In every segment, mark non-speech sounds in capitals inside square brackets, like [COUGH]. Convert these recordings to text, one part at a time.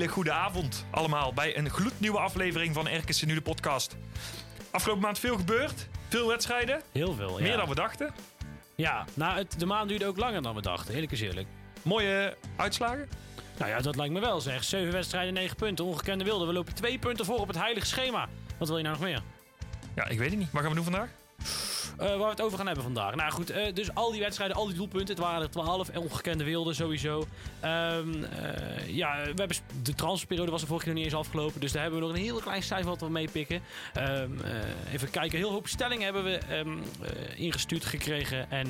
Hele goede avond allemaal bij een gloednieuwe aflevering van RKC Nu de podcast. Afgelopen maand veel gebeurd, veel wedstrijden, Heel veel, ja. meer dan we dachten. Ja, nou, het, de maand duurde ook langer dan we dachten, eerlijk is eerlijk. Mooie uitslagen. Nou ja, dat lijkt me wel zeg. Zeven wedstrijden, negen punten, ongekende wilde. We lopen twee punten voor op het heilige schema. Wat wil je nou nog meer? Ja, ik weet het niet. Wat gaan we doen vandaag? Eh, waar we het over gaan hebben vandaag. Nou goed, eh, dus al die wedstrijden, al die doelpunten. Het waren er 12 en ongekende wilde sowieso. Ehm, eh, ja, we hebben, de transferperiode was er vorige keer nog niet eens afgelopen. Dus daar hebben we nog een heel klein cijfer wat we meepikken. Ehm, eh, even kijken, heel hoop stellingen hebben we ehm, eh, ingestuurd gekregen. En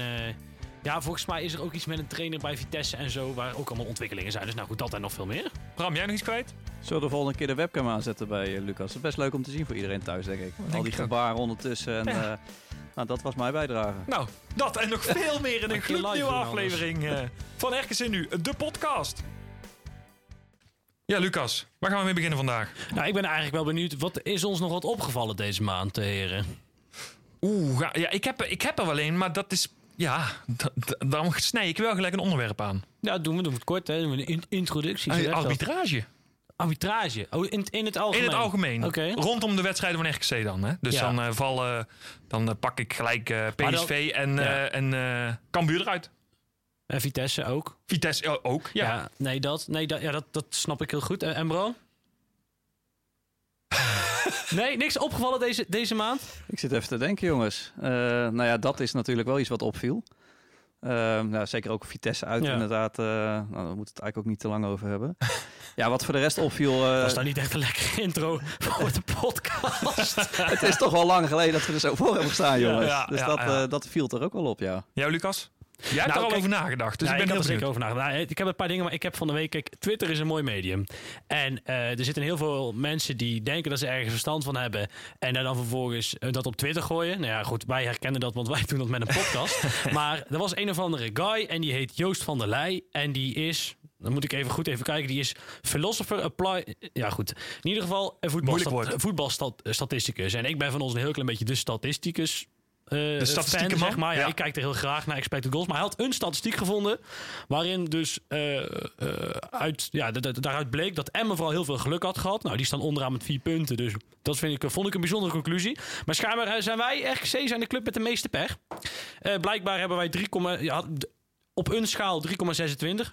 ja, volgens mij is er ook iets met een trainer bij Vitesse en zo. Waar ook allemaal ontwikkelingen zijn. Dus nou goed, dat en nog veel meer. Bram, jij nog iets kwijt? Zullen we de volgende keer de webcam aanzetten bij eh, Lucas? Dat is best leuk om te zien voor iedereen thuis, denk ik. Al die gebaren ondertussen. En, Ja. eh, nou, dat was mijn bijdrage. Nou, dat en nog [LAUGHS] veel meer in een gloednieuwe aflevering eh, van RKC Nu, de podcast. Ja, Lucas, waar gaan we mee beginnen vandaag? Nou, ik ben eigenlijk wel benieuwd. Wat is ons nog wat opgevallen deze maand, heren? Oeh, ja, ik, heb, er- ik heb er wel een, maar dat is... Ja, da- da- daarom snij ik wel gelijk een onderwerp aan. Ja, doen we, doen we het kort. Hè. Doen we een in- introductie. Dat. arbitrage. Arbitrage. Oh, in, in het algemeen. In het algemeen. Rondom de wedstrijden van RKC dan. Hè? Dus Ja. dan, eh, vallen, dan eh, pak ik gelijk eh, Maar PSV en, eh ja. en eh Cambuur eruit. En Vitesse ook. Vitesse eh, ook. Ja. Ja, nee, dat, nee dat, ja, dat, dat snap ik heel goed. En, en bro? [LAUGHS] nee, niks opgevallen deze, deze maand? Ik zit even te denken, jongens. Eh, nou ja, dat is natuurlijk wel iets wat opviel. Eh, nou, zeker ook Vitesse uit, Ja. inderdaad. eh, nou, daar moeten we het eigenlijk ook niet te lang over hebben. [LAUGHS] ja, wat voor de rest opviel... eh, Was dat niet echt een lekkere [LAUGHS] intro voor de podcast? [LAUGHS] het is toch wel lang geleden dat we er zo voor hebben gestaan, jongens. ja, dus dat, eh, dat viel er ook wel op, ja. Jou, Lucas? Jij hebt Nou, er al kijk- over nagedacht. Dus Ja, ik ben ik heb er zeker over nagedacht. Nou, ik heb een paar dingen, maar ik heb van de week... Kijk, Twitter is een mooi medium. En eh, er zitten heel veel mensen die denken dat ze ergens verstand van hebben... en daar dan vervolgens eh, dat op Twitter gooien. Nou ja, goed, wij herkennen dat, want wij [LAUGHS] doen dat met een podcast. [LAUGHS] maar er was een of andere guy en die heet Joost van der Leij. En die is... Dan moet ik even goed even kijken. Die is philosopher apply. Ja, goed. In ieder geval woord. voetbalstatisticus. En ik ben van ons een heel klein beetje de statisticus. Eh, De statistieke fan, man? zeg maar. Ja, ik kijk er heel graag naar expected goals. Maar hij had een statistiek gevonden. waarin dus eh, eh, uit, ja, daaruit bleek dat Emmen vooral heel veel geluk had gehad. Nou, die staan onderaan met vier punten. Dus dat vind ik, vond ik een bijzondere conclusie. Maar schijnbaar zijn wij, RKC, zijn de club met de meeste pech. Blijkbaar hebben wij 3, ja, d- op een schaal 3,26.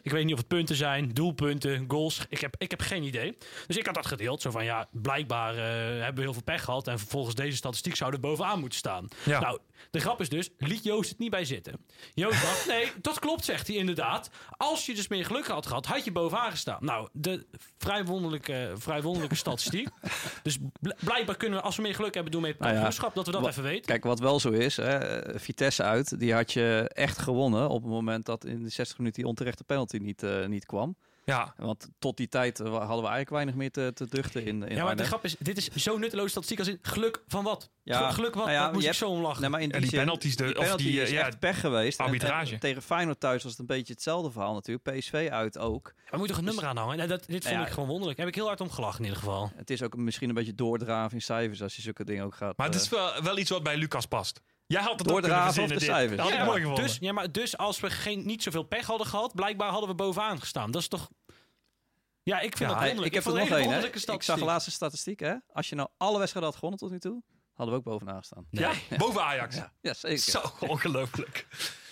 Ik weet niet of het punten zijn, doelpunten, goals. Ik heb, ik heb geen idee. Dus ik had dat gedeeld. Zo van ja, blijkbaar eh, hebben we heel veel pech gehad. En volgens deze statistiek zouden we bovenaan moeten staan. Ja. Nou, de grap is dus, liet Joost het niet bij zitten. Joost dacht, nee, dat klopt, zegt hij inderdaad. Als je dus meer geluk had gehad, had je bovenaan gestaan. Nou, de vrij wonderlijke, vrij wonderlijke statistiek. [LAUGHS] Dus bl- blijkbaar kunnen we, als we meer geluk hebben, doen mee Nou ja, kampioenschap. dat we dat even weten. Kijk, wat wel zo is, hè, Vitesse uit, die had je echt gewonnen op het moment dat in de 60 minuten die onterechte penalty niet, eh, niet kwam. Ja, Want tot die tijd eh, hadden we eigenlijk weinig meer te, te duchten in, in Ja, maar de grap is, dit is zo nutteloos statistiek als in geluk van wat? Ja, geluk wat? nou ja, Daar moest je ik hebt- zo om lachen. Nee, maar in die, die zin, penalties, de- die of penalty die, is eh, ja, echt pech geweest. En- arbitrage. En, tegen Feyenoord thuis was het een beetje hetzelfde verhaal natuurlijk. PSV uit ook. we moeten toch een nummer aanhangen? Nee, dat, dit vond ja, ik gewoon wonderlijk. Heb ik heel hard om gelachen in ieder geval. Het is ook misschien een beetje doordraven in cijfers als je zulke dingen ook gaat. maar het is wel, wel iets wat bij Lucas past. Jij had het ook Doordraven kunnen of de cijfers? Dat had ik Ja, mooi maar gevonden. dus, ja, maar dus als we geen, niet zoveel pech hadden gehad, blijkbaar hadden we bovenaan gestaan. Dat is toch... Ja, ik vind Ja, dat wonderlijk. ik heb er nog wonderlijke Ik zag de laatste statistiek. Hè? Als je nou alle wedstrijden had gewonnen tot nu toe, hadden we ook bovenaan gestaan. Ja, [LAUGHS] boven Ajax. Ja, zeker. Zo ongelooflijk.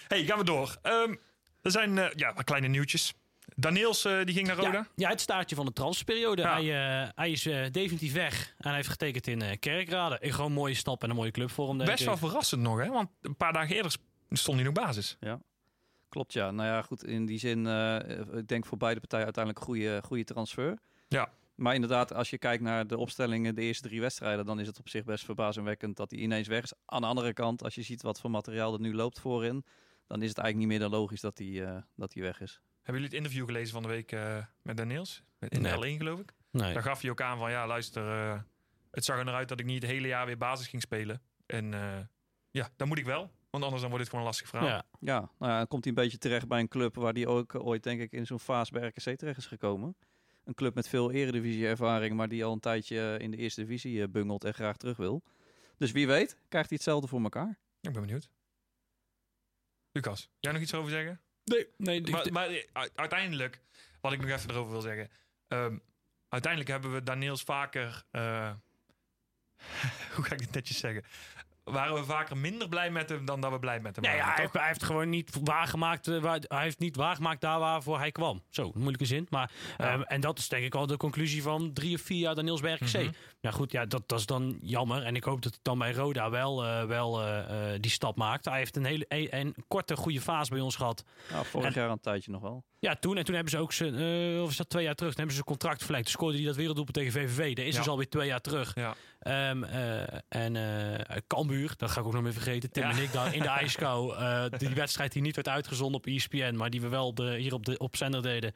hey, gaan we door. Ehm, er zijn eh, ja, wat kleine nieuwtjes. Daniels, eh, die ging naar Roda. Ja, ja, het staartje van de transferperiode. Ja. Hij, eh, hij is eh, definitief weg. En hij heeft getekend in eh, Kerkrade. Een gewoon mooie stap en een mooie club voor hem. denk Best ik. wel verrassend nog, hè? Want een paar dagen eerder stond hij nog basis. Klopt, ja. Nou ja, goed, in die zin, eh, ik denk voor beide partijen uiteindelijk goede, goede transfer. Ja. Maar inderdaad, als je kijkt naar de opstellingen, de eerste drie wedstrijden, dan is het op zich best verbazingwekkend dat hij ineens weg is. Aan de andere kant, als je ziet wat voor materiaal er nu loopt voorin, dan is het eigenlijk niet meer dan logisch dat hij, eh, dat hij weg is. Hebben jullie het interview gelezen van de week eh, met Daniels? In Nee. L1 geloof ik. Nee. Daar gaf hij ook aan van, ja luister, eh, het zag er naar uit dat ik niet het hele jaar weer basis ging spelen. En eh, ja, dat moet ik wel. Want anders dan wordt het gewoon een lastig verhaal. Ja. Ja, nou ja, dan komt hij een beetje terecht bij een club waar hij ook ooit, denk ik, in zo'n fase bij RKC terecht is gekomen. Een club met veel eredivisie-ervaring, maar die al een tijdje in de eerste divisie bungelt en graag terug wil. Dus wie weet, krijgt hij hetzelfde voor elkaar. Ik ben benieuwd. Lucas, jij nog iets over zeggen? Nee, nee. Maar, maar eh, uiteindelijk, wat ik nog even erover wil zeggen. ehm, uiteindelijk hebben we Daniels vaker. eh, [LAUGHS] hoe ga ik dit netjes zeggen? Waren we vaker minder blij met hem dan dat we blij met hem Nee, ja, waren, hij, toch? heeft, hij heeft gewoon niet waargemaakt. eh, waar, hij heeft niet waargemaakt daar waarvoor hij kwam. Zo, moeilijke zin. Maar, Ja. ehm, en dat is denk ik wel de conclusie van drie of vier jaar Daniels bij RKC. Ja, goed, ja, dat, dat is dan jammer. En ik hoop dat hij dan bij Roda wel, eh, wel eh, eh, die stap maakt. Hij heeft een hele een, een korte, goede fase bij ons gehad. Nou, vorig En- jaar een tijdje nog wel. Ja, toen. En toen hebben ze ook zijn, eh, of is dat twee jaar terug? Toen hebben ze zijn contract verlengd. Toen scoorde hij dat werelddoelpunt tegen VVV. Dat is Ja. dus alweer twee jaar terug. Ja. Ehm, eh, en eh Cambuur, dat ga ik ook nog meer vergeten. Tim Ja. en ik daar in de [LAUGHS] ijskou. eh, die wedstrijd die niet werd uitgezonden op ESPN, maar die we wel de, hier op, de, op zender deden.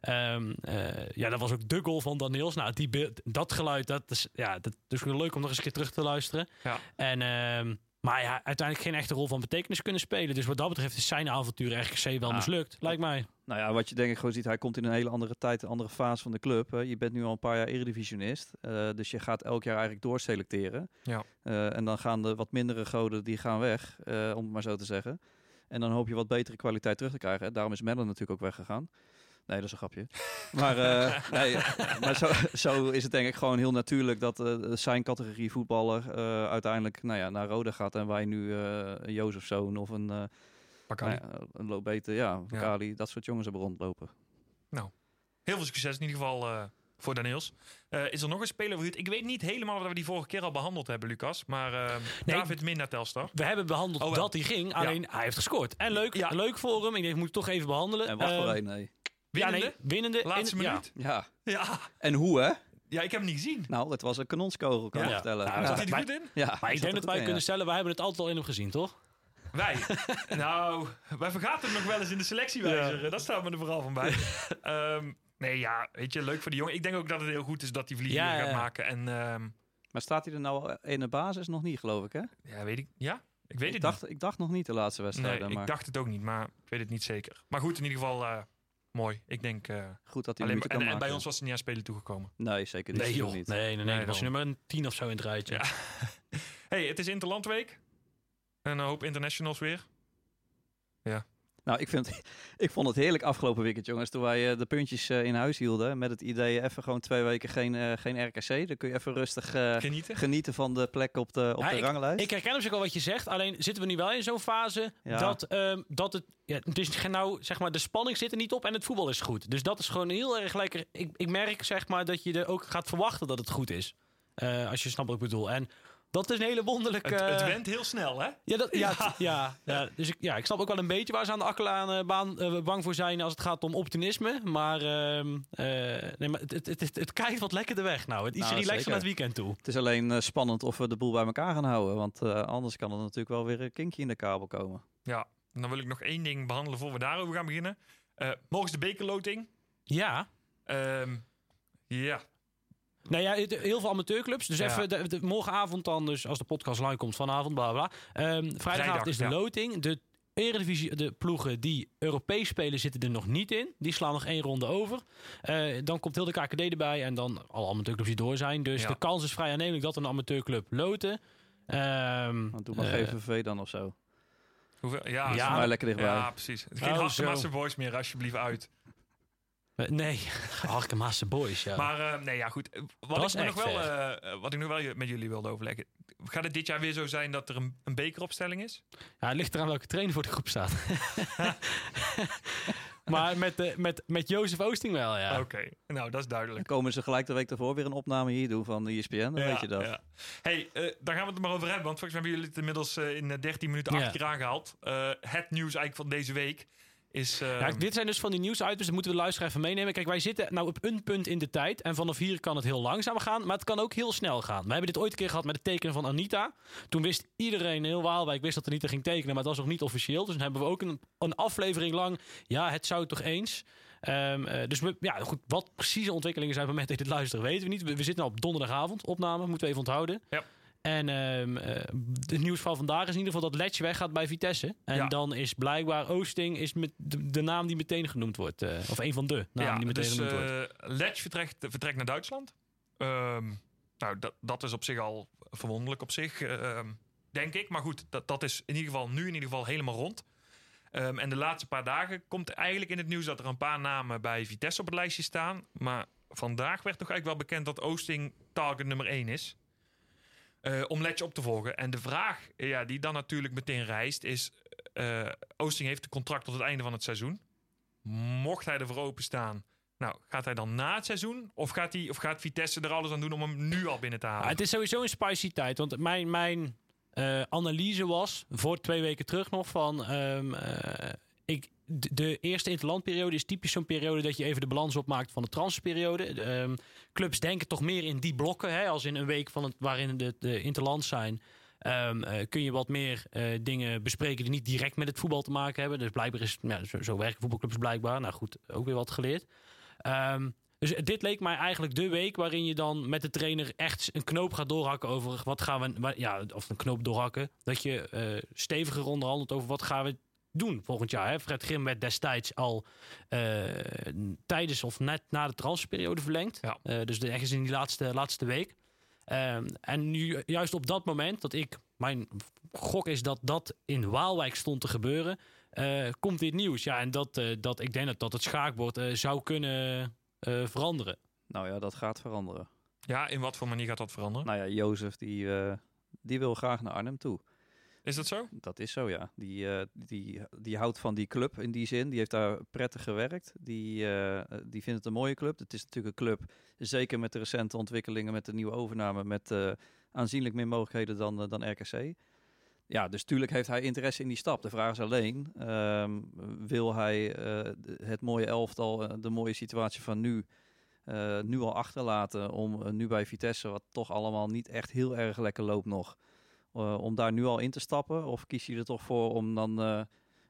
Ehm, eh, ja, dat was ook de goal van Daniels. Nou, die, dat geluid, dat is, ja, dat is leuk om nog eens een keer terug te luisteren. Ja. En, ehm, maar ja, uiteindelijk geen echte rol van betekenis kunnen spelen. Dus wat dat betreft is zijn avontuur RKC wel Ah. mislukt, lijkt mij. Nou ja, wat je denk ik gewoon ziet, hij komt in een hele andere tijd, een andere fase van de club. hè. Je bent nu al een paar jaar eredivisionist, eh, dus je gaat elk jaar eigenlijk doorselecteren. Ja. Eh, en dan gaan de wat mindere goden, die gaan weg, eh, om het maar zo te zeggen. En dan hoop je wat betere kwaliteit terug te krijgen. Daarom is Mellen natuurlijk ook weggegaan. Nee, dat is een grapje. Maar, eh, [LAUGHS] nee, maar zo, zo is het denk ik gewoon heel natuurlijk dat eh, zijn categorie voetballer eh, uiteindelijk nou ja, naar Roda gaat. En wij nu eh een Jozef Zoon of een, eh Bakali. nou ja, een Lobete, ja, Kali, dat soort jongens hebben rondlopen. Heel veel succes in ieder geval eh, voor Daniels. Eh, is er nog een speler voor u? Ik weet niet helemaal of we die vorige keer al behandeld hebben, Lucas. Maar Nee. David Min naar Telstar. We hebben behandeld Oh, dat hij ging, alleen hij heeft gescoord. En leuk, Ja. leuk voor hem. Ik denk, ik moet het toch even behandelen. En wacht voor één, nee. Ja, Winnende? nee, winnende. Laatste in- ja. minuut? Ja, Ja. en hoe hè? ja, ik heb hem niet gezien. Nou, het was een kanonskogel, kan Ja. ik vertellen. Ja, Ja, Zat hij er maar- goed in? ja, Maar ik denk dat wij kunnen ja. stellen, wij hebben het altijd al in hem gezien, toch? Wij? [LAUGHS] nou, wij vergaten hem nog wel eens in de selectiewijzer. Dat staat me er vooral van bij. [LAUGHS] Ehm, nee, ja, weet je, leuk voor die jongen. Ik denk ook dat het heel goed is dat hij vliegen Ja, gaat ja, ja. maken. En ehm, Maar staat hij er nou in de basis nog niet, geloof ik, hè? ja, weet ik. Ja, ik weet Ik het dacht, ik dacht nog niet de laatste niet. wedstrijd. Nee, maar ik dacht het ook niet, maar ik weet het niet zeker. Maar goed, in ieder geval eh, mooi. Ik denk eh, goed dat hij alleen. En, kan en bij ons was hij niet aan spelen toegekomen. Nee, zeker Nee, joh. niet. Nee, nee, nee. Nee, was je daarom. nummer een 10 of zo in het rijtje. Ja. [LAUGHS] hey, het is Interlandweek. Een hoop internationals weer. Nou, ik, vind, [LAUGHS] ik vond het heerlijk afgelopen weekend, jongens. Toen wij eh, de puntjes eh, in huis hielden. Met het idee even gewoon twee weken geen, eh, geen RKC. Dan kun je even rustig Genieten. genieten van de plek op de, op Ja, de ranglijst. Ik herken op zich al wat je zegt. Alleen zitten we nu wel in zo'n fase Ja. dat, ehm, dat het. Ja, het is geen nou, zeg maar, de spanning zit er niet op en het voetbal is goed. Dus dat is gewoon heel erg lekker. Ik, ik merk zeg maar dat je er ook gaat verwachten dat het goed is. Als je snapt wat ik bedoel. En dat is een hele wonderlijke. Het, het went heel snel, hè? Ja, dat, ja, Ja. ja, ja, dus ik, ja, ik snap ook wel een beetje waar ze aan de akkelaan baan bang voor zijn als het gaat om optimisme. Maar, ehm, eh, nee, maar het, het, het, het, het kijkt wat lekkerder weg nou. Het is Nou, zeker. naar het weekend toe. Het is alleen eh, spannend of we de boel bij elkaar gaan houden. Want eh, anders kan er natuurlijk wel weer een kinkje in de kabel komen. Ja. En dan wil ik nog één ding behandelen voor we daarover gaan beginnen. Eh morgen is de bekerloting. Ja, Ehm, ja, Nou ja, het- heel veel amateurclubs. Dus Ja. even de, de- morgenavond dan, dus als de podcast live komt vanavond, bla bla. bla. Ehm, vrijdagavond Vrijdag, is de ja. loting. De Eredivisie, de ploegen die Europees spelen, zitten er nog niet in. Die slaan nog één ronde over. Eh, dan komt heel de KKD erbij en dan alle amateurclubs die door zijn. Dus Ja. de kans is vrij aannemelijk dat een amateurclub loten. Ehm, Want doe maar GVV dan of zo. hoeveel? Ja, Ja. zo- maar lekker dichtbij. ja precies. Geen Oh, boys meer, alsjeblieft uit. Eh, nee, [LAUGHS] Harkemasse Boys, ja. Maar eh, nee, ja, goed. Eh, Wat, Dat ik nog wel, wat ik nog wel met jullie wilde overleggen. Gaat het dit jaar weer zo zijn dat er een, een bekeropstelling is? ja, het ligt eraan welke trainer voor de groep staat. [LAUGHS] Maar met, de, met, met Jozef Oosting wel, ja. Oké, nou dat is Dan duidelijk. komen ze gelijk de week daarvoor weer een opname hier doen van E ESPN. Dan weet je dat. ja. Hey, eh, daar gaan we het maar over hebben. Want volgens mij hebben jullie het inmiddels in eh, 13 minuten Ja. achter keer aangehaald. Eh, het nieuws eigenlijk van deze week is... eh, Ja, dit zijn dus van die nieuwsitems, dat moeten we de luisteraar even meenemen. Kijk, wij zitten nou op een punt in de tijd. En vanaf hier kan het heel langzaam gaan, maar het kan ook heel snel gaan. We hebben dit ooit een keer gehad met het tekenen van Anita. Toen wist iedereen, heel Waalwijk wist dat Anita ging tekenen, maar het was nog niet officieel. Dus dan hebben we ook een, een aflevering lang, ja, het zou toch eens... Ehm, eh, dus we, ja, goed, wat precieze ontwikkelingen zijn op het moment dat dit luisteren, weten we niet. We, we zitten nou op donderdagavond, opname, moeten we even onthouden. Ja. En ehm, eh, het nieuws van vandaag is in ieder geval dat Letje weggaat bij Vitesse. En Ja. dan is blijkbaar Oosting is met de, de naam die meteen genoemd wordt. eh, of een van de namen ja, die meteen dus genoemd wordt. eh Letch vertrekt, vertrekt naar Duitsland. Ehm, nou, dat, dat is op zich al verwonderlijk op zich, ehm, denk ik. Maar goed, dat, dat is in ieder geval nu in ieder geval helemaal rond. En de laatste paar dagen komt eigenlijk in het nieuws dat er een paar namen bij Vitesse op het lijstje staan. Maar vandaag werd toch eigenlijk wel bekend dat Oosting target nummer 1 is. Eh, om Letch op te volgen. En de vraag ja, die dan natuurlijk meteen rijst is... eh, Oosting heeft een contract tot het einde van het seizoen. Mocht hij ervoor openstaan... Nou, gaat hij dan na het seizoen? Of gaat, hij, of gaat Vitesse er alles aan doen om hem nu al binnen te halen? Ja, het is sowieso een spicy tijd. Want mijn, mijn eh, analyse was, voor twee weken terug nog, van... ehm, eh, ik, de, eerste interlandperiode is typisch zo'n periode dat je even de balans opmaakt van de transferperiode. De, ehm, clubs denken toch meer in die blokken, hè, als in een week van het, waarin de, de interlands zijn. ehm, eh, kun je wat meer eh, dingen bespreken die niet direct met het voetbal te maken hebben. Dus blijkbaar is, ja, zo, werken voetbalclubs blijkbaar. Nou goed, ook weer wat geleerd. Ehm, dus dit leek mij eigenlijk de week waarin je dan met de trainer echt een knoop gaat doorhakken over wat gaan we, ja, of een knoop doorhakken. Dat je eh, steviger onderhandelt over wat gaan we doen volgend jaar. Hè? Fred Grim werd destijds al eh, tijdens of net na de transferperiode verlengd. Ja. Eh, dus ergens in die laatste, laatste week. Ehm, en nu, juist op dat moment dat ik, mijn gok is dat dat in Waalwijk stond te gebeuren, eh, komt dit nieuws. Ja, en dat, eh, dat ik denk dat, dat het schaakbord eh, zou kunnen eh, veranderen. Nou ja, dat gaat veranderen. Ja, in wat voor manier gaat dat veranderen? Nou ja, Jozef die, eh, die wil graag naar Arnhem toe. Is dat zo? Dat is zo, ja. Die, eh, die, die houdt van die club in die zin. Die heeft daar prettig gewerkt. Die, eh, die vindt het een mooie club. Het is natuurlijk een club, zeker met de recente ontwikkelingen, met de nieuwe overname, met eh, aanzienlijk meer mogelijkheden dan, eh, dan RKC. Ja, dus tuurlijk heeft hij interesse in die stap. De vraag is alleen, ehm, wil hij eh, het mooie elftal, eh, de mooie situatie van nu, eh, nu al achterlaten om eh, nu bij Vitesse, wat toch allemaal niet echt heel erg lekker loopt nog, eh, om daar nu al in te stappen? Of kies je er toch voor om dan eh,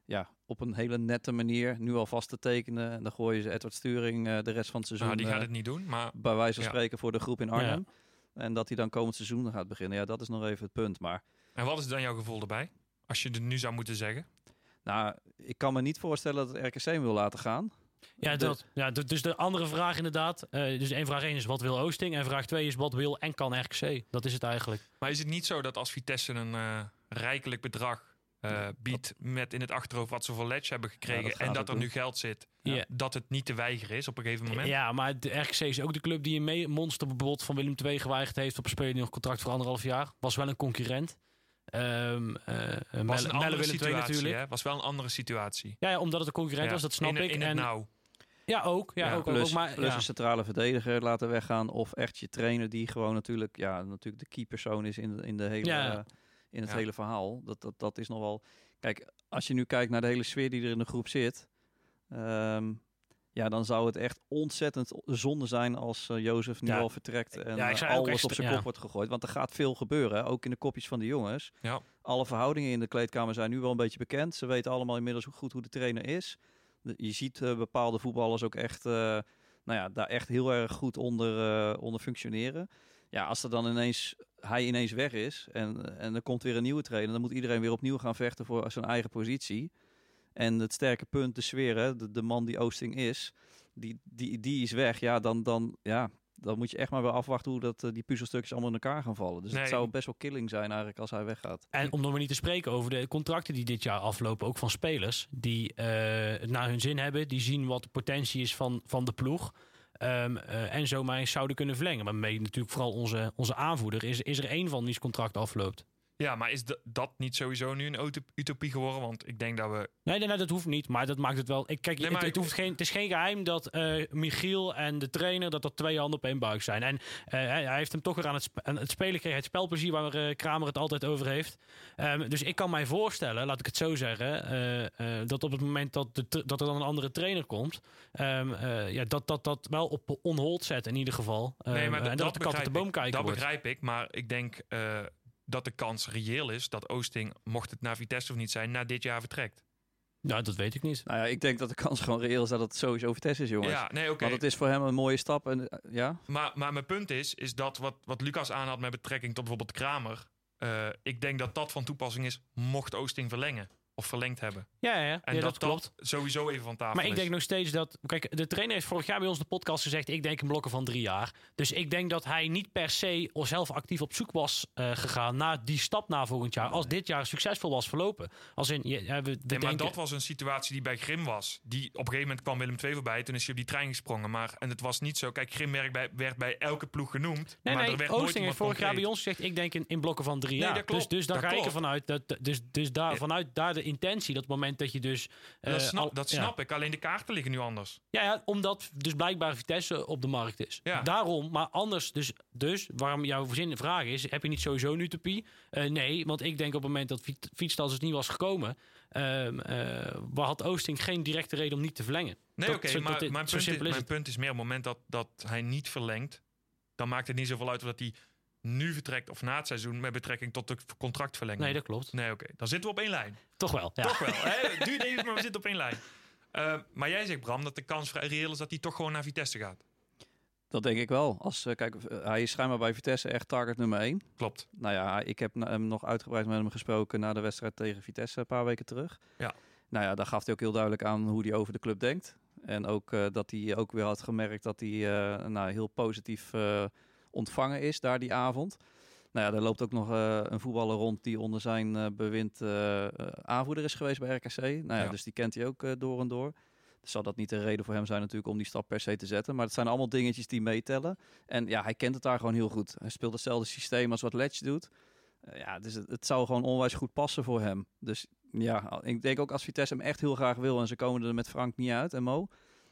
ja, op een hele nette manier nu al vast te tekenen en dan gooien ze Edward Sturing eh, de rest van het seizoen Nou, die gaat eh, het niet doen. Maar bij wijze van Ja. spreken voor de groep in Arnhem. En dat hij dan komend seizoen gaat beginnen. Ja, dat is nog even het punt. Maar en wat is dan jouw gevoel erbij? Als je het nu zou moeten zeggen. nou, ik kan me niet voorstellen dat het RKC hem wil laten gaan. Ja, dat, ja dus de andere vraag inderdaad. eh, dus één vraag één is wat wil Oosting? En vraag twee is wat wil en kan RKC? Dat is het eigenlijk. Maar is het niet zo dat als Vitesse een eh, rijkelijk bedrag eh, biedt met in het achterhoofd wat ze voor Ledge hebben gekregen Ja, dat en dat er doen. nu geld zit, Ja. dat het niet te weigeren is op een gegeven moment? Ja, maar de RKC is ook de club die een monsterbod van Willem II geweigerd heeft op een speler die nog contract voor anderhalf jaar. Was wel een concurrent. Ehm eh was Melle, een andere situatie, natuurlijk. hè? Was wel een andere situatie. Ja, ja, omdat het een concurrent Ja, was, dat snap in, ik. In en, nou. Ja, ook. Ja, Ja, ook, Plus, ook, maar, plus een centrale verdediger laten weggaan. Of echt je trainer die gewoon natuurlijk, ja, natuurlijk de key persoon is in, de, in, de hele, Ja. eh, in het Ja. hele verhaal. Dat, dat, dat is nog wel... Kijk, als je nu kijkt naar de hele sfeer die er in de groep zit... ehm, ja, dan zou het echt ontzettend zonde zijn als eh, Jozef nu Ja. al vertrekt en Ja, ik eh, alles op zijn kop wordt gegooid. Want er gaat veel gebeuren, ook in de kopjes van de jongens. Ja. Alle verhoudingen in de kleedkamer zijn nu wel een beetje bekend. Ze weten allemaal inmiddels hoe goed hoe de trainer is. Je ziet eh, bepaalde voetballers ook echt, nou ja, daar echt heel erg goed onder, onder functioneren. Ja, als er dan ineens hij ineens weg is en, en er komt weer een nieuwe trainer, dan moet iedereen weer opnieuw gaan vechten voor zijn eigen positie. En het sterke punt, de sfeer, hè, de, de man die Oosting is, die, die, die is weg. Ja, dan, dan, ja, dan moet je echt maar weer afwachten hoe dat, eh, die puzzelstukjes allemaal in elkaar gaan vallen. Dus Nee. het zou best wel killing zijn eigenlijk als hij weggaat. En om nog maar niet te spreken over de contracten die dit jaar aflopen, ook van spelers die eh, het naar hun zin hebben, die zien wat de potentie is van, van de ploeg. ehm, eh, en zomaar eens zouden kunnen verlengen. Maar mee natuurlijk vooral onze, onze aanvoerder is, is er één van die zijn contract afloopt. Ja, maar is dat niet sowieso nu een uto- utopie geworden? Want ik denk dat we... Nee, nee, nee, dat hoeft niet. Maar dat maakt het wel. Ik, kijk, Nee, het, hoeft geen, het is geen geheim dat eh, Michiel en de trainer dat er twee handen op één buik zijn. En eh, hij, hij heeft hem toch weer aan het, sp- aan het spelen gekregen. Het spelplezier waar eh, Kramer het altijd over heeft. Ehm, dus ik kan mij voorstellen, laat ik het zo zeggen, dat op het moment dat, de, dat er dan een andere trainer komt, ehm, eh, ja, dat, dat dat wel op on-hold zet in ieder geval. Ehm, nee, maar en dat, dat, de kat uit de boom kijken Dat wordt. begrijp ik, maar ik denk dat de kans reëel is dat Oosting, mocht het naar Vitesse of niet zijn, na dit jaar vertrekt. Nou, dat weet ik niet. Nou ja, ik denk dat de kans gewoon reëel is dat het sowieso Vitesse is, jongens. Ja, nee, oké. Want het is voor hem een mooie stap. En, eh, ja, Maar, maar mijn punt is, is dat wat, wat Lucas aanhad met betrekking tot bijvoorbeeld Kramer. eh, ik denk dat dat van toepassing is, mocht Oosting verlengen of verlengd hebben. Ja, ja. En ja dat, dat klopt. dat sowieso even van tafel Maar ik is. denk nog steeds dat. Kijk, de trainer heeft vorig jaar bij ons de podcast gezegd. Ik denk in blokken van drie jaar. Dus ik denk dat hij niet per se zelf actief op zoek was eh, gegaan naar die stap na volgend jaar. Als dit jaar succesvol was verlopen. Als in, ja, we, we Nee, maar denken- dat was een situatie die bij Grim was. Die, op een gegeven moment kwam Willem II voorbij. Toen is hij op die trein gesprongen. Maar, en het was niet zo. Kijk, Grim werd bij, werd bij elke ploeg genoemd. Nee, maar nee, er werd nooit Oosting heeft vorig jaar bij ons gezegd: ik denk in, in blokken van drie Nee, jaar. dat klopt. Dus, dus daar ga ik ervan uit. Dat, dus dus daar, vanuit daar de intentie, dat moment dat je dus. eh, Dat, snap, al- dat ja. snap ik. Alleen de kaarten liggen nu anders. Ja, ja, omdat dus blijkbaar Vitesse op de markt is. Ja. Daarom, maar anders, dus, dus waarom jouw zin vraag is: heb je niet sowieso een utopie? Eh, nee, want ik denk op het moment dat Fiet- Fietstas dus niet was gekomen, ehm eh, had Oosting geen directe reden om niet te verlengen. Nee, oké. maar mijn, punt is, is mijn het. punt is meer op het moment dat, dat hij niet verlengt. Dan maakt het niet zoveel uit of dat hij nu vertrekt of na het seizoen. Met betrekking tot de contractverlenging. Nee, dat klopt. Nee, oké. Dan zitten we op één lijn. Toch wel. Ja. Toch wel. Hè? [LAUGHS] Het duurt even, maar we zitten op één lijn. Eh, maar jij zegt, Bram, dat de kans vrij reëel is dat hij toch gewoon naar Vitesse gaat. dat denk ik wel. Als, eh, kijk, hij is schijnbaar bij Vitesse echt target nummer 1. Klopt. Nou ja, ik heb hem nog uitgebreid met hem gesproken na de wedstrijd tegen Vitesse een paar weken terug. Ja. Nou ja, daar gaf hij ook heel duidelijk aan hoe hij over de club denkt. En ook eh, dat hij ook weer had gemerkt dat hij eh, nou, heel positief eh, ontvangen is daar die avond. Nou ja, er loopt ook nog eh, een voetballer rond die onder zijn eh, bewind eh, aanvoerder is geweest bij RKC. Nou ja, Ja. dus die kent hij ook door en door. Dus zal dat niet de reden voor hem zijn natuurlijk om die stap per se te zetten. Maar het zijn allemaal dingetjes die meetellen. En ja, hij kent het daar gewoon heel goed. Hij speelt hetzelfde systeem als wat Letch doet. Ja, dus het, het zou gewoon onwijs goed passen voor hem. Dus ja, ik denk ook als Vitesse hem echt heel graag wil en ze komen er met Frank niet uit en Mo,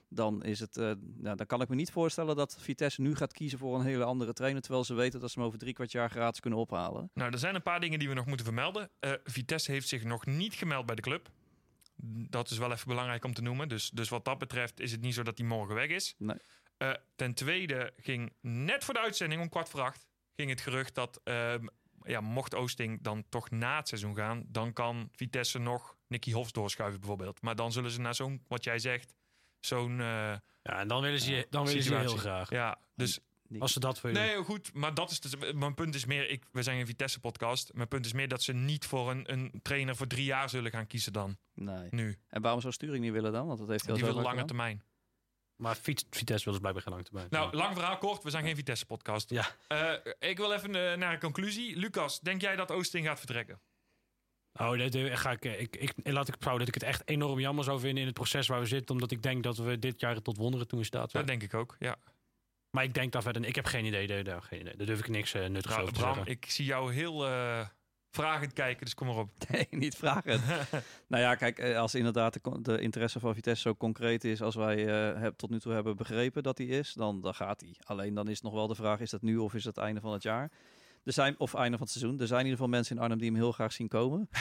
dan is het, eh, nou, dan kan ik me niet voorstellen dat Vitesse nu gaat kiezen voor een hele andere trainer, terwijl ze weten dat ze hem over drie kwart jaar gratis kunnen ophalen. Nou, er zijn een paar dingen die we nog moeten vermelden. Eh, Vitesse heeft zich nog niet gemeld bij de club. Dat is wel even belangrijk om te noemen. Dus, dus wat dat betreft is het niet zo dat hij morgen weg is. Nee. Eh, ten tweede ging net voor de uitzending om kwart voor acht... ging het gerucht dat ehm, ja, mocht Oosting dan toch na het seizoen gaan... dan kan Vitesse nog Nicky Hofs doorschuiven bijvoorbeeld. Maar dan zullen ze naar zo'n, wat jij zegt, zo'n... eh, Ja, en dan willen ze, je- dan willen ze je heel graag. ja, dus Die- Als ze dat willen. Nee, goed, maar dat is dus, mijn punt is meer. Ik, we zijn een Vitesse-podcast. Mijn punt is meer dat ze niet voor een, een trainer voor drie jaar zullen gaan kiezen dan. nee. Nu. En waarom zou Sturing niet willen dan? Want dat heeft al Die vaak lange gedaan. termijn. Maar Fiets, Vitesse wil dus blijkbaar geen lange termijn. Nou, lang verhaal kort. We zijn geen Vitesse-podcast. Ja. Eh, ik wil even eh, naar een conclusie. Lucas, denk jij dat Oosting gaat vertrekken? Oh, dat eh, ga ik, eh, ik, ik, laat ik vrouwen dat ik het echt enorm jammer zou vinden in het proces waar we zitten. Omdat ik denk dat we dit jaar tot wonderen toe in staat zijn. Dat denk ik ook, ja. Maar ik denk daar verder. Ik heb geen idee. Daar, daar, geen idee. daar durf ik niks uh, nuttigs Nou, over te Bram, zeggen. ik zie jou heel eh, vragend kijken, dus kom maar op. [LAUGHS] Nee, niet vragen. [LAUGHS] nou ja, kijk, eh, als inderdaad de, de interesse van Vitesse zo concreet is als wij eh, heb, tot nu toe hebben begrepen dat hij is, dan, dan gaat hij. Alleen dan is nog wel de vraag, is dat nu of is het einde van het jaar? Er zijn, of einde van het seizoen. Er zijn in ieder geval mensen in Arnhem die hem heel graag zien komen. [LAUGHS]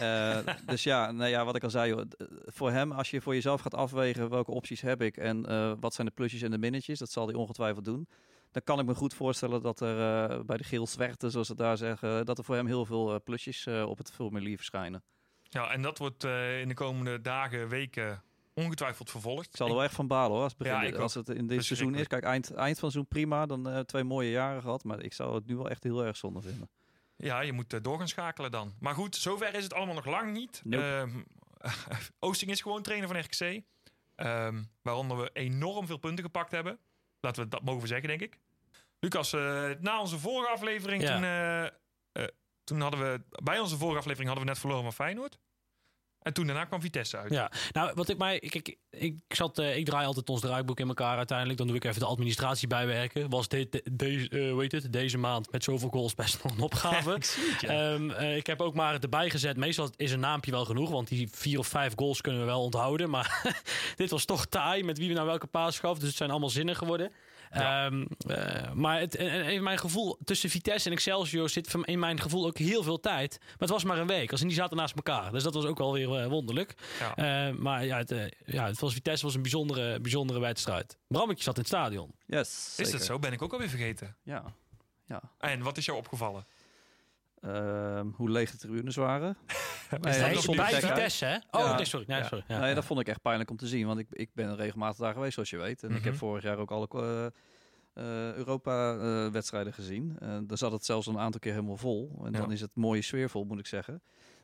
Eh, dus ja, nou ja, wat ik al zei, joh, d- voor hem, als je voor jezelf gaat afwegen welke opties heb ik en eh, wat zijn de plusjes en de minnetjes, dat zal hij ongetwijfeld doen. Dan kan ik me goed voorstellen dat er eh, bij de geel zwerten, zoals ze daar zeggen, dat er voor hem heel veel eh, plusjes eh, op het formulier verschijnen. Ja, en dat wordt eh, in de komende dagen, weken ongetwijfeld vervolgd. Ik zal er wel echt van balen hoor. Als, het begin, Ja, als het in dit seizoen is. Kijk, eind, eind van seizoen prima. Dan eh, twee mooie jaren gehad. Maar ik zou het nu wel echt heel erg zonde vinden. Ja, je moet eh, door gaan schakelen dan. Maar goed, zover is het allemaal nog lang niet. Nope. Ehm, [LAUGHS] Oosting is gewoon trainer van RKC. Ehm, waaronder we enorm veel punten gepakt hebben. Laten we dat mogen zeggen, denk ik. Lucas, eh, na onze vorige aflevering, Ja. toen, eh, eh, toen hadden we... Bij onze vorige aflevering hadden we net verloren van Feyenoord. En toen daarna kwam Vitesse uit. Ja, nou, wat ik mij. Kijk, ik, zat, eh, ik draai altijd ons draaiboek in elkaar uiteindelijk. Dan doe ik even de administratie bijwerken. Was dit, de, deze, eh, hoe heet het, deze maand met zoveel goals best nog een opgave. [LAUGHS] ik ja. Ehm, eh, ik heb ook maar het erbij gezet. Meestal is een naampje wel genoeg, want die vier of vijf goals kunnen we wel onthouden. Maar [LAUGHS] dit was toch taai met wie we nou welke paas gaf. Dus het zijn allemaal zinnen geworden. Ja. Ehm, eh, maar het, en- en in mijn gevoel, tussen Vitesse en Excelsior zit in mijn gevoel ook heel veel tijd. Maar het was maar een week. Als en die zaten naast elkaar. Dus dat was ook wel weer eh, wonderlijk. Ja. Eh, maar ja, het, eh, ja, het was Vitesse was een bijzondere, bijzondere wedstrijd. Brammetje zat in het stadion. Yes, Is dat zo? Ben ik ook alweer vergeten. Ja. ja. En wat is jou opgevallen? Ehm, hoe leeg de tribunes waren. [LAUGHS] Nee, dat vond ik bij? Vitesse, hè? Oh, Ja. nee, sorry. Nee, Ja. sorry. Ja, nee, dat vond ik echt pijnlijk om te zien. Want ik, ik ben regelmatig daar geweest, zoals je weet. En ik Mhm. heb vorig jaar ook alle eh, eh, Europa-wedstrijden gezien. Uh, daar zat het zelfs een aantal keer helemaal vol. En Ja. dan is het mooie sfeervol, moet ik zeggen.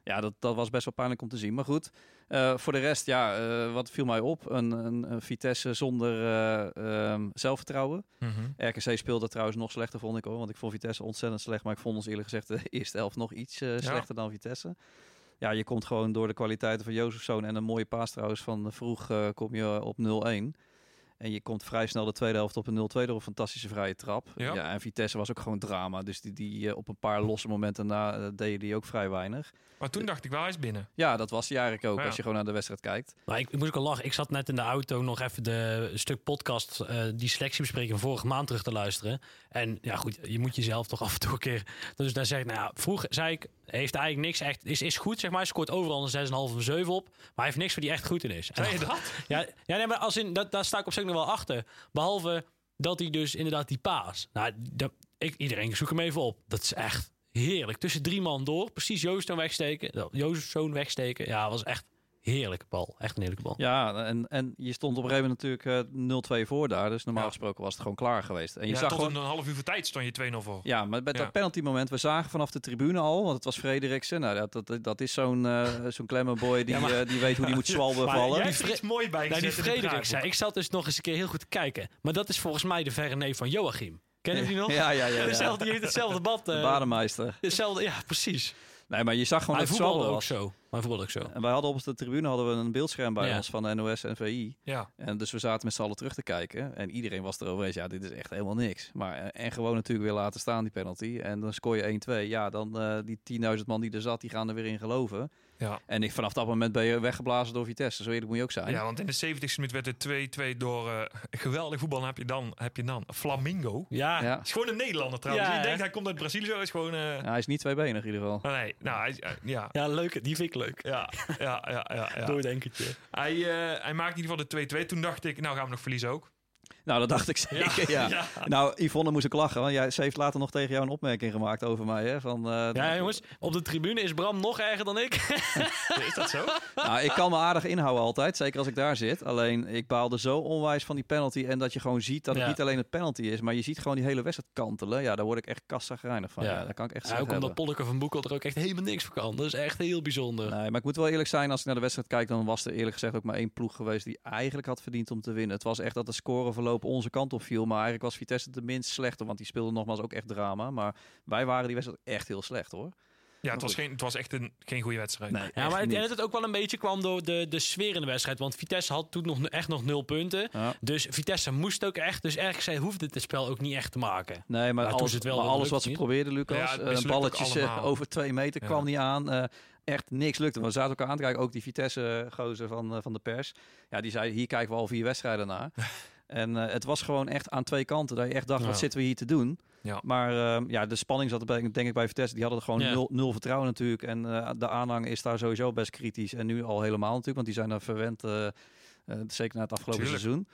Ja, dat, dat was best wel pijnlijk om te zien. Maar goed, eh, voor de rest, ja, eh, wat viel mij op? Een, een, een Vitesse zonder eh, ehm, zelfvertrouwen. Mhm. RKC speelde trouwens nog slechter, vond ik hoor. Want ik vond Vitesse ontzettend slecht. Maar ik vond ons eerlijk gezegd [LAUGHS] de eerste helft nog iets slechter dan Vitesse. Ja, je komt gewoon door de kwaliteiten van Jozefzoon en een mooie paas trouwens van vroeg kom je op 0-1. En je komt vrij snel de tweede helft op een 0-2 door een fantastische vrije trap. Ja. Ja, en Vitesse was ook gewoon drama. Dus die, die eh, op een paar losse momenten na eh, deden die ook vrij weinig. Maar toen dacht ik wel, hij is binnen. Ja, dat was hij eigenlijk ook Ja. als je gewoon naar de wedstrijd kijkt. Maar ik, ik moest ook al lachen. Ik zat net in de auto nog even de stuk podcast, eh, die selectiebespreking van vorige maand terug te luisteren. En ja, goed, je moet jezelf toch af en toe een keer. Dus daar zeg ik, nou ja, vroeg zei ik, heeft eigenlijk niks echt, is, is goed zeg maar. Hij scoort overal een 6,5 of een 7 op. Maar hij heeft niks waar hij echt goed in is. Zei je dat? Ja, ja nee, maar als in, dat, daar sta ik op zich nog wel achter. Behalve dat hij dus inderdaad die paas. Nou, dat, ik, iedereen zoek hem even op. Dat is echt heerlijk. Tussen drie man door. Precies Joost wegsteken. Jozef zoon wegsteken. Ja, was echt heerlijke bal. Echt een heerlijke bal. Ja, en, en je stond op een gegeven moment natuurlijk eh 0-2 voor daar. Dus normaal Ja. gesproken was het gewoon klaar geweest. En je Ja, zag tot gewoon... een half uur voor tijd stond je 2-0 voor. Ja, maar bij Ja. dat penalty moment, we zagen vanaf de tribune al, want het was Frederiksen. Nou, dat, dat, dat is zo'n eh zo'n klemmerboy die, Ja, maar- eh, die weet hoe die moet zwalben Maar vallen. Jij hebt er mooi bij Nou, die gezet in het Frederik zei, draaiboek. ik zat dus nog eens een keer heel goed te kijken. Maar dat is volgens mij de verre neef van Joachim. Kennen jullie die [LAUGHS] nog? Ja, ja, ja. ja. Dezelfde, die heeft hetzelfde bad. Eh, bademeister. hetzelfde, ja, precies. Nee, maar je zag gewoon het voetbalde ook was. zo. Maar voetbalde ook zo. En wij hadden op de tribune hadden we een beeldscherm bij Ja. ons van de NOS en VI. Ja. En dus we zaten met z'n allen terug te kijken. En iedereen was erover eens, ja, dit is echt helemaal niks. Maar, eh, en gewoon natuurlijk weer laten staan, die penalty. En dan scoor je 1-2. Ja, dan eh, die 10.000 man die er zat, die gaan er weer in geloven. Ja. En ik, vanaf dat moment ben je weggeblazen door Vitesse. Zo eerlijk moet je ook zijn. ja, want in de 70ste minuut werd het 2-2 door eh, geweldig voetbal. Dan heb je dan, heb je dan Flamingo. Ja, Ja. is gewoon een Nederlander trouwens. Ja, je hè? denkt hij komt uit Brazilië, zo is gewoon... eh, Ja, hij is niet tweebenig in ieder geval. oh, nee, nou, hij, eh, ja. ja, leuk. Die vind ik leuk. Ja, ja, ja, ja. ja. [LAUGHS] Doordenkertje. Hij, eh, hij maakte in ieder geval de 2-2. Toen dacht ik, nou gaan we nog verliezen ook. Nou, dat dacht ik zeker, ja. [LAUGHS] ja. Nou, Yvonne moest ik lachen, want jij, ze heeft later nog tegen jou een opmerking gemaakt over mij. Hè? Van, eh, Ja, jongens, op de tribune is Bram nog erger dan ik. [LAUGHS] Is dat zo? Nou, ik kan me aardig inhouden altijd, zeker als ik daar zit. Alleen, ik baalde zo onwijs van die penalty. En dat je gewoon ziet dat het Ja. niet alleen het penalty is, maar je ziet gewoon die hele wedstrijd kantelen. Ja, daar word ik echt kassagrijnig van. Ja. Ja. daar kan ik echt Ja, ook omdat. Polleke van Boekel er ook echt helemaal niks voor kan. Dat is echt heel bijzonder. Nee, maar ik moet wel eerlijk zijn, als ik naar de wedstrijd kijk, dan was er eerlijk gezegd ook maar één ploeg geweest die eigenlijk had verdiend om te winnen. Het was echt dat de scoreverloop onze kant op viel. Maar eigenlijk was Vitesse de minst slechte, want die speelde nogmaals ook echt drama. Maar wij waren die wedstrijd echt heel slecht hoor. Ja, het was, geen, het was echt een, geen goede wedstrijd. Ja, maar ik denk niet. dat het ook wel een beetje kwam door de, de sfeer in de wedstrijd. Want Vitesse had toen nog echt nog nul punten. Ja. Dus Vitesse moest ook echt. Dus ergens zij hoefde het spel ook niet echt te maken. Nee, maar alles, het wel maar alles wat ze het probeerden, Lucas. Ja, het eh, balletjes eh, over twee meter Ja. kwam niet aan. eh, echt niks lukte. We zaten elkaar aan te kijken. Ook die Vitesse-gozer van, eh, van de pers. Ja, die zei, hier kijken we al vier wedstrijden naar. [LAUGHS] en eh, het was gewoon echt aan twee kanten. Dat je echt dacht, Ja. wat zitten we hier te doen? Ja. Maar eh, ja, de spanning zat er denk ik bij Vitesse. Die hadden er gewoon Ja. nul, nul vertrouwen natuurlijk. En eh, de aanhang is daar sowieso best kritisch. En nu al helemaal natuurlijk. Want die zijn er verwend. eh, zeker na het afgelopen Tuurlijk. seizoen.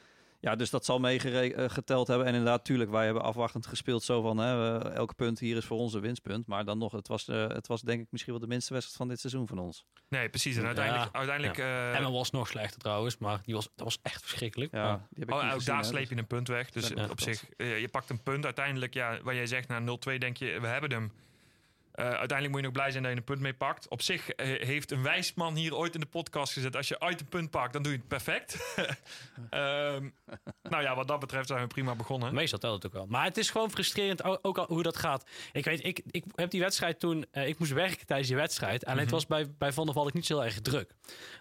Ja, dus dat zal meegeteld hebben. En inderdaad, tuurlijk, wij hebben afwachtend gespeeld. Zo van, hè, we- elke punt hier is voor ons een winstpunt. Maar dan nog, het was, eh, het was denk ik misschien wel de minste wedstrijd van dit seizoen van ons. Nee, precies. En uiteindelijk... Ja. uiteindelijk eh, Emma was nog slechter trouwens. Maar die was, dat was echt verschrikkelijk. Ja, Maar- die heb ik Oh, niet ook gezien, daar hè, sleep dus- je een punt weg. Dus Ja, op zich, eh, je pakt een punt. Uiteindelijk, ja, waar jij zegt, na 0-2 denk je, we hebben hem. Eh, uiteindelijk moet je nog blij zijn dat je een punt mee pakt. Op zich eh, heeft een wijs man hier ooit in de podcast gezet... als je uit een punt pakt, dan doe je het perfect. [LAUGHS] Ehm, nou ja, wat dat betreft zijn we prima begonnen. Meestal telt het ook wel. Maar het is gewoon frustrerend ook al hoe dat gaat. Ik weet, ik, ik heb die wedstrijd toen... eh, ik moest werken tijdens die wedstrijd. En het was bij, bij Van der Valk niet zo heel erg druk.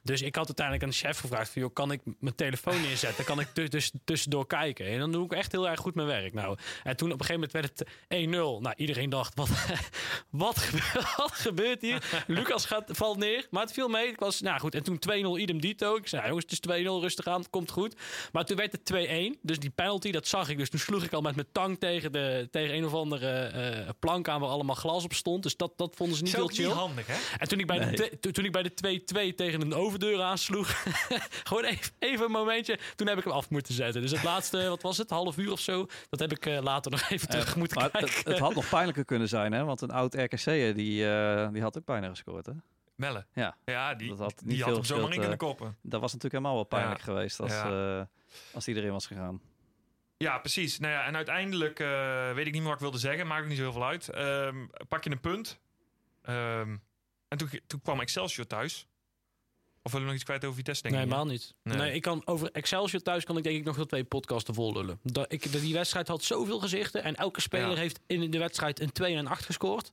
Dus ik had uiteindelijk aan de chef gevraagd... Van, joh, kan ik mijn telefoon [LAUGHS] neerzetten? Kan ik tu- dus tussendoor kijken? En dan doe ik echt heel erg goed mijn werk. Nou, en toen op een gegeven moment werd het 1-0. Nou, iedereen dacht, wat, [LAUGHS] wat, gebeurt, [LAUGHS] wat gebeurt hier? Lucas gaat, valt neer. Maar het viel mee. Ik was, nou goed, en toen 2-0 idem dito. Ik zei, nou, jongens, het is 2-0, rustig aan, het komt goed. Maar toen werd het 2-1. Dus die penalty, dat zag ik. Dus toen sloeg ik al met mijn tang tegen, de, tegen een of andere eh, plank aan... waar allemaal glas op stond. Dus dat, dat vonden ze niet heel chill. niet handig, hè? En toen ik bij, Nee. de, toen ik bij de 2-2 tegen een overdeur aansloeg, [LAUGHS] gewoon even, even een momentje, toen heb ik hem af moeten zetten. Dus het laatste, wat was het, half uur of zo, dat heb ik eh, later nog even terug moeten Maar kijken. het, het had nog pijnlijker kunnen zijn, hè? Want een oud RKC'er, die, eh, die had ook bijna gescoord, hè? Mellen. Ja, Ja, die, Dat had niet die had hem zomaar in gespeeld, kunnen koppen. dat was natuurlijk helemaal wel pijnlijk Ja. geweest als, Ja. eh, als die erin was gegaan. Ja, precies. Nou ja, en uiteindelijk eh, weet ik niet meer wat ik wilde zeggen. Maakt ook niet zo heel veel uit. Ehm, pak je een punt. Ehm, en toen, toen kwam Excelsior thuis. Of willen we nog iets kwijt over Vitesse, denk Nee, helemaal niet. Nee. Nee. ik kan over Excelsior thuis kan ik denk ik nog wel twee podcasten vol lullen. Dat, ik, dat die wedstrijd had zoveel gezichten en elke speler Ja. heeft in de wedstrijd een 2 en een 8 gescoord.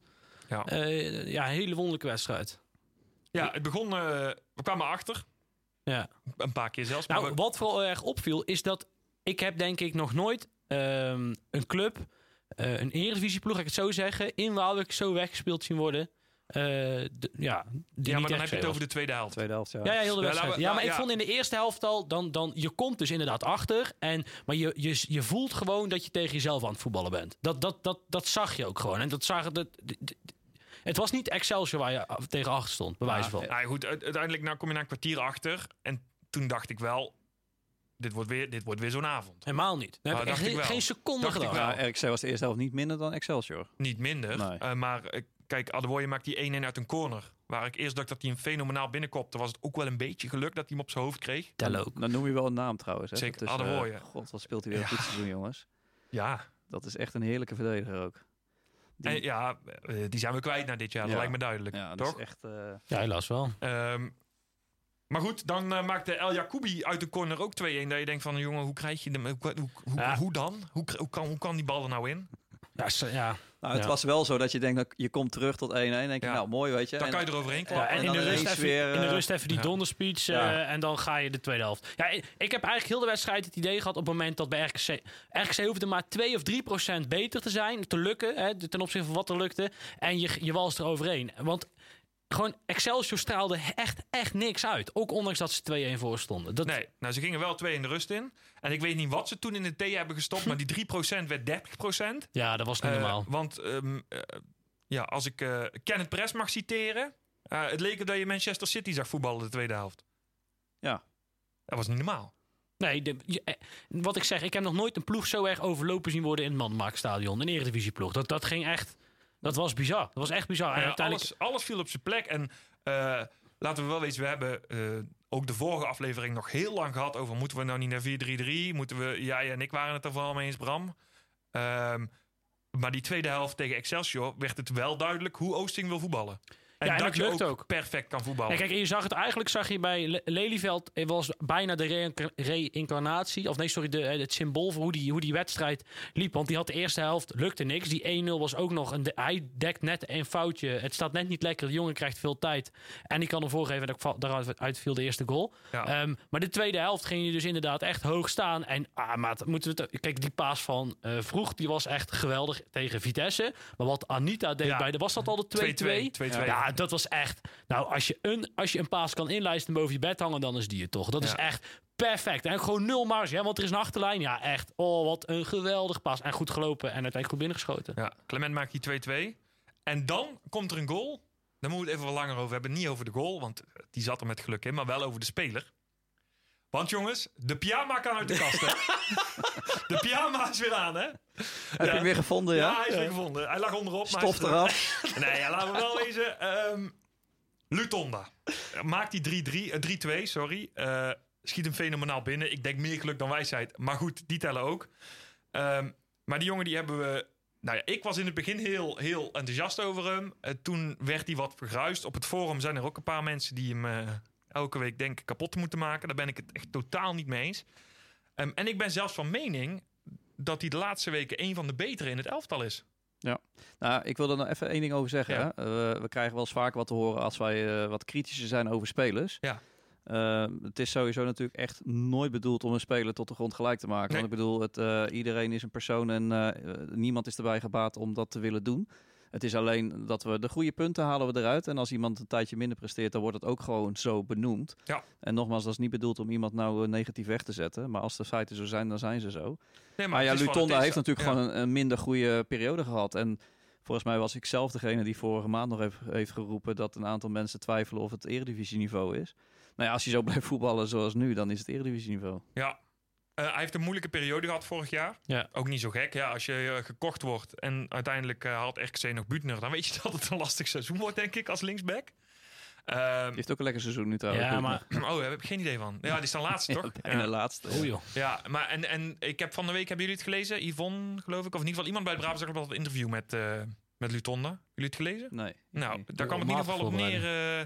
Ja. Eh, ja, een hele wonderlijke wedstrijd. Ja, het begon... eh, we kwamen achter. Ja. Een paar keer zelfs. maar Nou, we- wat vooral erg opviel, is dat ik heb denk ik nog nooit ehm, een club, eh, een eredivisieploeg, ga ik het zo zeggen, in Waalwijk zo weggespeeld zien worden. Eh, de- ja, ja, maar dan heb je het was. over de tweede helft. Tweede helft, ja. Ja, ja, heel de wedstrijd. ja, maar ik vond in de eerste helft al, dan, dan, je komt dus inderdaad achter. En, maar je, je, je voelt gewoon dat je tegen jezelf aan het voetballen bent. Dat, dat, dat, dat zag je ook gewoon. En dat d- d- het was niet Excelsior waar je af- tegen achter stond, bij wijze van. Nou goed, uite- uiteindelijk nou kom je na een kwartier achter. En toen dacht ik wel... Dit wordt weer, dit wordt weer zo'n avond. Helemaal niet. Heb Ah, ik echt ik wel. geen seconde Dacht ik gedaan. wel. Ja, RKC was de eerste helft niet minder dan Excelsior. Niet minder. Nee. Eh, maar eh, kijk, Adewoye maakt die 1-1 uit een corner. Waar ik eerst dacht dat hij hem fenomenaal binnenkopte... was het ook wel een beetje geluk dat hij hem op zijn hoofd kreeg. Tel ook. Dan noem je wel een naam trouwens. Hè? Zeker, is, eh, Adewoye. God, wat speelt hij weer een Ja. goed seizoen, jongens. Ja, Dat is echt een heerlijke verdediger ook. Die- en, ja eh, die zijn we kwijt na dit jaar. Dat lijkt me duidelijk. ja, dat toch? is echt... eh, Ja, helaas wel. Ehm, maar goed, dan eh, maakte El Jacoubi uit de corner ook 2-1. Dat je denkt van, jongen, hoe krijg je hem? Hoe, hoe, hoe, Ja. hoe dan? Hoe, hoe, kan, hoe kan die bal er nou in? Ja, ja. Nou, het Ja. was wel zo dat je denkt, dat je komt terug tot 1-1. denk je, Ja. nou mooi, weet je. Dan En- kan je eroverheen Ja, klappen. en, en in, de rust even, weer, in de eh, rust even die ja. donderspeech eh, Ja. en dan ga je de tweede helft. Ja, ik ik heb eigenlijk heel de wedstrijd het idee gehad op het moment dat bij RKC... RKC hoefde maar 2 of 3 procent beter te zijn, te lukken, hè, ten opzichte van wat er lukte. En je, je walst er overheen. Want gewoon Excelsior straalde echt, echt niks uit. Ook ondanks dat ze 2-1 voor stonden. Dat, Nee, nou, ze gingen wel 2 in de rust in. En ik weet niet wat ze toen in de thee hebben gestopt, maar die [LAUGHS] 3% werd 30%. Ja, dat was niet Eh, normaal. want ehm, eh, ja, als ik eh Kenneth Press mag citeren... eh, het leek dat je Manchester City zag voetballen de tweede helft. Ja. Dat was niet normaal. Nee, de, je- wat ik zeg, ik heb nog nooit een ploeg zo erg overlopen zien worden in het Manmarktstadion. Een eredivisieploeg. Dat, dat ging echt... Dat was bizar. Dat was echt bizar. En Ja, uiteindelijk... alles, alles viel op zijn plek. En eh, laten we wel weten, we hebben eh, ook de vorige aflevering nog heel lang gehad over... moeten we nou niet naar 4-3-3? Moeten we... Jij en ik waren het er vooral mee eens, Bram. Ehm, maar die tweede helft tegen Excelsior werd het wel duidelijk hoe Oosting wil voetballen. En Ja, en dat dat je lukt ook, ook. perfect kan voetballen. Ja, kijk, en je zag het eigenlijk, zag je bij Le- Lelyveld, het was bijna de reïnca- reïncarnatie, of nee, sorry, de, eh, het symbool voor hoe die, hoe die wedstrijd liep. Want die had de eerste helft, lukte niks. Die 1-0 was ook nog, een, de- hij dekt net een foutje. Het staat net niet lekker, de jongen krijgt veel tijd. En die kan ervoor geven, dat daaruit uit viel de eerste goal. Ja. Ehm, maar de tweede helft ging je dus inderdaad echt hoog staan. En ah, maat, moeten we het, kijk, die paas van eh, Vroeg, die was echt geweldig tegen Vitesse. Maar wat Anita deed Ja. bij de, was dat al de 2-2? 2-2. Ja, dat was echt. Nou, als je een, als je een paas kan inlijsten en boven je bed hangen, dan is die het toch. Dat is echt perfect. En gewoon nul marge, hè, want er is een achterlijn. Ja, echt. Oh, wat een geweldig paas. En goed gelopen en uiteindelijk goed binnengeschoten. Ja, Clement maakt die 2-2. En dan komt er een goal. Daar moeten we het even wat langer over hebben. Niet over de goal, want die zat er met geluk in. Maar wel over de speler. Want jongens, de pyjama kan uit de kast, hè? [LAUGHS] De pyjama is weer aan, hè? Heb je hem weer gevonden, Ja, ja? hij is weer gevonden. Hij lag onderop. Stof er- eraf. Nee, ja, laten we wel wezen. Ehm, Lutonda. Maakt die 3-3, eh, 3-2, sorry. Eh, schiet hem fenomenaal binnen. Ik denk meer geluk dan wijsheid. Maar goed, die tellen ook. Ehm, maar die jongen die hebben we nou ja, ik was in het begin heel, heel enthousiast over hem. Eh, toen werd hij wat vergruist. Op het forum zijn er ook een paar mensen die hem eh, elke week denken kapot te moeten maken. Daar ben ik het echt totaal niet mee eens. Ehm, en ik ben zelfs van mening dat hij de laatste weken een van de betere in het elftal is. Nou, ik wil er nog even één ding over zeggen. Ja. Hè? Eh, we krijgen wel eens vaak wat te horen als wij eh, wat kritischer zijn over spelers. Ja. Eh, het is sowieso natuurlijk echt nooit bedoeld om een speler tot de grond gelijk te maken. Nee. Want ik bedoel, het, eh, iedereen is een persoon en niemand is erbij gebaat om dat te willen doen. Het is alleen dat we de goede punten halen we eruit. En als iemand een tijdje minder presteert, dan wordt het ook gewoon zo benoemd. Ja. En nogmaals, dat is niet bedoeld om iemand nou eh, negatief weg te zetten. Maar als de feiten zo zijn, dan zijn ze zo. Nee, Maar, ja, Lutonda heeft natuurlijk Ja. gewoon een, een minder goede periode gehad. En volgens mij was ik zelf degene die vorige maand nog heeft, heeft geroepen dat een aantal mensen twijfelen of het eredivisieniveau is. Nou ja, als je zo [LAUGHS] blijft voetballen zoals nu, dan is het eredivisieniveau. Ja. Eh, hij heeft een moeilijke periode gehad vorig jaar. Ja. Ook niet zo gek. Ja, als je eh, gekocht wordt en uiteindelijk eh, haalt RKC nog Butner... dan weet je [LAUGHS] dat het een lastig seizoen wordt, denk ik, als linksback. Ehm, Die heeft ook een lekker seizoen nu trouwens. Ja, maar... oh, daar heb ik geen idee van. Ja, die staan laatste, [LAUGHS] toch? En de Ja. laatste. Oh joh. Ja, maar en, en ik heb van de week, hebben jullie het gelezen? Yvonne, geloof ik, of in ieder geval iemand bij het Brabants Dagblad had een interview met, eh met Lutonda. Jullie het gelezen? Nee. Nou, Nee. daar kwam het in ieder geval op neer eh,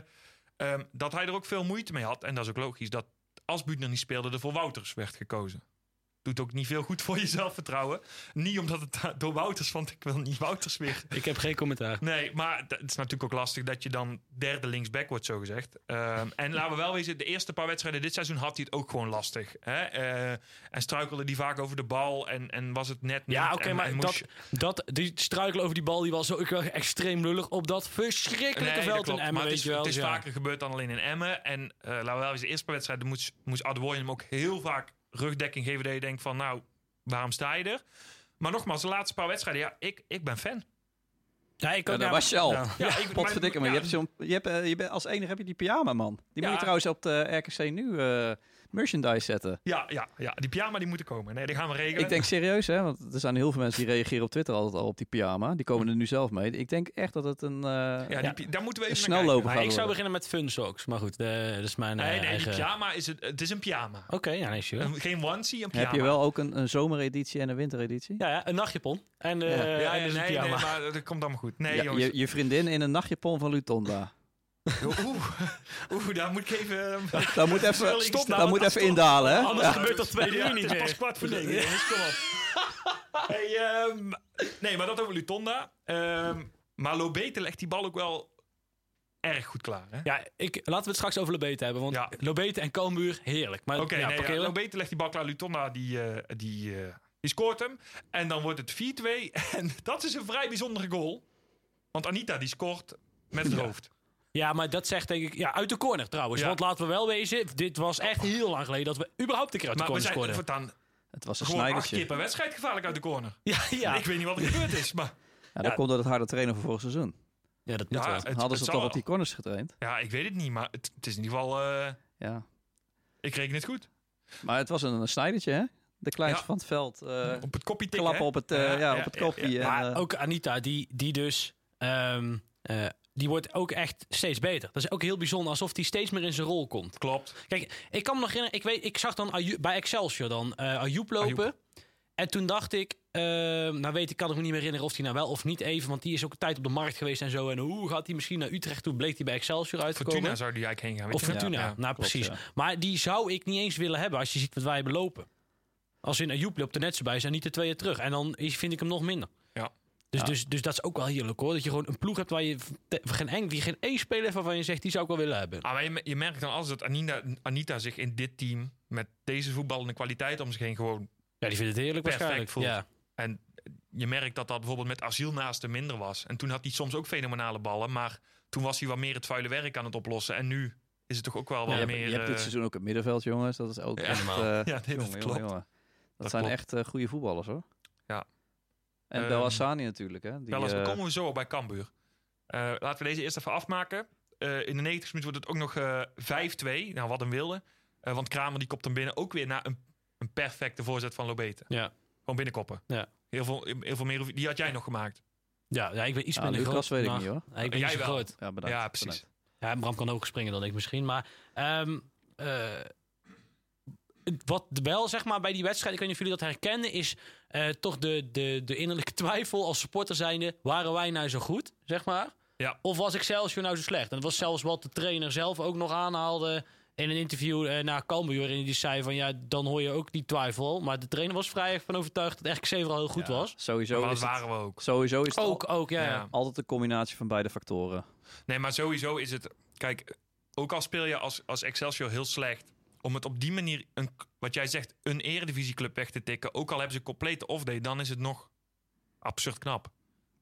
ehm, dat hij er ook veel moeite mee had. En dat is ook logisch, dat als Butner niet speelde, er voor Wouters werd gekozen. Doet ook niet veel goed voor je zelfvertrouwen. Niet omdat het door Wouters, want ik wil niet Wouters weer [LAUGHS] Ik heb geen commentaar. Nee, maar het is natuurlijk ook lastig dat je dan derde linksback wordt, zo gezegd. Ehm, en laten we wel wezen, de eerste paar wedstrijden dit seizoen had hij het ook gewoon lastig. Hè? Eh, en struikelde die vaak over de bal en, en was het net niet. Ja, oké, maar en dat, je- dat, die struikel over die bal, die was ook wel extreem lullig op dat verschrikkelijke Nee, dat veld in. Emmen, maar het is, wel. het is Dus ja. vaker gebeurd dan alleen in Emmen. En eh, laten we wel wezen, de eerste paar wedstrijden moest, moest Adwoyen hem ook heel vaak rugdekking geven. Dat je denkt van, nou, waarom sta je er? Maar nogmaals, de laatste paar wedstrijden, ja, ik, ik ben fan. Ja, ik Ja, ook, dat ja, was je al. ja. Ja, ik- Potverdikke, maar ja, je hebt zo'n, je hebt, eh, je bent, als enige heb je die pyjama, man. Die moet je trouwens op de RKC nu eh, merchandise zetten. Ja, ja, ja, die pyjama die moeten komen. Nee, die gaan we regelen. Ik denk serieus, hè, want er zijn heel veel mensen die reageren op Twitter altijd al op die pyjama. Die komen er nu zelf mee. Ik denk echt dat het een, eh, ja, die, Ja. daar moeten we even kijken. Maar gaat ik zou worden. beginnen met fun socks. Maar goed, eh, dat is mijn eh, Nee, nee, eigen... die pyjama is het, het is een pyjama. Oké, ja, nee, sure. Een- Geen onesie, een pyjama. Heb je wel ook een, een zomereditie en een wintereditie? Ja, ja, een nachtjapon. En, eh Ja. Ja, en ja, dus een nee, nee, pyjama. maar dat komt allemaal goed. Nee, Ja, jongens. je, je vriendin in een nachtjapon van Lutonda. Oeh, oeh, daar moet ik even... [LAUGHS] Dat moet even, stop, dat moet even indalen, hè? Anders Ja. gebeurt dat twee Ja, uur niet het is pas meer. kwart voor negen. jongens, kom op. [LAUGHS] Hey, ehm, nee, maar dat over Lutonda. Ehm, maar Lobete legt die bal ook wel erg goed klaar. hè? Ja, ik, laten we het straks over Lobete hebben. Want Ja. Lobete en Cambuur, heerlijk. Maar ja, nee, ja, Lobete legt die bal klaar. Lutonda die, eh, die, eh, die scoort hem. En dan wordt het 4-2. [LAUGHS] En dat is een vrij bijzondere goal. Want Anita die scoort met het Ja. hoofd. Ja, maar dat zegt denk ik... Ja, uit de corner trouwens. Ja. Want laten we wel wezen, dit was echt heel lang geleden dat we überhaupt een keer uit de Maar we corner Het was een gewoon acht snijdertje. keer per wedstrijd gevaarlijk uit de corner. [LAUGHS] Ja, ja. Ik weet niet wat er gebeurd is, maar Ja, dat Ja. komt door het harde trainen van vorig seizoen. ja, dat moet Ja, wel. het- Hadden ze toch op die corners getraind? ja, ik weet het niet. Maar het, het is in ieder geval, eh, Ja. ik reken het goed. Maar het was een, een snijdertje, hè? De kleinste Ja. van het veld. eh, op het kopje tikken. klappen hè? op het, eh, ja, op het kopje. ja. en, Maar ook Anita, die, die dus... ehm, eh, die wordt ook echt steeds beter. Dat is ook heel bijzonder, alsof die steeds meer in zijn rol komt. Klopt. Kijk, ik kan me nog herinneren, ik, weet, ik zag dan bij Excelsior dan eh Ayoub lopen. Ayoub. En toen dacht ik, ehm, nou weet ik, kan ik me niet meer herinneren of hij nou wel of niet even, want die is ook een tijd op de markt geweest en zo. En hoe gaat hij misschien naar Utrecht toe? Bleek hij bij Excelsior uit te Fortuna zou die eigenlijk heen gaan. Of? Fortuna, Ja. nou klopt, precies. ja. Maar die zou ik niet eens willen hebben als je ziet wat wij hebben lopen. Als in Ayoub loopt er net zo bij, zijn niet de tweeën terug. En dan vind ik hem nog minder. Ja. Dus, Ja. Dus, dus dat is ook wel heerlijk hoor. Dat je gewoon een ploeg hebt waar je te- geen, eng, die geen één speler heeft waarvan je zegt, die zou ik wel willen hebben. Ah, maar je, je merkt dan alles dat Anita, Anita zich in dit team met deze voetballende kwaliteit om zich heen gewoon. Ja, die vindt het heerlijk Perfect waarschijnlijk. voelt. Ja. En je merkt dat dat bijvoorbeeld met asielnaasten minder was. En toen had hij soms ook fenomenale ballen, maar toen was hij wat meer het vuile werk aan het oplossen. En nu is het toch ook wel Ja, wat je, hebt, meer. je hebt dit eh, seizoen ook het middenveld, jongens. Dat is ook Ja, echt... eh, ja, nee, dat jongen, klopt. jongen, jongen. Dat, Dat zijn klopt. echt eh, goede voetballers, hoor. Ja. En Belhassani natuurlijk, hè. Die, dan eh, komen we zo op bij Cambuur. Eh, laten we deze eerst even afmaken. Eh, in de 90 minuut wordt het ook nog eh 5-2. Nou, wat een wilde. Eh, want Kramer die kopt hem binnen ook weer naar een, een perfecte voorzet van Lobete. Ja. Gewoon binnenkoppen. Ja. Heel veel, heel veel meer. Die had jij nog gemaakt. Ja, ja, ik ben iets Ja, minder Lucas groot. weet ik maar- niet, hoor. Ja, ik ben Jij wel. groot. ja, bedankt. ja, precies. bedankt. Ja, Bram kan hoger springen dan ik misschien. Maar ehm, eh, wat wel, zeg maar, bij die wedstrijd, ik weet niet of jullie dat herkennen, is eh, toch de, de, de innerlijke [LAUGHS] twijfel als supporter zijnde. Waren wij nou zo goed, zeg maar? Ja. Of was Excelsior nou zo slecht? En dat was zelfs wat de trainer zelf ook nog aanhaalde in een interview uh, na Cambuur. En die zei van, ja, dan hoor je ook die twijfel. Maar de trainer was vrij van overtuigd dat RKC vooral heel goed Ja, was. Sowieso maar is dat het, waren we ook. sowieso is het al- Ook, ook, ja. altijd een combinatie van beide factoren. Nee, maar sowieso is het... Kijk, ook al speel je als, als Excelsior heel slecht... om het op die manier, een, wat jij zegt, een eredivisieclub weg te tikken... ook al hebben ze een complete off-day, dan is het nog absurd knap.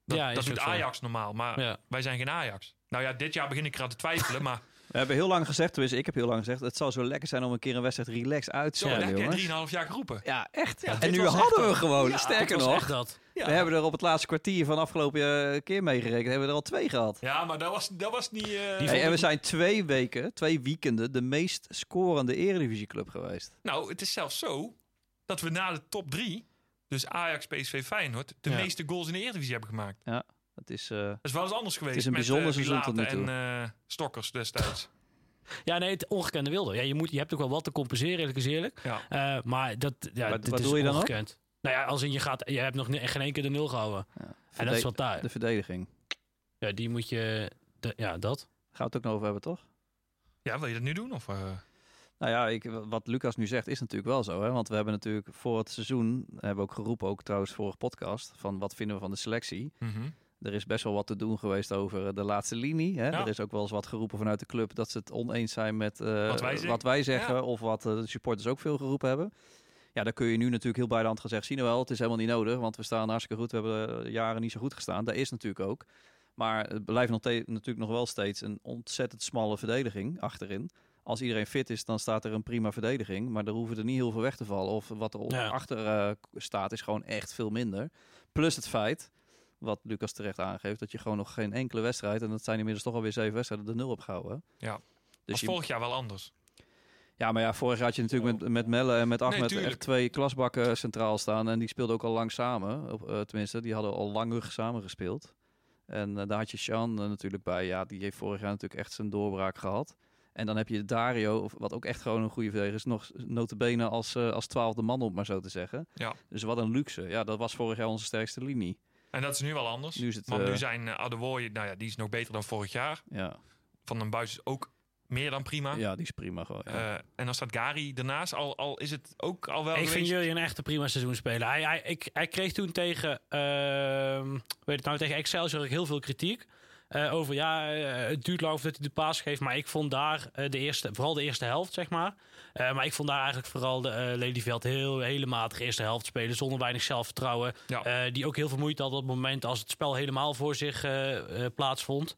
Dat, Ja, is dat doet zo. Ajax normaal, maar Ja. wij zijn geen Ajax. Nou ja, dit jaar begin ik eraan te twijfelen, [LAUGHS] maar We hebben heel lang gezegd, tenminste ik heb heel lang gezegd, het zou zo lekker zijn om een keer een wedstrijd relaxed uit te lekker, jongens. 3,5 jaar geroepen. Ja, echt. Ja, en nu hadden we gewoon. Ja, Sterker nog, dat. Ja. we hebben er op het laatste kwartier van afgelopen eh, keer meegerekend, hebben we er al twee gehad. Ja, maar dat was, dat was niet... eh, Hey, en we zijn twee weken, twee weekenden, de meest scorende eredivisieclub geweest. Nou, het is zelfs zo dat we na de top 3, dus Ajax, PSV, Feyenoord... de Ja. meeste goals in de Eredivisie hebben gemaakt. Het is, eh, Dat is wel eens anders geweest. is een met, bijzonder eh, seizoen tot nu toe. en eh, Stokkers destijds. [LAUGHS] Ja, nee, het ongekende wilde. Ja, je, moet, je hebt ook wel wat te compenseren, eerlijk is eerlijk. Ja. Eh, maar dat, ja, Wat- dit wat is doe je dan ook? ongekend. Nou ja, als in je gaat, je hebt nog geen één keer de nul gehouden. ja, En dat is wat daar. de verdediging. Ja, die moet je, de, ja, dat. Gaan we het ook nog over hebben, toch? ja, wil je dat nu doen? Of, eh? Nou ja, ik, wat Lucas nu zegt is natuurlijk wel zo. Hè? Want we hebben natuurlijk voor het seizoen, hebben we ook geroepen, ook trouwens vorige podcast, van wat vinden we van de selectie. mhm. Er is best wel wat te doen geweest over eh, de laatste linie. Hè? Ja. Er is ook wel eens wat geroepen vanuit de club dat ze het oneens zijn met eh, Wat wij zeggen. wat wij zeggen. Ja. Of wat eh, de supporters ook veel geroepen hebben. Ja, daar kun je nu natuurlijk heel bij de hand gezegd zien. wel, het is helemaal niet nodig, want we staan hartstikke goed. We hebben jaren niet zo goed gestaan. Dat is natuurlijk ook. Maar het blijft nog natuurlijk nog wel steeds een ontzettend smalle verdediging achterin. Als iedereen fit is, dan staat er een prima verdediging. Maar er hoeven er niet heel veel weg te vallen. Of wat er Ja. achter staat, is gewoon echt veel minder. Plus het feit, wat Lucas terecht aangeeft, dat je gewoon nog geen enkele wedstrijd, en dat zijn inmiddels toch alweer zeven wedstrijden, de nul hebt gehouden. Ja. Dus je, vorig jaar wel anders. ja, maar ja, vorig jaar had je natuurlijk met, met Melle en met Ahmed echt twee klasbakken centraal staan. En die speelden ook al lang samen. Eh, tenminste, die hadden al langer samen gespeeld. En eh, daar had je Sean eh, natuurlijk bij. Ja, die heeft vorig jaar natuurlijk echt zijn doorbraak gehad. En dan heb je Dario, of wat ook echt gewoon een goede verdediger is, nog notabene als, als twaalfde man op, maar zo te zeggen. Ja. Dus wat een luxe. Ja, dat was vorig jaar onze sterkste linie. En dat is nu wel anders. Nu is het, Want eh, nu zijn uh, Adewoye, nou ja, die is nog beter dan vorig jaar. Ja, Van den Buis is ook meer dan prima. ja die is prima gewoon. ja. Eh, en dan staat Gary ernaast. Al, al is het ook al wel ik vind jullie een echte prima seizoen spelen. Hij, hij, ik, hij kreeg toen tegen, ehm, weet het nou, tegen Excelsior heel veel kritiek. Eh, over ja, eh, het duurt lang voordat hij de paas geeft. Maar ik vond daar eh, de eerste, vooral de eerste helft, zeg maar. Maar ik vond daar eigenlijk vooral de Lelyveld heel hele matige eerste helft spelen. Zonder weinig zelfvertrouwen. Ja. Die ook heel veel moeite had op het moment als het spel helemaal voor zich plaatsvond.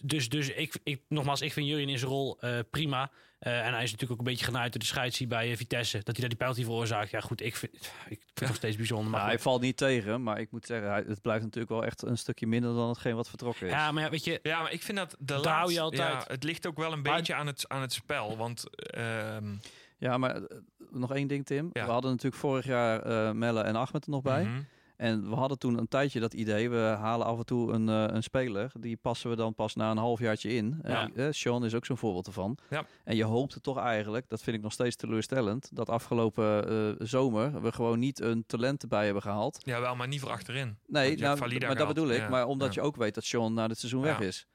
Dus dus ik, ik, nogmaals, ik vind Jurjen in zijn rol prima. Eh, en hij is natuurlijk ook een beetje genaaid door de scheidsie bij eh, Vitesse. Dat hij daar die penalty veroorzaakt. Ja goed, ik vind, ik vind het nog steeds bijzonder. Maar hij valt niet tegen, maar ik moet zeggen, het blijft natuurlijk wel echt een stukje minder dan hetgeen wat vertrokken is. ja, maar ja, weet je, Ja, maar ik vind dat de Daar laatste, hou je altijd. Ja, het ligt ook wel een Maar- beetje aan het, aan het spel. Want ehm, Ja, maar eh, nog één ding, Tim. Ja. We hadden natuurlijk vorig jaar eh, Melle en Ahmed er nog bij. mhm. En we hadden toen een tijdje dat idee. We halen af en toe een, eh, een speler. Die passen we dan pas na een halfjaartje in. Ja. Eh, eh, Sean is ook zo'n voorbeeld ervan. Ja. En je hoopte toch eigenlijk, dat vind ik nog steeds teleurstellend, dat afgelopen zomer we gewoon niet een talent erbij hebben gehaald. Jawel, maar niet voor achterin. Nee, nou, maar dat bedoel ik. Ja, Maar omdat ja. je ook weet dat Sean na dit seizoen weg Ja. is.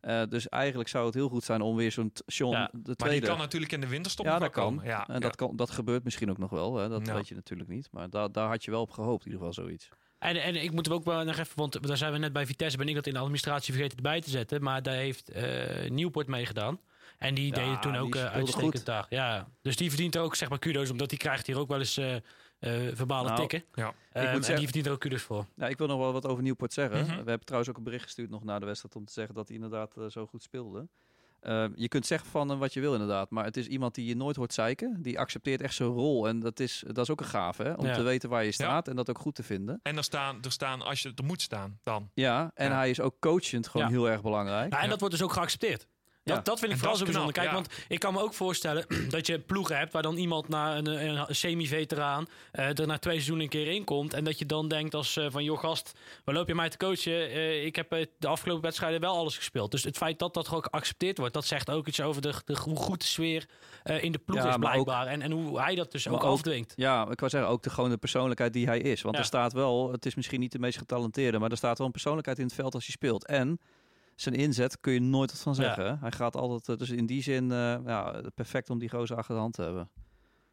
Eh, dus eigenlijk zou het heel goed zijn om weer zo'n Sean Ja. de Maar die tweede. kan natuurlijk in de winterstop Ja, dat kan. komen. Ja, en ja. dat, kan, dat gebeurt misschien ook nog wel. Hè? Dat Ja. weet je natuurlijk niet. Maar daar daar had je wel op gehoopt, in ieder geval zoiets. En, en ik moet hem ook wel nog even, want daar zijn we net bij Vitesse, ben ik dat in de administratie vergeten erbij te zetten. Maar daar heeft eh Nieuwpoort meegedaan. En die Ja, deed het toen ook eh, uitstekend goed. daar. Ja, dus die verdient er ook zeg maar kudos, omdat die krijgt hier ook wel eens eh eh, verbale Nou, tikken. Ja. Ehm, en zeggen- die verdient er ook kudos voor. Ja, ik wil nog wel wat over Nieuwpoort zeggen. Mhm. We hebben trouwens ook een bericht gestuurd nog na de wedstrijd om te zeggen dat hij inderdaad eh, zo goed speelde. Eh, je kunt zeggen van hem wat je wil inderdaad, maar het is iemand die je nooit hoort zeiken. Die accepteert echt zijn rol en dat is, dat is ook een gave, hè? om Ja. te weten waar je staat en dat ook goed te vinden. En er staan, er staan, als je er moet staan, dan. Ja, en Ja. hij is ook coachend gewoon Ja. heel erg belangrijk. Nou, en Ja. dat wordt dus ook geaccepteerd. Dat, Ja. dat vind ik vooral zo bijzonder. knap, Kijk, ja. want ik kan me ook voorstellen [CLEARS THROAT] dat je ploegen hebt waar dan iemand na een, een, semi-veteraan eh, er na twee seizoenen een keer in komt. En dat je dan denkt als eh, van, joh gast, waar loop je mij te coachen? Eh, ik heb de afgelopen wedstrijden wel alles gespeeld. Dus het feit dat dat gewoon geaccepteerd wordt, dat zegt ook iets over de, de, hoe goed de sfeer in de ploeg Ja, is ook- blijkbaar. en, en hoe hij dat dus ook, ook- afdwingt. Ja, ik wou zeggen, ook de gewone persoonlijkheid die hij is. Want er staat wel, het is misschien niet de meest getalenteerde, maar er staat wel een persoonlijkheid in het veld als hij speelt. En zijn inzet kun je nooit wat van zeggen. Hij gaat altijd, eh, dus in die zin, eh, ja, perfect om die gozer achter de hand te hebben.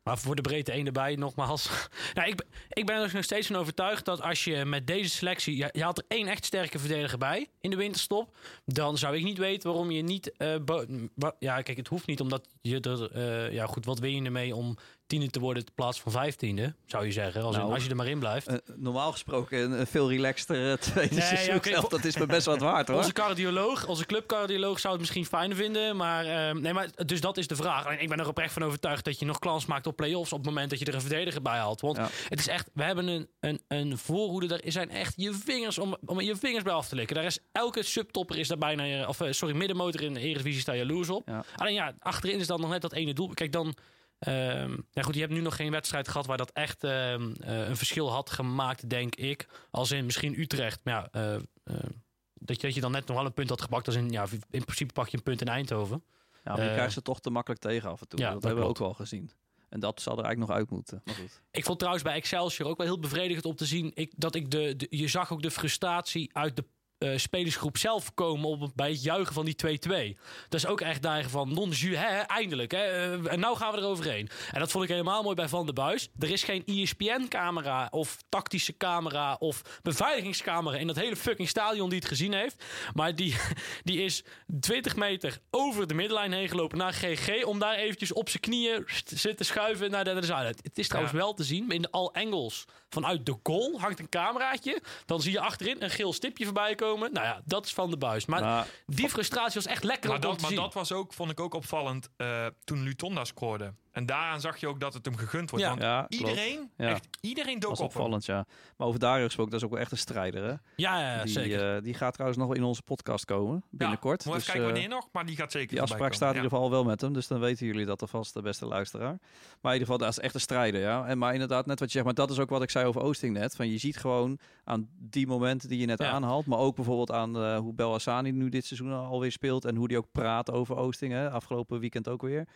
Maar voor de breedte één erbij, nogmaals. [LAUGHS] nou, ik, ben- ik ben er nog steeds van overtuigd dat als je met deze selectie... Je, je had er één echt sterke verdediger bij in de winterstop. Dan zou ik niet weten waarom je niet... eh, ja, kijk, het hoeft niet omdat je er... ja, goed, wat win je ermee om tiende te worden in plaats van vijftiende? Zou je zeggen, als, in- Nou, als je er maar in blijft. Eh, normaal gesproken een, veel relaxter eh, [LAUGHS] tweede Nee, ja, seizoen zelf, dat is me best wat waard [LAUGHS] hoor. Onze cardioloog, onze clubcardioloog zou het misschien fijn vinden. Maar, ehm, nee, maar dus dat is de vraag. Alleen ik ben er oprecht van overtuigd dat je nog kans maakt op play-offs op het moment dat je er een verdediger bij haalt. Want Ja. het is echt, we hebben een, een, een voorhoede. Daar zijn echt je vingers om, om je vingers bij af te likken. Daar is elke subtopper is daar bijna, je- of eh, sorry, middenmotor in de Eredivisie sta je jaloers op. Ja. Alleen ja, achterin is dan nog net dat ene doel. Kijk dan. Ehm ja goed, je hebt nu nog geen wedstrijd gehad waar dat echt ehm, eh, een verschil had gemaakt, denk ik. Als in misschien Utrecht. Maar ja, eh, eh, dat, je, dat je dan net nog wel een punt had gepakt. Als in, ja, in principe pak je een punt in Eindhoven. Ja, maar je krijgt ze toch te makkelijk tegen af en toe. ja, dat, dat hebben we ook wel gezien. En dat zal er eigenlijk nog uit moeten. Maar goed. Ik vond trouwens bij Excelsior ook wel heel bevredigend om te zien. Ik, dat ik de, de- je zag ook de frustratie uit de eh, spelersgroep zelf komen op, bij het juichen van die 2-2. Dat is ook echt daar van non jus, hè, eindelijk. Hè, eh, en nou gaan we er overheen. En dat vond ik helemaal mooi bij Van der Buis. Er is geen ESPN-camera of tactische camera of beveiligingscamera in dat hele fucking stadion die het gezien heeft. Maar die, [LAUGHS] die is 20 meter over de middenlijn heen gelopen naar GG om daar eventjes op zijn knieën te zitten schuiven naar de, naar de zijlijn. Het is trouwens Ja. wel te zien in de all angles vanuit de goal hangt een cameraatje. Dan zie je achterin een geel stipje voorbij komen. Nou ja, dat is Van de Buis. Maar Maar die frustratie was echt lekker Maar, om dat, te maar zien. dat was ook, vond ik ook opvallend eh, toen Lutonda scoorde. En daaraan zag je ook dat het hem gegund wordt. Ja. Want ja, iedereen, Ja. echt iedereen dook op hem. opvallend, ja. Maar over Dario gesproken, dat is ook wel echt een strijder, hè? ja, die, zeker. eh, die gaat trouwens nog wel in onze podcast komen, binnenkort. Ja, moet Dus, even kijken eh, wanneer nog, maar die gaat zeker Die afspraak staat in ieder geval wel met hem, dus dan weten jullie dat alvast, de beste luisteraar. Maar in ieder geval, dat is echt een strijder, ja. En maar inderdaad, net wat je zegt, maar dat is ook wat ik zei over Oosting net. Van je ziet gewoon aan die momenten die je net aanhaalt, maar ook bijvoorbeeld aan eh, hoe Bel Hassani nu dit seizoen alweer speelt en hoe die ook praat over Oosting, hè. Afgelopen weekend ook weer.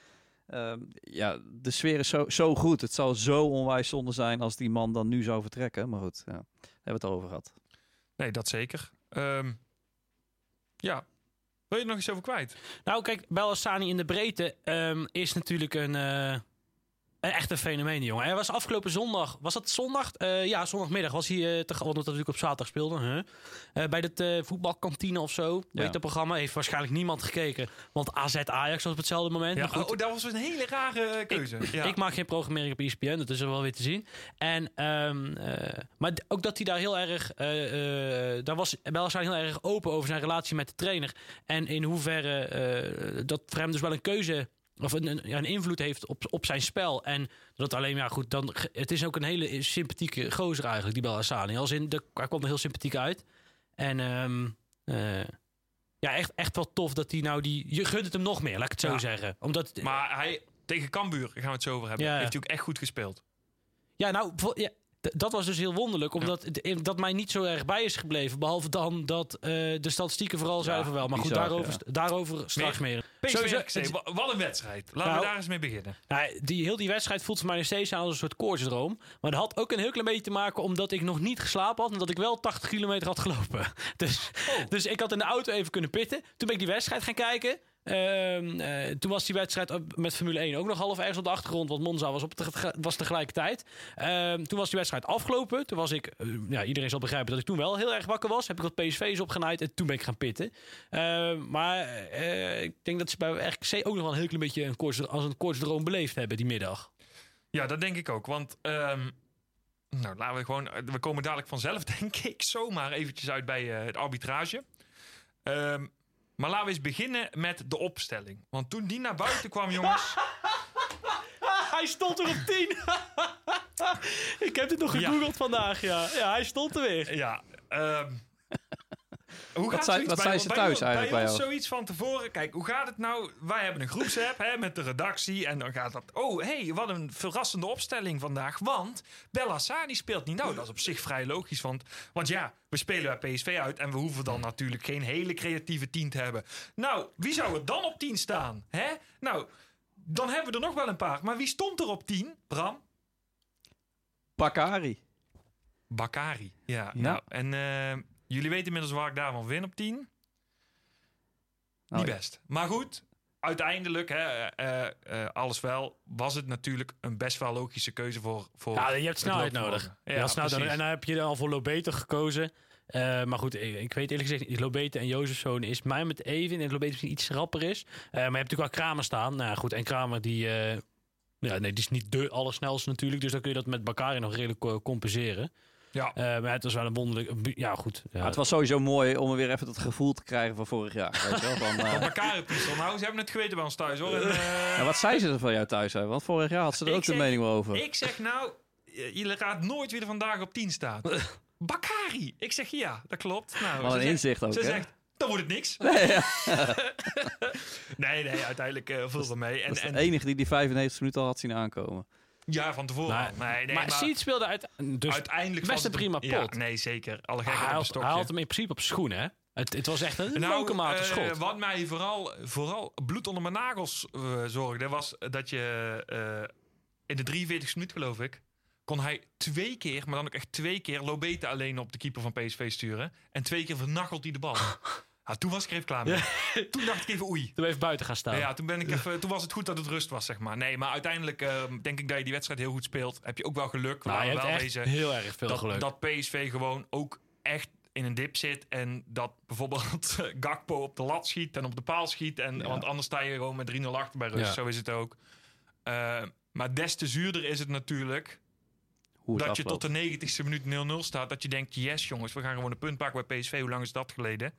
Ehm, ja, de sfeer is zo, zo goed. Het zal zo onwijs zonde zijn als die man dan nu zou vertrekken. Maar goed, ja, daar hebben we het over gehad. Nee, dat zeker. Ehm, ja. Wil je er nog iets over kwijt? Nou, kijk, Belassani in de breedte ehm, is natuurlijk een, eh, een fenomeen, jongen. Hij was afgelopen zondag, was dat zondag? Eh, ja, zondagmiddag was hij, eh te, want dat natuurlijk op zaterdag speelde. Huh? Eh, bij de voetbalkantine of zo. Weet dat programma? Heeft waarschijnlijk niemand gekeken. Want AZ Ajax was op hetzelfde moment. Ja, Maar goed, oh, dat was een hele rare keuze. ja. Ik [LAUGHS] maak geen programmering op ESPN, dat is er wel weer te zien. En, ehm, eh, maar ook dat hij daar heel erg... daar was Belsaar heel erg open over zijn relatie met de trainer. En in hoeverre dat voor hem dus wel een keuze... Of een, een, invloed heeft op, op zijn spel. En dat alleen, ja goed, dan, het is ook een hele sympathieke gozer eigenlijk, die Belassani. Als in, de, hij kwam er heel sympathiek uit. En ehm, eh, ja, echt, echt wel tof dat hij nou die... Je gunt het hem nog meer, laat ik het zo Ja. zeggen. Omdat, Maar hij, tegen Cambuur, daar gaan we het zo over hebben, Ja. heeft hij ook echt goed gespeeld. Ja, nou, ja, dat was dus heel wonderlijk. Omdat dat mij niet zo erg bij is gebleven. Behalve dan dat eh, de statistieken vooral zeiden van wel. Maar goed, bizar, daarover, ja. daarover straks meer. Wa- wat een wedstrijd. Laten Nou, we daar eens mee beginnen. Nou, die, heel die wedstrijd voelt voor mij nog steeds aan als een soort koortsdroom. Maar dat had ook een heel klein beetje te maken omdat ik nog niet geslapen had. En dat ik wel 80 kilometer had gelopen. [LAUGHS] Dus, Oh. dus ik had in de auto even kunnen pitten. Toen ben ik die wedstrijd gaan kijken. Ehm, eh, toen was die wedstrijd met Formule 1 ook nog half ergens op de achtergrond. Want Monza was, op te- was tegelijkertijd. Ehm, toen was die wedstrijd afgelopen. Toen was ik, eh, ja, iedereen zal begrijpen dat ik toen wel heel erg wakker was. Heb ik wat PSV's opgenaaid en toen ben ik gaan pitten. Ehm, maar eh, ik denk dat ze bij RKC ook nog wel een heel klein beetje een koorts, als een koortsdroom beleefd hebben die middag. Ja, dat denk ik ook. Want, ehm, nou, laten we gewoon... We komen dadelijk vanzelf, [LAUGHS] denk ik, zomaar eventjes uit bij het arbitrage. Maar laten we eens beginnen met de opstelling. Want toen die naar buiten kwam, jongens... [LAUGHS] Hij stond er op 10. [LAUGHS] ik heb dit nog Ja. gegoogeld vandaag, ja. Ja, hij stond er weer. Ja, ehm, Hoe Wat gaat wat bij zei ons- ze bij thuis ons- eigenlijk bij bij ons jou? zoiets van tevoren. Kijk, hoe gaat het nou? Wij hebben een groepsapp hè, met de redactie. En dan gaat dat... Oh, hey, wat een verrassende opstelling vandaag. Want Bella Sani speelt niet. Nou, dat is op zich vrij logisch. Want, want ja, we spelen bij PSV uit. En we hoeven dan natuurlijk geen hele creatieve team te hebben. Nou, wie zou er dan op 10 staan? Hè? Nou, dan hebben we er nog wel een paar. Maar wie stond er op 10, Bram? Bakari. Bakari. Ja, Ja. nou, en eh, jullie weten inmiddels waar ik daarvan win op 10. Nou, Niet best. Maar goed, uiteindelijk, hè, eh, eh, eh, alles wel, was het natuurlijk een best wel logische keuze voor. voor Ja, je hebt snelheid nodig. Ja, je had snelheid nodig. En dan heb je dan voor Lobeter gekozen. Eh, maar goed, ik, ik weet eerlijk gezegd, Lobeter en Jozefzoon is mij met even. En Lobeter misschien iets rapper is. Eh, maar je hebt natuurlijk wel Kramer staan. Nou ja, goed, en Kramer die... eh, ja, nee, die is niet de allersnelste natuurlijk. Dus dan kun je dat met Bakari nog redelijk compenseren. Ja, Eh, maar het was wel een wonderlijk... Ja, goed. Ja. Maar het was sowieso mooi om weer even dat gevoel te krijgen van vorig jaar. Weet je wel? Van, eh, Piesel. Nou, ze hebben het geweten bij ons thuis hoor. En, eh, ja, wat zei ze er van jou thuis? Hè? Want vorig jaar had ze er Ik ook de zeg- mening over. ik zeg nou, je raadt nooit wie er vandaag op 10 staat. [LAUGHS] Bakari. Ik zeg ja, dat klopt. Nou, Wat een zegt- inzicht ook, Ze hè? zegt, dan wordt het niks. Nee, ja. [LAUGHS] Nee, nee, uiteindelijk uh, viel ze mee. En, Dat is de en, enige die die 95 minuten al had zien aankomen. Ja, van tevoren. Maar- al. nee, nee, maar, maar, Seed speelde uit... Dus uiteindelijk best een prima Ja, pot. nee, zeker. Alle hij, had, stokje. hij had hem in principe op zijn schoenen, hè? Het, het was echt een Nou, eh, schot. wat mij vooral, vooral bloed onder mijn nagels eh, zorgde, was dat je eh, in de 43 minuut, geloof ik, kon hij twee keer, maar dan ook echt twee keer, Lobete alleen op de keeper van PSV sturen. En twee keer vernachelt hij de bal. [LAUGHS] Ja, toen was ik er even klaar mee. [LAUGHS] Toen dacht ik even oei. Toen even buiten gaan staan. Ja, toen, ben ik even, toen was het goed dat het rust was, zeg maar. Nee, maar uiteindelijk eh, denk ik dat je die wedstrijd heel goed speelt. Heb je ook wel geluk. nou, je wel echt wezen heel erg veel dat, geluk. dat PSV gewoon ook echt in een dip zit. En dat bijvoorbeeld [LAUGHS] Gakpo op de lat schiet en op de paal schiet. En, Ja. Want anders sta je gewoon met 3-0 achter bij rust. Zo is het ook. Eh, maar des te zuurder is het natuurlijk het dat je tot de 90ste minuut 0-0 staat. Dat je denkt, yes jongens, we gaan gewoon een punt pakken bij PSV. Hoe lang is dat geleden?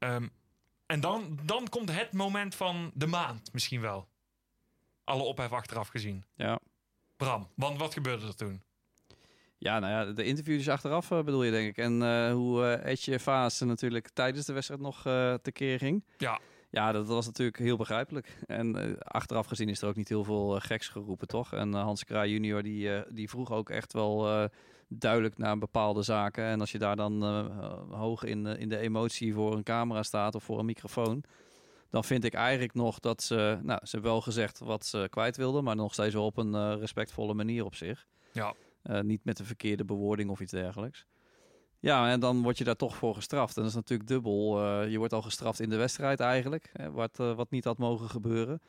Ehm, en dan, dan komt het moment van de maand misschien wel. Alle ophef achteraf gezien. Ja. Bram, want wat gebeurde er toen? ja, nou ja, de interviews achteraf eh, bedoel je denk ik. En eh, hoe eh Etje Vaas natuurlijk tijdens de wedstrijd nog eh tekeer ging. Ja. Ja, dat was natuurlijk heel begrijpelijk. En eh, achteraf gezien is er ook niet heel veel eh, geks geroepen, toch? En eh, Hans Kraai junior, die, eh, die vroeg ook echt wel eh, duidelijk naar bepaalde zaken. En als je daar dan eh, hoog in, eh, in de emotie voor een camera staat of voor een microfoon... dan vind ik eigenlijk nog dat ze... Nou, ze hebben wel gezegd wat ze kwijt wilden... maar nog steeds wel op een eh, respectvolle manier op zich. Ja. Niet met een verkeerde bewoording of iets dergelijks. Ja, en dan word je daar toch voor gestraft. En dat is natuurlijk dubbel. Je wordt al gestraft in de wedstrijd eigenlijk, hè, wat, wat niet had mogen gebeuren.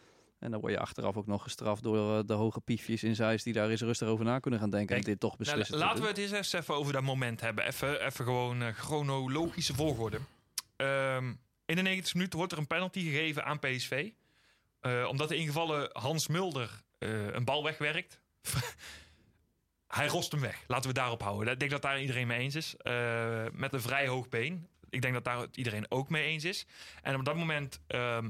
En dan word je achteraf ook nog gestraft door eh, de hoge piefjes in Zeist... die daar eens rustig over na kunnen gaan denken en dit toch Nou, beslissen. te laten we het eens even over dat moment hebben. Even, even gewoon eh, chronologische volgorde. Ehm, in de 90 minuten wordt er een penalty gegeven aan PSV. Eh, omdat de ingevallen Hans Mulder een bal wegwerkt. [LAUGHS] Hij rost hem weg. Laten we daarop houden. Ik denk dat daar iedereen mee eens is. Met een vrij hoog been. Ik denk dat daar iedereen ook mee eens is. En op dat moment ehm,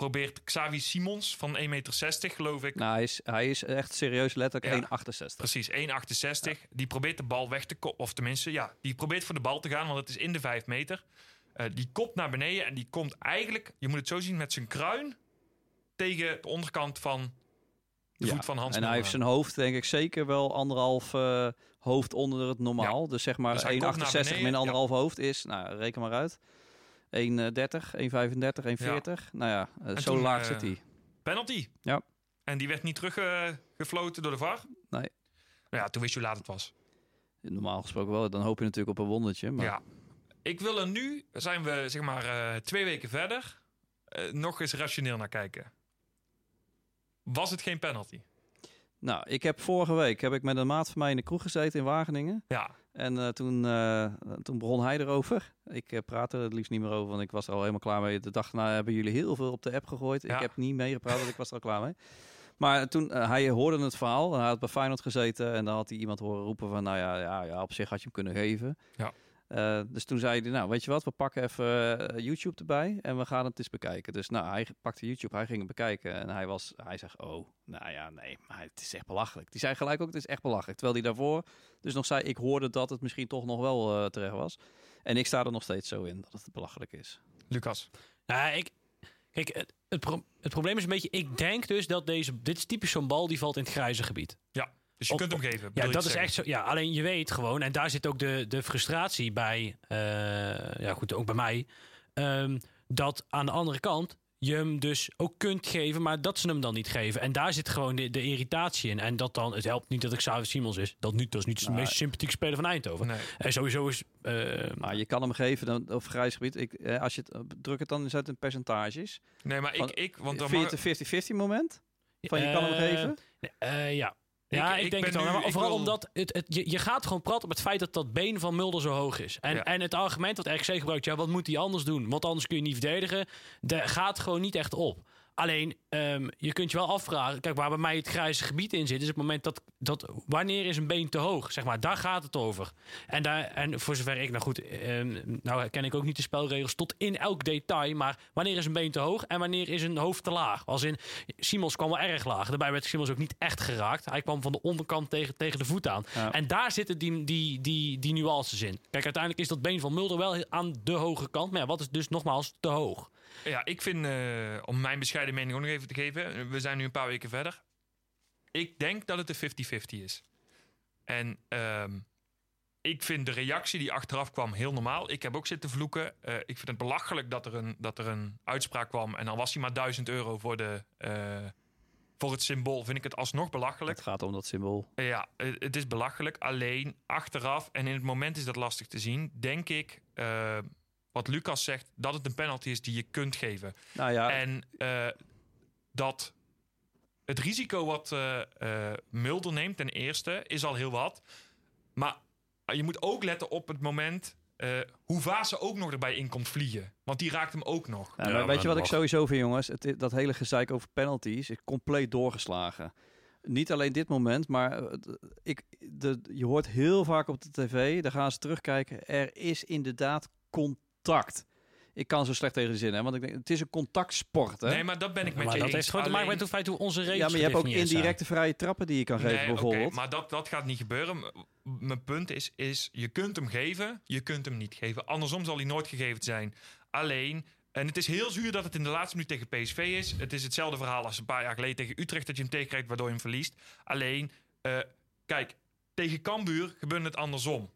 probeert Xavi Simons van 1,60 meter, geloof ik, Nou, hij is, hij is echt serieus letterlijk Ja. 1,68. Precies, 1,68. Die probeert de bal weg te koppen. Of tenminste, ja, die probeert voor de bal te gaan, want het is in de 5 meter. Eh, die kopt naar beneden en die komt eigenlijk, je moet het zo zien, met zijn kruin tegen de onderkant van de Ja, voet van Hans En hij heeft zijn hoofd denk ik zeker wel anderhalf eh, hoofd onder het normaal. Dus zeg maar Dus hij komt naar 1,68 beneden, min ja. anderhalf hoofd is, nou reken maar uit. 1,30, 1,35, 1,40. Nou ja, eh, En zo toen, laag eh, zit hij. Penalty. Ja. En die werd niet teruggefloten door de VAR. Nee. Nou ja, toen wist je hoe laat het was. Normaal gesproken wel. Dan hoop je natuurlijk op een wondertje. Maar Ja. Ik wil er nu, zijn we zeg maar eh, twee weken verder, nog eens rationeel naar kijken. Was het geen penalty? Nou, ik heb vorige week heb ik met een maat van mij in de kroeg gezeten in Wageningen. Ja. En eh, toen, eh, toen begon hij erover. Ik eh, praatte er het liefst niet meer over, want ik was er al helemaal klaar mee. De dag daarna hebben jullie heel veel op de app gegooid. Ja. Ik heb niet meegepraat, want ik was er al klaar mee. Maar toen, hij hoorde het verhaal. Hij had bij Feyenoord gezeten en dan had hij iemand horen roepen van... nou ja, ja, ja op zich had je hem kunnen geven. Ja. Eh, dus toen zei hij, nou weet je wat, we pakken even eh, YouTube erbij en we gaan het eens bekijken. Dus nou, hij pakte YouTube, hij ging het bekijken en hij was, hij zegt, oh, nou ja, nee, maar het is echt belachelijk. Die zei gelijk ook, het is echt belachelijk. Terwijl hij daarvoor dus nog zei, ik hoorde dat het misschien toch nog wel eh, terecht was. En ik sta er nog steeds zo in dat het belachelijk is. Lucas. Nou, ik, kijk, het, het, pro- het probleem is een beetje, ik denk dus dat deze, dit is typisch zo'n bal die valt in het grijze gebied. Dus je Op- kunt hem geven. Ja, dat is zeggen. echt zo. Ja, alleen je weet gewoon, en daar zit ook de, de frustratie bij, eh, ja goed, ook bij mij, ehm, dat aan de andere kant je hem dus ook kunt geven, maar dat ze hem dan niet geven. En daar zit gewoon de, de irritatie in. En dat dan, het helpt niet dat ik Xavi Simons is. Dat, niet, dat is niet de Nee. meest sympathieke speler van Eindhoven. Nee. En sowieso is... eh, Maar je kan hem geven dan, op grijs gebied. Ik, eh, als je het, eh, druk het dan eens uit in percentages. nee, maar ik, Van- ik want dan Vind je mag- het een 50-50 moment? Van je kan hem geven? eh, ja. Ja, ik, ik denk het wel. Maar vooral wil- omdat het, het, je, je gaat gewoon praten op het feit dat dat been van Mulder zo hoog is. En, Ja. en het argument dat RKC gebruikt, ja, wat moet hij anders doen? Want anders kun je niet verdedigen. Daar gaat gewoon niet echt op. Alleen, ehm, je kunt je wel afvragen. Kijk, waar bij mij het grijze gebied in zit, is het moment dat, dat wanneer is een been te hoog? Zeg maar, daar gaat het over. En, daar, en voor zover ik, nou goed, ehm, nou ken ik ook niet de spelregels tot in elk detail. Maar wanneer is een been te hoog en wanneer is een hoofd te laag? Als in, Simons kwam wel erg laag. Daarbij werd Simons ook niet echt geraakt. Hij kwam van de onderkant tegen, tegen de voet aan. Ja. En daar zitten die, die, die, die nuances in. Kijk, uiteindelijk is dat been van Mulder wel aan de hoge kant. Maar ja, wat is dus nogmaals te hoog? Ja, ik vind, eh, om mijn bescheiden mening ook nog even te geven. We zijn nu een paar weken verder. Ik denk dat het een 50-50 is. En ehm, ik vind de reactie die achteraf kwam heel normaal. Ik heb ook zitten vloeken. Eh, ik vind het belachelijk dat er, een, dat er een uitspraak kwam. En dan was hij maar 1000 euro voor, de, eh, voor het symbool. Vind ik het alsnog belachelijk. Het gaat om dat symbool. Ja, het is belachelijk. Alleen achteraf, en in het moment is dat lastig te zien, denk ik, wat Lucas zegt, dat het een penalty is die je kunt geven. Nou ja, En eh, dat het risico wat eh, eh, Mulder neemt, ten eerste, is al heel wat. Maar je moet ook letten op het moment eh, hoe Vase ook nog erbij in komt vliegen. Want die raakt hem ook nog. Ja, weet je wat ik sowieso vind, jongens? Het, dat hele gezeik over penalties is compleet doorgeslagen. Niet alleen dit moment, maar ik, de, je hoort heel vaak op de tv, daar gaan ze terugkijken. Er is inderdaad contact. Ik kan zo slecht tegen de zin, hè? Want ik denk, het is een contactsport, hè? Nee, maar dat ben ik met maar je dat eens. heeft gewoon te maken met het feit hoe onze regels ja, maar je hebt ook zijn. indirecte vrije trappen die je kan geven, Nee, bijvoorbeeld. maar dat, dat gaat niet gebeuren. Mijn punt is, is, je kunt hem geven, je kunt hem niet geven. Andersom zal hij nooit gegeven zijn. Alleen, en het is heel zuur dat het in de laatste minuut tegen PSV is. Het is hetzelfde verhaal als een paar jaar geleden tegen Utrecht... dat je hem tegenkrijgt waardoor je hem verliest. Alleen, eh, kijk, tegen Cambuur gebeurt het andersom.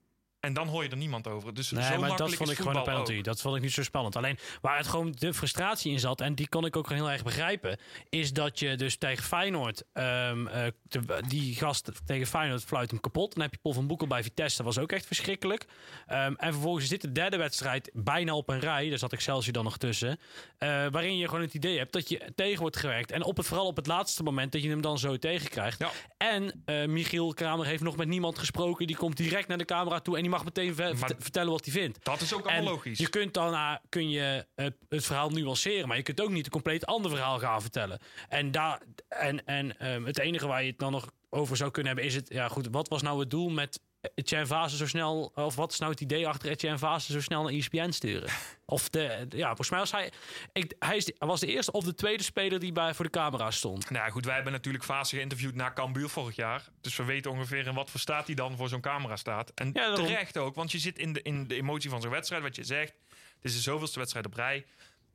En dan hoor je er niemand over. Dus Nee, zo maar dat vond ik gewoon een penalty. ook. Dat vond ik niet zo spannend. Alleen waar het gewoon de frustratie in zat, en die kon ik ook gewoon heel erg begrijpen, is dat je dus tegen Feyenoord, ehm, eh, de- die gast tegen Feyenoord fluit hem kapot. Dan heb je Paul van Boekel bij Vitesse, dat was ook echt verschrikkelijk. Ehm, en vervolgens zit de derde wedstrijd bijna op een rij, daar zat Excelsior dan nog tussen, eh, waarin je gewoon het idee hebt dat je tegen wordt gewerkt. En op het, vooral op het laatste moment dat je hem dan zo tegenkrijgt. Ja. En eh, Michiel Kramer heeft nog met niemand gesproken, die komt direct naar de camera toe en die mag meteen ver- Maar- vertellen wat hij vindt. Dat is ook En allemaal logisch. je kunt daarna kun je het, het verhaal nuanceren, maar je kunt ook niet een compleet ander verhaal gaan vertellen. En, daar, en, en ehm, het enige waar je het dan nog over zou kunnen hebben is het, ja goed, wat was nou het doel met Etienne Vase zo snel, of wat is nou het idee achter Etienne Vase zo snel naar ESPN sturen? [LAUGHS] Of de, ja, volgens mij was hij, ik, hij is was de eerste of de tweede speler die bij, voor de camera stond. Nou ja, goed, wij hebben natuurlijk Fase geïnterviewd na Cambuur vorig jaar. Dus we weten ongeveer in wat voor staat hij dan voor zo'n camera staat. En Ja, terecht ook, want je zit in de, in de emotie van zo'n wedstrijd. Wat je zegt, het is de zoveelste wedstrijd op rij.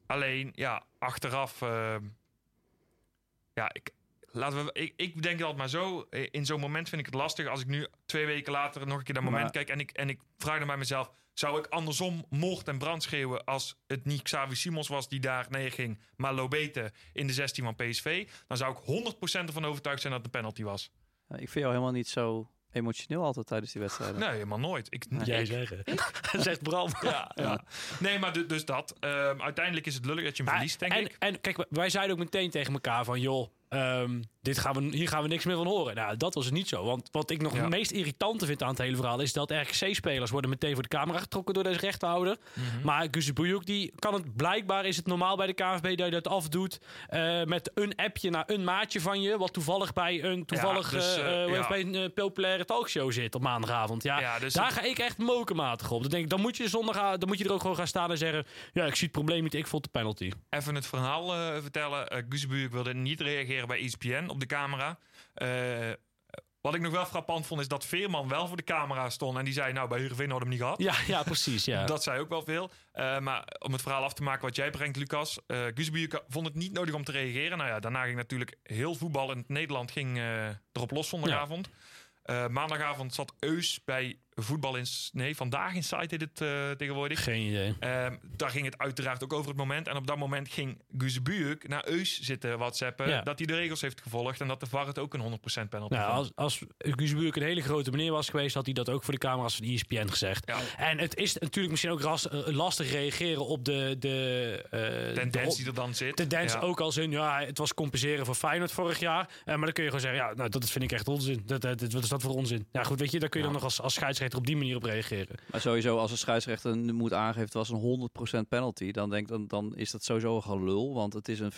Alleen, ja, achteraf... eh, ja, ik, laten we, ik, ik denk altijd maar zo. eh, In zo'n moment vind ik het lastig. Als ik nu twee weken later nog een keer naar het moment Maar- kijk... En ik, en ik vraag dan bij mezelf... Zou ik andersom moord en brand schreeuwen als het niet Xavi Simons was die daar neerging, maar Lobete in de 16 van PSV? Dan zou ik 100% ervan overtuigd zijn dat het een penalty was. Ja, Ik vind jou helemaal niet zo emotioneel altijd tijdens die wedstrijden. Nee, helemaal nooit. Ik, Jij zeggen. Zegt [LAUGHS] Bram. ja, ja. Nee, maar du- dus dat. Ehm, uiteindelijk is het lullig dat je hem Maar- verliest, denk en, ik. En kijk, wij zeiden ook meteen tegen elkaar van... joh, ehm, dit gaan we, hier gaan we niks meer van horen. Nou, dat was het niet zo. Want wat ik nog Ja. het meest irritante vind aan het hele verhaal... is dat RKC-spelers worden meteen voor de camera getrokken door deze rechterhouder. Mhm. Maar Guzebuyuk, die kan het... blijkbaar is het normaal bij de KNVB dat je dat afdoet... eh, met een appje naar een maatje van je... wat toevallig bij een, toevallig, dus, eh, eh, ja. bij een populaire talkshow zit op maandagavond. Ja, Ja, dus daar het- ga ik echt mokermatig op. Dan denk ik, dan moet je zondag dan moet je er ook gewoon gaan staan en zeggen... ja, ik zie het probleem niet, ik vond de penalty. Even het verhaal vertellen. Uh, wilde niet reageren bij ESPN op de camera. Eh, wat ik nog wel frappant vond, is dat Veerman wel voor de camera stond. En die zei, nou, bij Heerenveen hadden we hem niet gehad. Ja, ja precies. Ja. [LAUGHS] Dat zei ook wel veel. Eh, maar om het verhaal af te maken wat jij brengt, Lucas. Uh, vond het niet nodig om te reageren. Nou ja, daarna ging natuurlijk heel voetbal in het Nederland ging, uh, erop los zondagavond. Ja. maandagavond zat Eus bij voetbal in... Nee, vandaag in site heet het uh, tegenwoordig. Geen idee. Uh, daar ging het uiteraard ook over het moment. En op dat moment ging Guzebuurk naar Eus zitten whatsappen... Ja. dat hij de regels heeft gevolgd en dat de VAR het ook een 100% penalty nou, Als, als Guzebuurk een hele grote meneer was geweest... had hij dat ook voor de camera's van ESPN gezegd. Ja. En het is natuurlijk misschien ook ras, uh, lastig reageren op de... de tendens die er dan zit. Tendens ja. ook als in, ja, het was compenseren voor Feyenoord vorig jaar. maar dan kun je gewoon zeggen, ja, nou, dat vind ik echt onzin. Dat, dat, wat is dat voor onzin? Ja, goed, weet je, daar kun je dan nog als, als scheidsrechter op die manier op reageren. Maar sowieso, als een scheidsrechter moet aangeven het was een 100% penalty, dan denk dan, dan is dat sowieso een lul, want het is een 50-50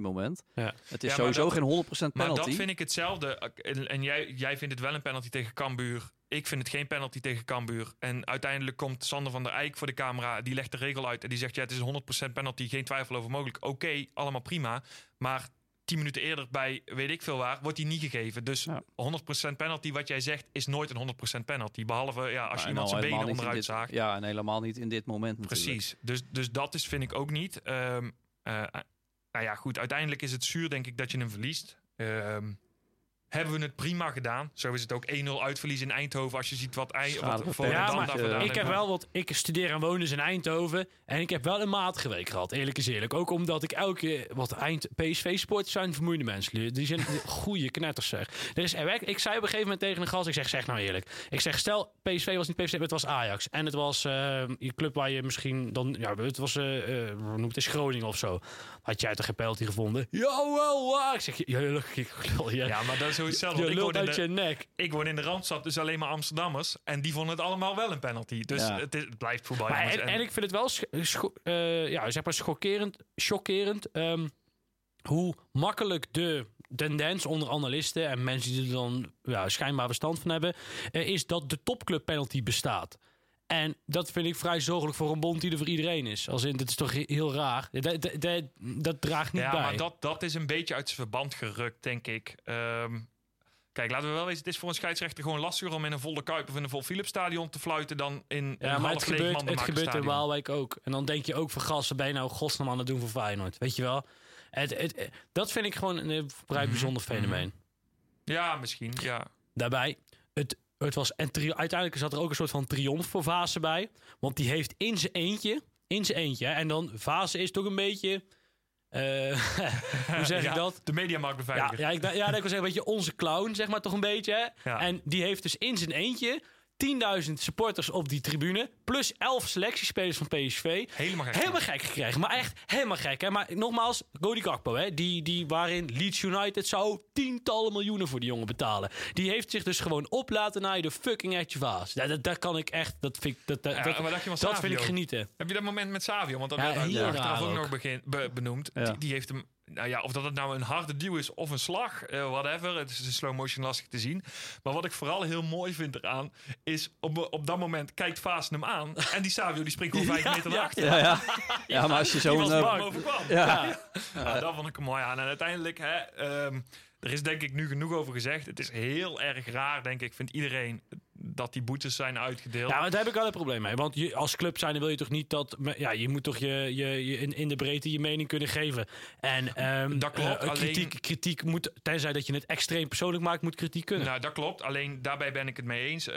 moment. Ja. Het is ja, sowieso dat, geen 100% penalty. Maar dat vind ik hetzelfde. En, en, jij, jij vindt het wel een penalty tegen Cambuur. Ik vind het geen penalty tegen Cambuur. En uiteindelijk komt Sander van der Eyck voor de camera. Die legt de regel uit en die zegt: ja, het is een 100% penalty. Geen twijfel over mogelijk. Oké, allemaal prima. Maar 10 minuten eerder bij weet ik veel waar, wordt die niet gegeven. Dus ja. 100% penalty, wat jij zegt, is nooit een 100% penalty. Behalve ja, als je iemand zijn benen onderuit zaagt. Ja, en helemaal niet in dit moment Precies. Dus, dus dat is, vind ik ook niet. Um, uh, nou ja, goed. Uiteindelijk is het zuur, denk ik, dat je hem verliest. Um, hebben we het prima gedaan. Zo is het ook 1-0 uitverlies in Eindhoven. Als je ziet wat, ei, wat voor ja, maar, Ik heb wel wat. Ik studeer en woon dus in Eindhoven. En ik heb wel een matige week gehad. Eerlijk is eerlijk. Ook omdat ik elke. Wat eind. PSV-sports zijn vermoeide mensen. Die zijn [LAUGHS] goede knetters zeg. Er is, ik zei op een gegeven moment tegen een gast. Ik zeg, zeg nou eerlijk. Ik zeg, stel, PSV was niet PSV, het was Ajax. En het was uh, je club waar je misschien dan. Ja, het was. Uh, uh, noemt het Groningen of zo. Had jij toch geen penalty gevonden? Jawel, ik zeg, ja, ja, maar dat is hetzelfde. Je ik uit de, je nek. Ik woon in de Randstad, dus alleen maar Amsterdammers. En die vonden het allemaal wel een penalty. Dus ja. het, is, het, blijft voetbal. Maar en, en, ik vind het wel uh, ja, zeg maar schokkerend, chockerend um, hoe makkelijk de tendens onder analisten en mensen die er dan ja, schijnbaar verstand van hebben, uh, is dat de topclub penalty bestaat. En dat vind ik vrij zorgelijk voor een bond die er voor iedereen is. Als in, dat is toch heel raar. Dat, dat, dat, dat draagt niet ja, bij. Ja, maar dat, dat is een beetje uit zijn verband gerukt, denk ik. Um, kijk, laten we wel weten, het is voor een scheidsrechter gewoon lastiger om in een volle Kuip of in een vol Philips stadion te fluiten dan in ja, een maar het gebeurt, het gebeurt in Waalwijk ook. En dan denk je ook van gasten, ben je nou godsnaam aan het doen voor Feyenoord? Weet je wel? Het, het, dat vind ik gewoon een vrij mhm, bijzonder mhm. fenomeen. Ja, misschien, ja. Daarbij, het, was, en uiteindelijk zat er ook een soort van triomf voor Vase bij. Want die heeft in zijn eentje, in zijn eentje, en dan Vase is toch een beetje... Uh, [LAUGHS] hoe zeg ja, ik dat? De mediamarktbeveiliger. Ja, ja, ik, ja, ik wil zeggen, weet je, onze clown, zeg maar toch een beetje. Ja. En die heeft dus in zijn eentje 10.000 supporters op die tribune. Plus 11 selectiespelers van PSV. Helemaal gek. Helemaal gek gekregen. Maar echt helemaal gek. Hè? Maar nogmaals, Cody Gakpo. Hè? Die, die waarin Leeds United zou tientallen miljoenen voor die jongen betalen. Die heeft zich dus gewoon op laten naaien de fucking Etje Vaas. Dat, dat, dat, kan ik echt. Dat vind ik, dat, dat, ja, dat, dat vind ik genieten. Heb je dat moment met Savio? Want dat ja, werd achteraf ook nog begin, be, benoemd. Die, die heeft hem nou ja, of dat het nou een harde duw is of een slag, uh, whatever. Het is in slow motion lastig te zien. Maar wat ik vooral heel mooi vind eraan, is op, op dat moment kijkt Vaas hem aan. En die Savio die springt gewoon [LAUGHS] vijf meter naar achter. Ja, ja. [LAUGHS] ja, maar als je zo... een uh, overkwam. Ja. Ja. dat vond ik er mooi aan. En uiteindelijk, hè, um, er is denk ik nu genoeg over gezegd. Het is heel erg raar, denk ik, vindt iedereen dat die boetes zijn uitgedeeld. Ja, maar daar heb ik wel een probleem mee. Want je, als club zijn, wil je toch niet dat... Ja, je moet toch je, je, je in, in de breedte je mening kunnen geven. En um, dat klopt. Uh, kritiek, alleen... kritiek moet, tenzij dat je het extreem persoonlijk maakt, moet kritiek kunnen. Nou, dat klopt. Alleen daarbij ben ik het mee eens. Uh,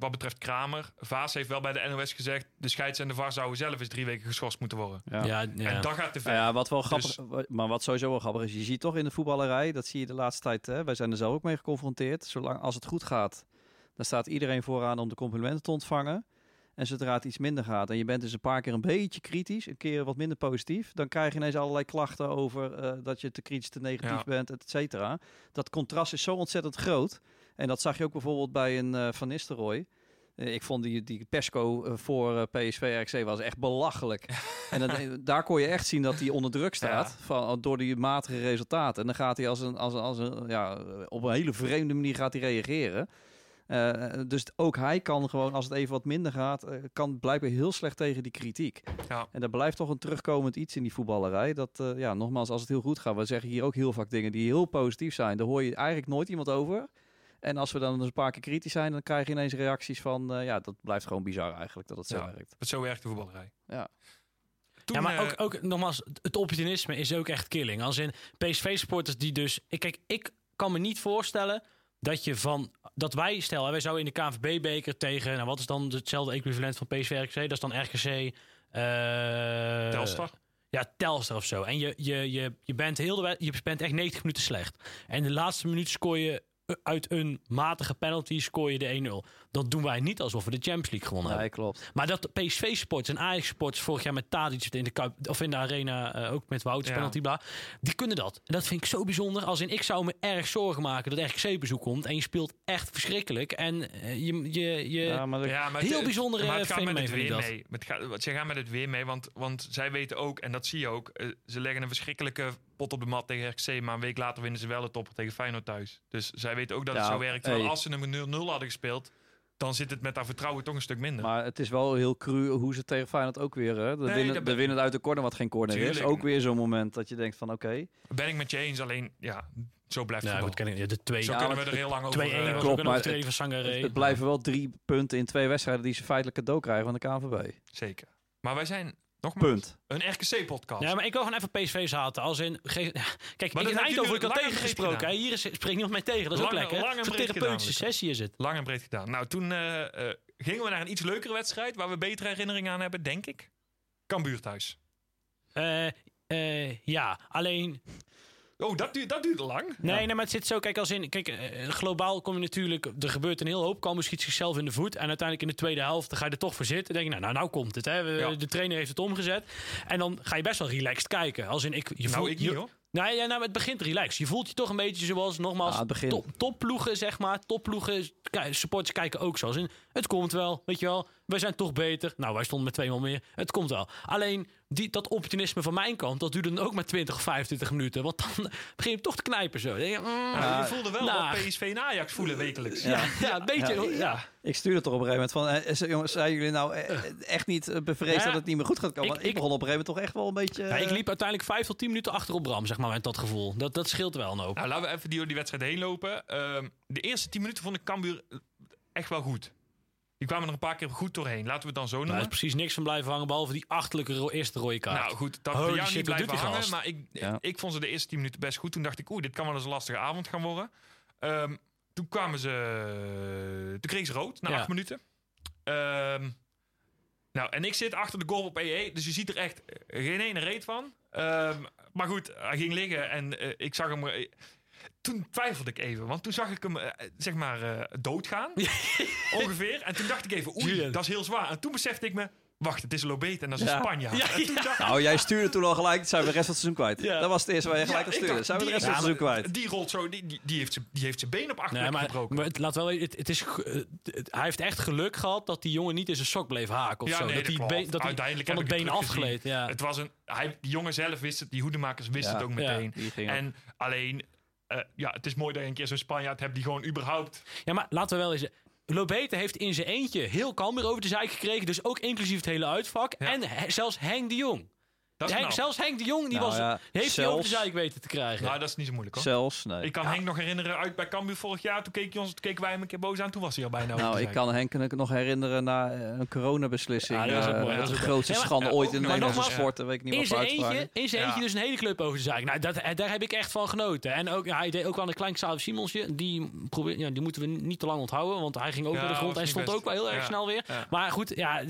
wat betreft Kramer, Vaas heeft wel bij de NOS gezegd... de scheids en de VAR zouden zelf eens drie weken geschorst moeten worden. Ja. ja, En dat gaat te ver. Ja, wat wel grappig, dus- maar wat sowieso wel grappig is... je ziet toch in de voetballerij, dat zie je de laatste tijd... Hè, wij zijn er zelf ook mee geconfronteerd. Zolang als het goed gaat, dan staat iedereen vooraan om de complimenten te ontvangen. En zodra het iets minder gaat en je bent dus een paar keer een beetje kritisch, een keer wat minder positief, dan krijg je ineens allerlei klachten over uh, dat je te kritisch, te negatief ja. bent, et cetera. Dat contrast is zo ontzettend groot. En dat zag je ook bijvoorbeeld bij een uh, Van Nistelrooy. Uh, ik vond die, die Pesco voor PSV RC was echt belachelijk. [LAUGHS] en dan, daar kon je echt zien dat hij onder druk staat ja. van, door die matige resultaten. En dan gaat hij als een, als een, als een, ja, op een hele vreemde manier gaat hij reageren. Uh, dus ook hij kan gewoon, als het even wat minder gaat, uh, kan blijkbaar heel slecht tegen die kritiek. Ja. En er blijft toch een terugkomend iets in die voetballerij. Dat, uh, ja, nogmaals, als het heel goed gaat, we zeggen hier ook heel vaak dingen die heel positief zijn. Daar hoor je eigenlijk nooit iemand over. En als we dan eens een paar keer kritisch zijn, dan krijg je ineens reacties van... eh, ja, dat blijft gewoon bizar eigenlijk, dat het zo Ja. werkt. Zo werkt de voetballerij. Ja. Toen, ja, maar eh, ook, ook nogmaals, het opportunisme is ook echt killing. Als in PSV-supporters die dus... Ik, kijk, ik kan me niet voorstellen dat je van... Dat wij, stel, wij zouden in de KNVB-beker tegen... Nou, wat is dan hetzelfde equivalent van PSV-RKC? Dat is dan RKC... eh, Telstar. Ja, Telstar of zo. En je, je, je, je, bent heel de, je bent echt 90 minuten slecht. En de laatste minuut scoor je eh, uit een matige penalty scoor je de 1-0. Dat doen wij niet alsof we de Champions League gewonnen Nee, hebben. klopt. Maar dat PSV-sports en Ajax-sports vorig jaar met Tadic in de, Kuip, of in de arena, eh, ook met Wouters Ja. penalty, bla, die kunnen dat. En dat vind ik zo bijzonder. Als in, ik zou me erg zorgen maken dat RKC-bezoek komt en je speelt echt verschrikkelijk. En eh, je, je, je Ja, maar dat- Ja, maar Heel het- bijzondere maar het gaat met het weer dat. mee. Het gaat, ze gaan met het weer mee, want, want zij weten ook, en dat zie je ook, eh, ze leggen een verschrikkelijke pot op de mat tegen RKC, maar een week later winnen ze wel de topper tegen Feyenoord thuis. Dus zij weten ook dat het zo werkt. Hey. als ze een 0-0 hadden gespeeld, dan zit het met dat vertrouwen toch een stuk minder. Maar het is wel heel cru hoe ze tegen Feyenoord ook weer... Hè? De, Nee, winnen, dat de ben- winnen uit de corner wat geen corner is. Ook weer zo'n moment dat je denkt van oké. ben ik met je eens, alleen ja, zo blijft ken ik, ja, de 2 Zo Ja, kunnen we er heel lang over... 2-1 eh, was klopt, maar van Het, Sangaré. het blijven wel drie punten in twee wedstrijden die ze feitelijk cadeau krijgen van de KNVB. Zeker. Maar wij zijn, nogmaals, Punt. een RKC-podcast. Ja, maar ik wil gewoon even PSV zaten. Als in, ge- [LAUGHS] kijk, Maar in Eindhoven ik al lang en breed tegengesproken. gedaan. hè. Hier spreekt niemand mee tegen. Dat is ook Lang- lekker. lang en breed therapeutische gedaan, sessie is het. Lang en breed gedaan. Nou, toen eh, eh, gingen we naar een iets leukere wedstrijd, waar we betere herinneringen aan hebben, denk ik. Cambuur thuis. Eh, eh, ja, alleen Oh, dat, duurt, dat duurde lang. Nee, nee, maar het zit zo. Kijk, als in. Kijk, eh, globaal kom je natuurlijk. Er gebeurt een heel hoop. Cambuur schiet zichzelf in de voet. En uiteindelijk in de tweede helft dan ga je er toch voor zitten. Dan denk je, nou, nou, nou komt het. Hè. We- Ja. De trainer heeft het omgezet. En dan ga je best wel relaxed kijken. Als in, ik, je Nou, voelt, ik niet je, hoor. Nee, ja, nou, het begint relaxed. Je voelt je toch een beetje zoals, nogmaals, Ah, top, topploegen, zeg maar. Topploegen, supporters kijken ook zo. Als in, het komt wel, weet je wel. Wij zijn toch beter. Nou, wij stonden met twee man meer. Het komt wel. Alleen, die, dat opportunisme van mijn kant, dat duurde dan ook maar 20 of 25 minuten. Want dan [LAUGHS] begin je toch te knijpen zo. Denk je, mm, Ja, je voelde wel nou. wat PSV en Ajax voelen wekelijks. Ja. ja, een beetje. Ja. Ja. Ik stuurde toch op een gegeven moment van... eh, is- jongens, zijn jullie nou eh, echt niet eh, bevreesd Ja. dat het niet meer goed gaat komen? Ik- Want ik, ik- begon op een gegeven moment toch echt wel een beetje... Ja, ik eh, liep uiteindelijk 5 tot 10 minuten achter op Bram, zeg maar, met dat gevoel. Dat, dat scheelt wel een hoop. Nou, laten we even die, door die wedstrijd heen lopen. Ehm, de eerste 10 minuten vond ik Cambuur echt wel goed. Die kwamen er een paar keer goed doorheen. Laten we het dan zo Daar is noemen. precies niks van blijven hangen, behalve die achterlijke ro- eerste rode kaart. Nou goed, dat Holy bij jou shit, niet blijven hangen. gast? Maar ik, Ja. ik vond ze de eerste 10 minuten best goed. Toen dacht ik, oeh, dit kan wel eens een lastige avond gaan worden. Ehm, toen kwamen ze... Toen kregen ze rood, na Ja. acht minuten. Ehm, nou, en ik zit achter de goal op EE. Dus je ziet er echt geen ene reet van. Ehm, maar goed, hij ging liggen en eh, ik zag hem... toen twijfelde ik even, want toen zag ik hem, eh, zeg maar, eh, doodgaan. [LAUGHS] ongeveer. En toen dacht ik even, oei, dat is heel zwaar. En toen besefte ik me, wacht, het is Lobet en dat is Ja. ik, Nou, jij stuurde toen al gelijk, zijn we de rest van het seizoen kwijt. Ja. Dat was het eerste waar je gelijk Ja, aan stuurde. Zijn we de rest van het seizoen kwijt. Die rolt zo, die, die, die heeft zijn- die heeft zijn been op achter Nee, maar, gebroken. maar het, laat wel, het, het is, het- hij heeft echt geluk gehad dat die jongen niet in zijn sok bleef haken of Ja, zo. nee, dat dat been- dat hij Uiteindelijk van heb het been afgleed. Ja. Het was een, hij, die jongen zelf wist het, die hoedemakers wisten Ja. het ook meteen. En alleen, eh, ja, het is mooi dat je een keer zo'n Spanjaard hebt die gewoon überhaupt... ja, maar laten we wel eens... Lobete heeft in zijn eentje heel Cambuur over de zijk gekregen. Dus ook inclusief het hele uitvak. Ja. En he- zelfs Henk de Jong. Dat is Henk, zelfs Henk de Jong die Nou was, ja, heeft hij over de zijk weten te krijgen. Nou, dat is niet zo moeilijk hoor. Zelfs, nee. Ik kan Henk nog herinneren uit bij Cambuur vorig jaar. Toen, keek je ons, toen keken wij hem een keer boos aan. Toen was hij al bijna over Nou, ik zijk. kan Henk nog herinneren na eh, een coronabeslissing. Ja, die was ook eh, mooi. de dat is grootste schande ooit in de Nederlandse sport. Dat weet ik niet eentje, in zijn eentje dus een hele club over de zaak. Nou, dat, eh, daar heb ik echt van genoten. En ook, hij deed ook wel een klein Xavier Simonsje. Die, probeer, ja, die moeten we niet te lang onthouden. Want hij ging ook Ja, naar de grond. Hij stond best. ook wel heel erg Ja. snel weer. Ja. Maar goed, ja,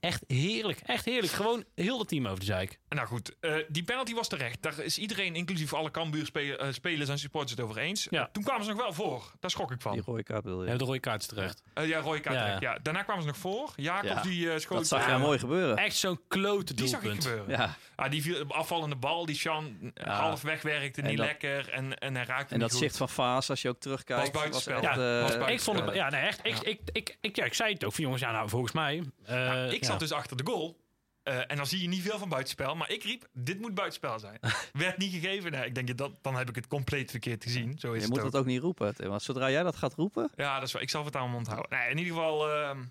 echt heerlijk. Echt heerlijk. Gewoon heel het team over de zijk. Nou goed, eh, die penalty was terecht. Daar is iedereen, inclusief alle Cambuur spe- eh, spelers en supporters het over eens. Ja. Toen kwamen ze nog wel voor. Daar schrok ik van. Die rode kaart wil Ja, je. de rode kaart is terecht. Eh, ja, rode kaart Ja, terecht. Ja. Daarna kwamen ze nog voor. Jacob Ja. die eh, schoot... Dat zag je Ja, ja mooi gebeuren. Echt zo'n klote Die zag ik doelpunt. gebeuren. Ja, Ah, die viel, afvallende bal, die Sean Ja. half wegwerkte, niet dat- lekker. En, en hij raakte en dat goed. zicht van Faas, als je ook terugkijkt, Was buitenspel. echt, Ja, eh, was. Ik vond het, Ja. ja, nee, echt. Ik, ik, ik, ik, ja, ik zei het ook van jongens, ja, nou, volgens mij. eh, ik ja. zat dus achter de goal. Eh, en dan zie je niet veel van buitenspel. Maar ik riep, dit moet buitenspel zijn. [LAUGHS] Werd niet gegeven. Nee, ik denk, dat, dan heb ik het compleet verkeerd gezien. Zo is je het moet ook. dat ook niet roepen. Tim, Want zodra jij dat gaat roepen, Ja, dat is wel, ik zal het aan mijn mond houden. Nee, in ieder geval, ehm,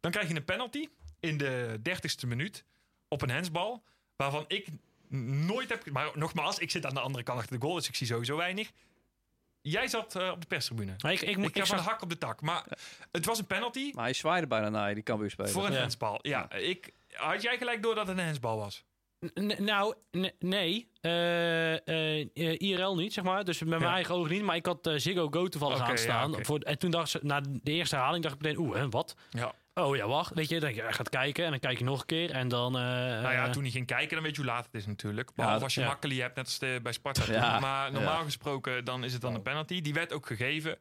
dan krijg je een penalty in de dertigste minuut op een hensbal. Waarvan ik nooit heb... Maar nogmaals, ik zit aan de andere kant achter de goal, dus ik zie sowieso weinig. jij zat eh, op de perstribune. Maar ik, ik, Ik, zag, de hak op de tak. Maar het was een penalty Maar hij zwaaide bijna naar je, die kan weer spelen. voor een Ja. hensbal. Ja, ik, had jij gelijk door dat het een hensbal was? N- nou, nee. eh, eh, eh, IRL niet, zeg maar. Dus met mijn Ja. eigen ogen niet. Maar ik had eh, Ziggo Go toevallig Oké, aanstaan. ja, voor, en toen dacht ze, na de eerste herhaling dacht ik meteen, oeh, wat? Ja. Oh ja, wacht. Weet je, dan je gaat kijken en dan kijk je nog een keer. En dan... eh, Nou ja, toen hij ging kijken, dan weet je hoe laat het is natuurlijk. Behalve als je ja. makkelijk hebt, net als de, bij Sparta. Maar normaal ja. gesproken, dan is het dan een penalty. Die werd ook gegeven.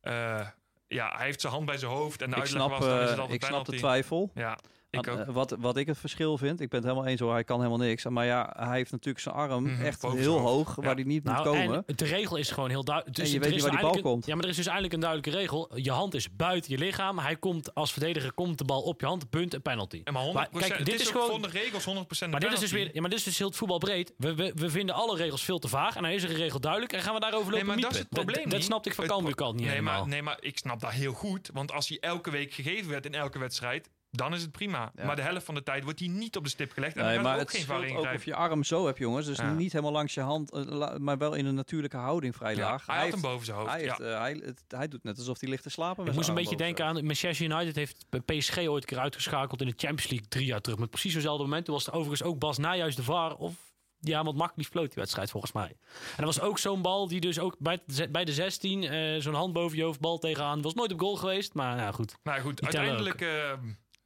Eh, ja, hij heeft zijn hand bij zijn hoofd. En de ik uitleg snap, was, dan is het altijd ik snap de penalty. twijfel. Ja, ik ook. eh, wat, wat ik het verschil vind, ik ben het helemaal eens hoor, hij kan helemaal niks. Maar ja, hij heeft natuurlijk zijn arm Mhm, echt heel hoog, Ja. waar hij niet moet nou, komen. en de regel is gewoon heel duidelijk. En je weet niet waar die bal komt. Ja, maar er is dus eindelijk een duidelijke regel. Je hand is buiten je lichaam. Hij komt als verdediger, komt de bal op je hand, punt en penalty. En maar 100%, Maar kijk, dit is, gewoon- van de regels 100% Maar dit is dus weer, ja, maar dit is dus heel het voetbal breed. We, we, we vinden alle regels veel te vaag. En dan is er een regel duidelijk. En gaan we daarover Nee, lopen maar dat is het probleem Dat, dat snapte ik van Cambuur niet nee, helemaal. maar, nee, maar ik snap dat heel goed. Want als hij elke week gegeven werd in elke wedstrijd, dan is het prima. Ja. Maar de helft van de tijd wordt hij niet op de stip gelegd. En Nee, dan maar gaat er het ook geen VAR ook of je arm zo hebt, jongens. Dus Ja. niet helemaal langs je hand, eh, maar wel in een natuurlijke houding vrij Ja, laag. hij had hem heeft- boven zijn hoofd. Hij, ja. heeft, eh, hij, het- hij doet net alsof hij ligt te slapen. Ik moest een beetje denken aan... Manchester United heeft PSG ooit een keer uitgeschakeld in de Champions League drie jaar terug. Met precies zo'nzelfde moment. Toen was er overigens ook Bas Nijhuis de VAR. Of ja, want makkelijk floot die wedstrijd volgens mij. En er was ook zo'n bal die dus ook bij, de- bij de 16... eh, zo'n hand boven je hoofd, bal tegenaan. Was nooit op goal geweest, maar nou goed. Nou goed, uiteindelijk...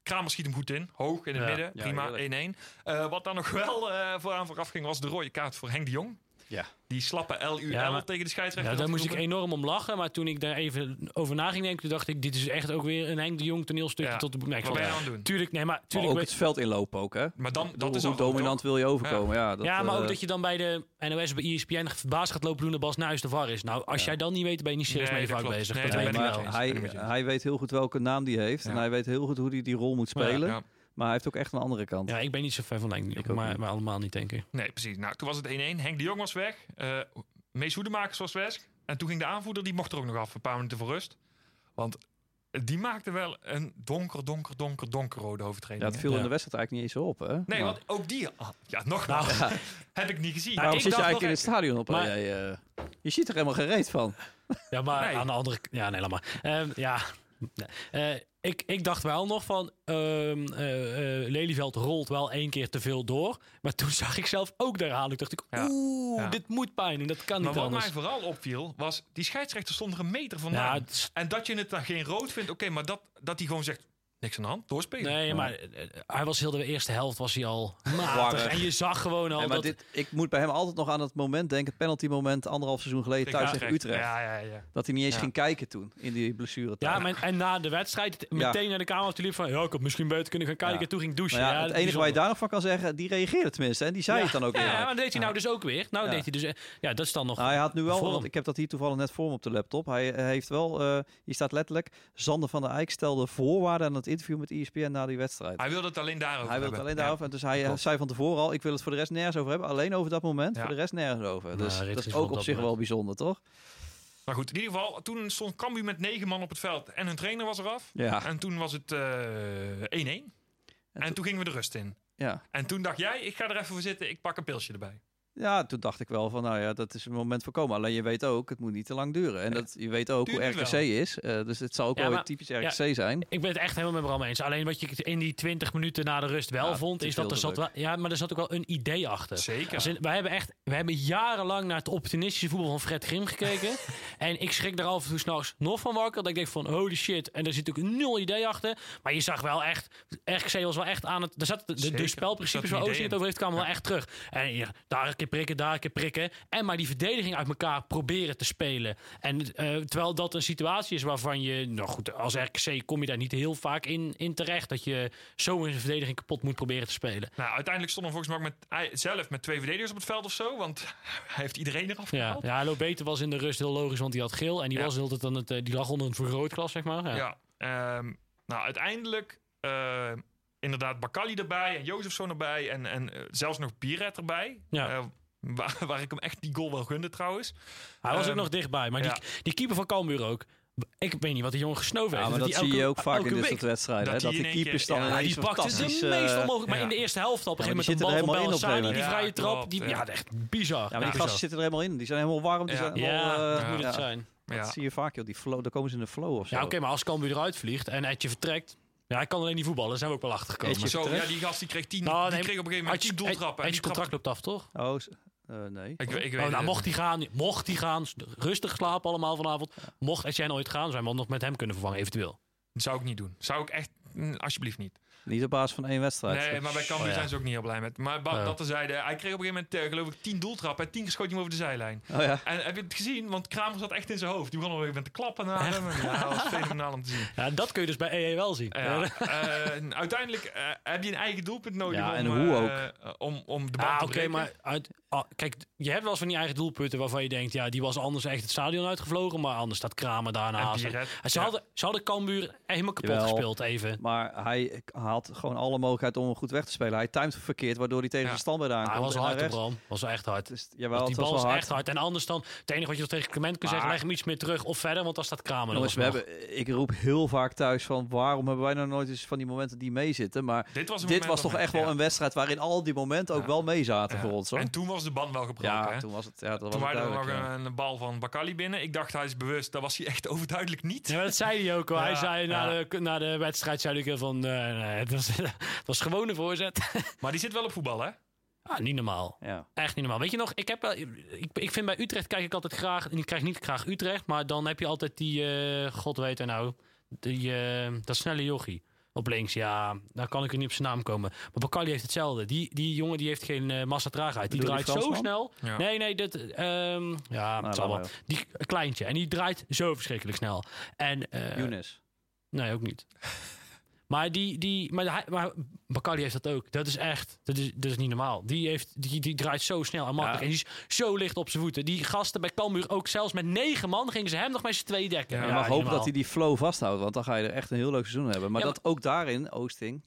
Kramer schiet hem goed in. Hoog in het Ja. midden. Prima, heerlijk. 1-1. Eh, wat dan nog wel eh vooraan vooraf ging, was de rode kaart voor Henk de Jong. Ja. Die slappe LUL Ja, maar- tegen de scheidsrechter. Ja, daar moest ik enorm om lachen. Maar toen ik daar even over na ging denken... toen dacht ik, dit is echt ook weer een Henk de Jong toneelstukje Ja. tot de. Nee, ik Wat vond- ben je aan het doen? Tuurlijk, nee, maar Maar tuurlijk... ook weet- het veld inlopen ook, hè? Maar dan, dat Hoe- is hoe dominant wil je overkomen? Ja, dat, ja, maar ook eh, dat je dan bij de NOS bij ESPN verbaasd gaat lopen doen dat Bas Nuis de VAR is. Nou, als Ja. jij dan niet weet, ben je niet serieus Nee, mee vaak bezig. Nee, dat ben ik wel. hij, weet heel goed welke naam die heeft. En hij weet heel goed hoe hij die rol moet Ja, spelen. Ja. Maar hij heeft ook echt een andere kant. Ja, ik ben niet zo fan van Henk maar, maar allemaal niet, denk ik. Nee, precies. Nou, toen was het 1-1. Henk de Jong was weg. Eh Mees Hoedemakers was weg. En toen ging de aanvoerder, die mocht er ook nog af. Een paar minuten voor rust. Want die maakte wel een donker, donker, donker, donkerrode Ja, overtreding. het viel Ja. in de wedstrijd eigenlijk niet eens op, hè? Nee, Maar- want ook die... ah, ja, nogmaals. Nou, [LAUGHS] Heb ik niet gezien. Nou, Waarom ik zit je eigenlijk in nog het stadion op? Maar- Jij, eh, je ziet er helemaal gereed van. Ja, maar Nee. aan de andere Ja, nee, laat maar. Ehm, ja. Eh, ik, ik dacht wel nog van. eh, eh, Lelyveld rolt wel één keer te veel door. Maar toen [LAUGHS] zag ik zelf ook de herhaling. dacht ik, Ja. oeh, Ja. dit moet pijn en dat kan maar niet wat anders. mij vooral opviel, was... Die scheidsrechter stond er een meter vandaan. Ja, En dat je het dan geen rood vindt, oké. maar dat, dat hij gewoon zegt... Niks aan de hand, doorspelen. nee, maar eh, hij was heel de eerste helft was hij al [LAUGHS] matig. En je zag gewoon al Nee, maar dat... dit, ik moet bij hem altijd nog aan het moment denken, het penalty moment, anderhalf seizoen geleden thuis tegen Utrecht. Ja, ja, ja. Dat hij niet eens Ja. ging kijken toen, in die blessuretijd. ja, maar, en na de wedstrijd meteen naar de kamer toe liep van... Ja, ik had misschien beter kunnen gaan kijken. Ja. En toen ging ik douchen. Maar ja, Ja, het enige waar je daar nog van kan zeggen, die reageerde tenminste. En die zei ja. het dan ook Ja, weer. maar dat deed hij nou dus ook weer. Nou, Ja. deed hij dus... eh, Ja, dat is dan nog... Nou, hij had nu wel, want ik heb dat hier toevallig net voor me op de laptop. Hij eh, heeft wel, eh, hier staat letterlijk, Sander van der Eyck stelde voorwaarden aan het interview met ESPN na die wedstrijd. Hij wilde het alleen daarover Hij wil het hebben. alleen daarover. En dus hij eh, klopt. zei van tevoren al, ik wil het voor de rest nergens over hebben. Alleen over dat moment, Ja. voor de rest nergens over. Nou, Dus dat is ook op zich moment. wel bijzonder, toch? Maar goed, in ieder geval, toen stond Cambuur met negen man op het veld. En hun trainer was eraf. Ja. En toen was het eh, 1-1. en toen- toen gingen we de rust in. Ja. En toen dacht jij, ik ga er even voor zitten, ik pak een pilsje erbij. Ja, toen dacht ik wel van, nou ja, dat is een moment voorkomen. Alleen je weet ook, het moet niet te lang duren. En dat, je weet ook hoe RKC wel. is. eh, dus het zal ook Ja, wel maar- weer typisch RKC zijn. Ik ben het echt helemaal met Bram eens. Alleen wat je in die 20 minuten na de rust wel Ja, vond, is dat er zat wel, ja, maar er zat ook wel een idee achter. Zeker. Wij hebben echt, we hebben jarenlang naar het opportunistische voetbal van Fred Grim gekeken. [LAUGHS] en ik schrik daar af en toe s'nachts nog van wakker. Dat ik denk van holy shit. En er zit ook nul idee achter. Maar je zag wel echt, RKC was wel echt aan het, er zat de, de, de spelprincipes waar idee het over heeft, kwamen wel echt terug. En ja, daar een keer prikken, daar een keer prikken. En maar die verdediging uit elkaar proberen te spelen. En eh, terwijl dat een situatie is waarvan je, nou goed, als RKC kom je daar niet heel vaak in, in terecht. Dat je zo een verdediging kapot moet proberen te spelen. Nou, uiteindelijk stond hij volgens mij ook met, hij zelf met twee verdedigers op het veld of zo. Want hij heeft iedereen eraf Ja, gehaald. ja Lobete was in de rust heel logisch, want die had geel. En die, Ja. was altijd dan het, eh, die lag onder een vergrootglas, zeg maar. Ja. Ja. ehm, nou, uiteindelijk eh, inderdaad Bakali erbij en Jozefzoon erbij. En, en eh, zelfs nog Piret erbij. Ja. Eh, waar, waar ik hem echt die goal wel gunde trouwens. Hij was ook Ehm, nog dichtbij. Maar ja. die, die keeper van Cambuur ook. Ik weet niet wat die jongen gesnoven Ja, heeft. maar dat die zie je ook vaak in dit soort wedstrijden. dat hè, Dat in de keepers dan ja, Ja, ineens die pakte de eh, meest onmogelijk. Maar ja. in de eerste helft op een gegeven die moment een bal zitten van helemaal in op een Bellassani, gegeven die vrije Ja, trap. Die, ja. echt bizar. Ja, maar die gasten zitten er helemaal in. Die zijn helemaal warm. Die Ja. zijn Ja, helemaal, eh, dat moet het zijn. Dat Ja. zie je vaak, joh. Die flow, daar komen ze in de flow of zo. Ja, oké, maar als Cambuur eruit vliegt en Etje vertrekt... Ja, hij kan alleen niet voetballen. Daar zijn we ook wel achter gekomen. Zo, ja, die gast die kreeg, tien, Nou, die nee, kreeg op een gegeven moment doeltrappen. en die contract loopt af, toch? Oh, eh, nee. Ik, ik weet Oh, nou, het. mocht hij gaan, mocht hij gaan, rustig slapen allemaal vanavond. Mocht Etienne ooit gaan, zijn we nog met hem kunnen vervangen, eventueel. Dat zou ik niet doen. Zou ik echt, mm, alsjeblieft niet. Niet op basis van één wedstrijd. Nee, maar bij Cambuur Oh, ja. zijn ze ook niet heel blij met. Maar ba- Ja. dat terzijde, hij kreeg op een gegeven moment, eh, geloof ik, tien doeltrappen. En tien hem over de zijlijn. Oh ja. En heb je het gezien? Want Kramer zat echt in zijn hoofd. Die begon op een gegeven moment te klappen naar hem. En Ja, dat was fenomenaal om te zien. Ja, dat kun je dus bij EE wel zien. Ja, [LAUGHS] eh, uiteindelijk eh, heb je een eigen doelpunt nodig Ja, om, en hoe eh, om, om de bal Ah, te oké, breken. maar uit, ah, kijk, je hebt wel eens van die eigen doelpunten waarvan je denkt, ja, die was anders echt het stadion uitgevlogen, maar anders staat Kramer daarnaast. Ze, ja. hadden, ze hadden Cambuur helemaal kapot Jawel. gespeeld even. Maar hij had gewoon alle mogelijkheid om hem goed weg te spelen. Hij timed verkeerd, waardoor hij tegen Ja. de standbeeld Ah, aankomt. hij was hard, Bram. Was wel echt hard. Want jawel, die het was bal hard. echt hard. En anders dan, het enige wat je nog tegen Clement kunt zeggen, leg hem iets meer terug of verder, want dan staat Kramer Jongens, we nog. hebben, ik roep heel vaak thuis van waarom hebben wij nou nooit eens van die momenten die meezitten. Maar Dit was, dit was dat toch echt wel ja. een wedstrijd waarin al die momenten ook Ja. wel meezaten Ja. voor ons. Hoor. En toen was de band wel gebroken. ja, hè? toen was het, ja, dat was Toen het waren er nog een, bal van Bakali binnen. Ik dacht hij is bewust. Dat was hij echt [LAUGHS] overduidelijk niet. Ja, dat zei hij ook al. Hij zei na, de, na de wedstrijd zei ik van, nee, nee, het, was, [LAUGHS] het was gewoon een voorzet. [LAUGHS] Maar die zit wel op voetbal, hè? ah, niet normaal. Ja. Echt niet normaal. Weet je nog, ik, heb, wel- ik, ik vind bij Utrecht kijk ik altijd graag, en ik krijg niet graag Utrecht, maar dan heb je altijd die, eh, god weet er nou, die, eh, dat snelle jochie. Op links, ja, daar kan ik er niet op zijn naam komen. Maar Bakali heeft hetzelfde. Die, die jongen die heeft geen eh massa traagheid. Die draait zo snel. Ja. Nee, nee, dit, ehm, ja, Nou, zal wel. Die kleintje. En die draait zo verschrikkelijk snel. En, eh, Younes. Nee, ook niet. Maar, die, die, maar, hij, maar Bacardi heeft dat ook. Dat is echt, dat is, dat is niet normaal. Die, heeft, die, die draait zo snel en makkelijk. Ja. En die is zo licht op zijn voeten. Die gasten bij Cambuur ook zelfs met negen man gingen ze hem nog met z'n twee dekken. Ja, Ja, mag hopen dat hij die flow vasthoudt, want dan ga je er echt een heel leuk seizoen hebben. Maar Ja, dat ook daarin, Oosting.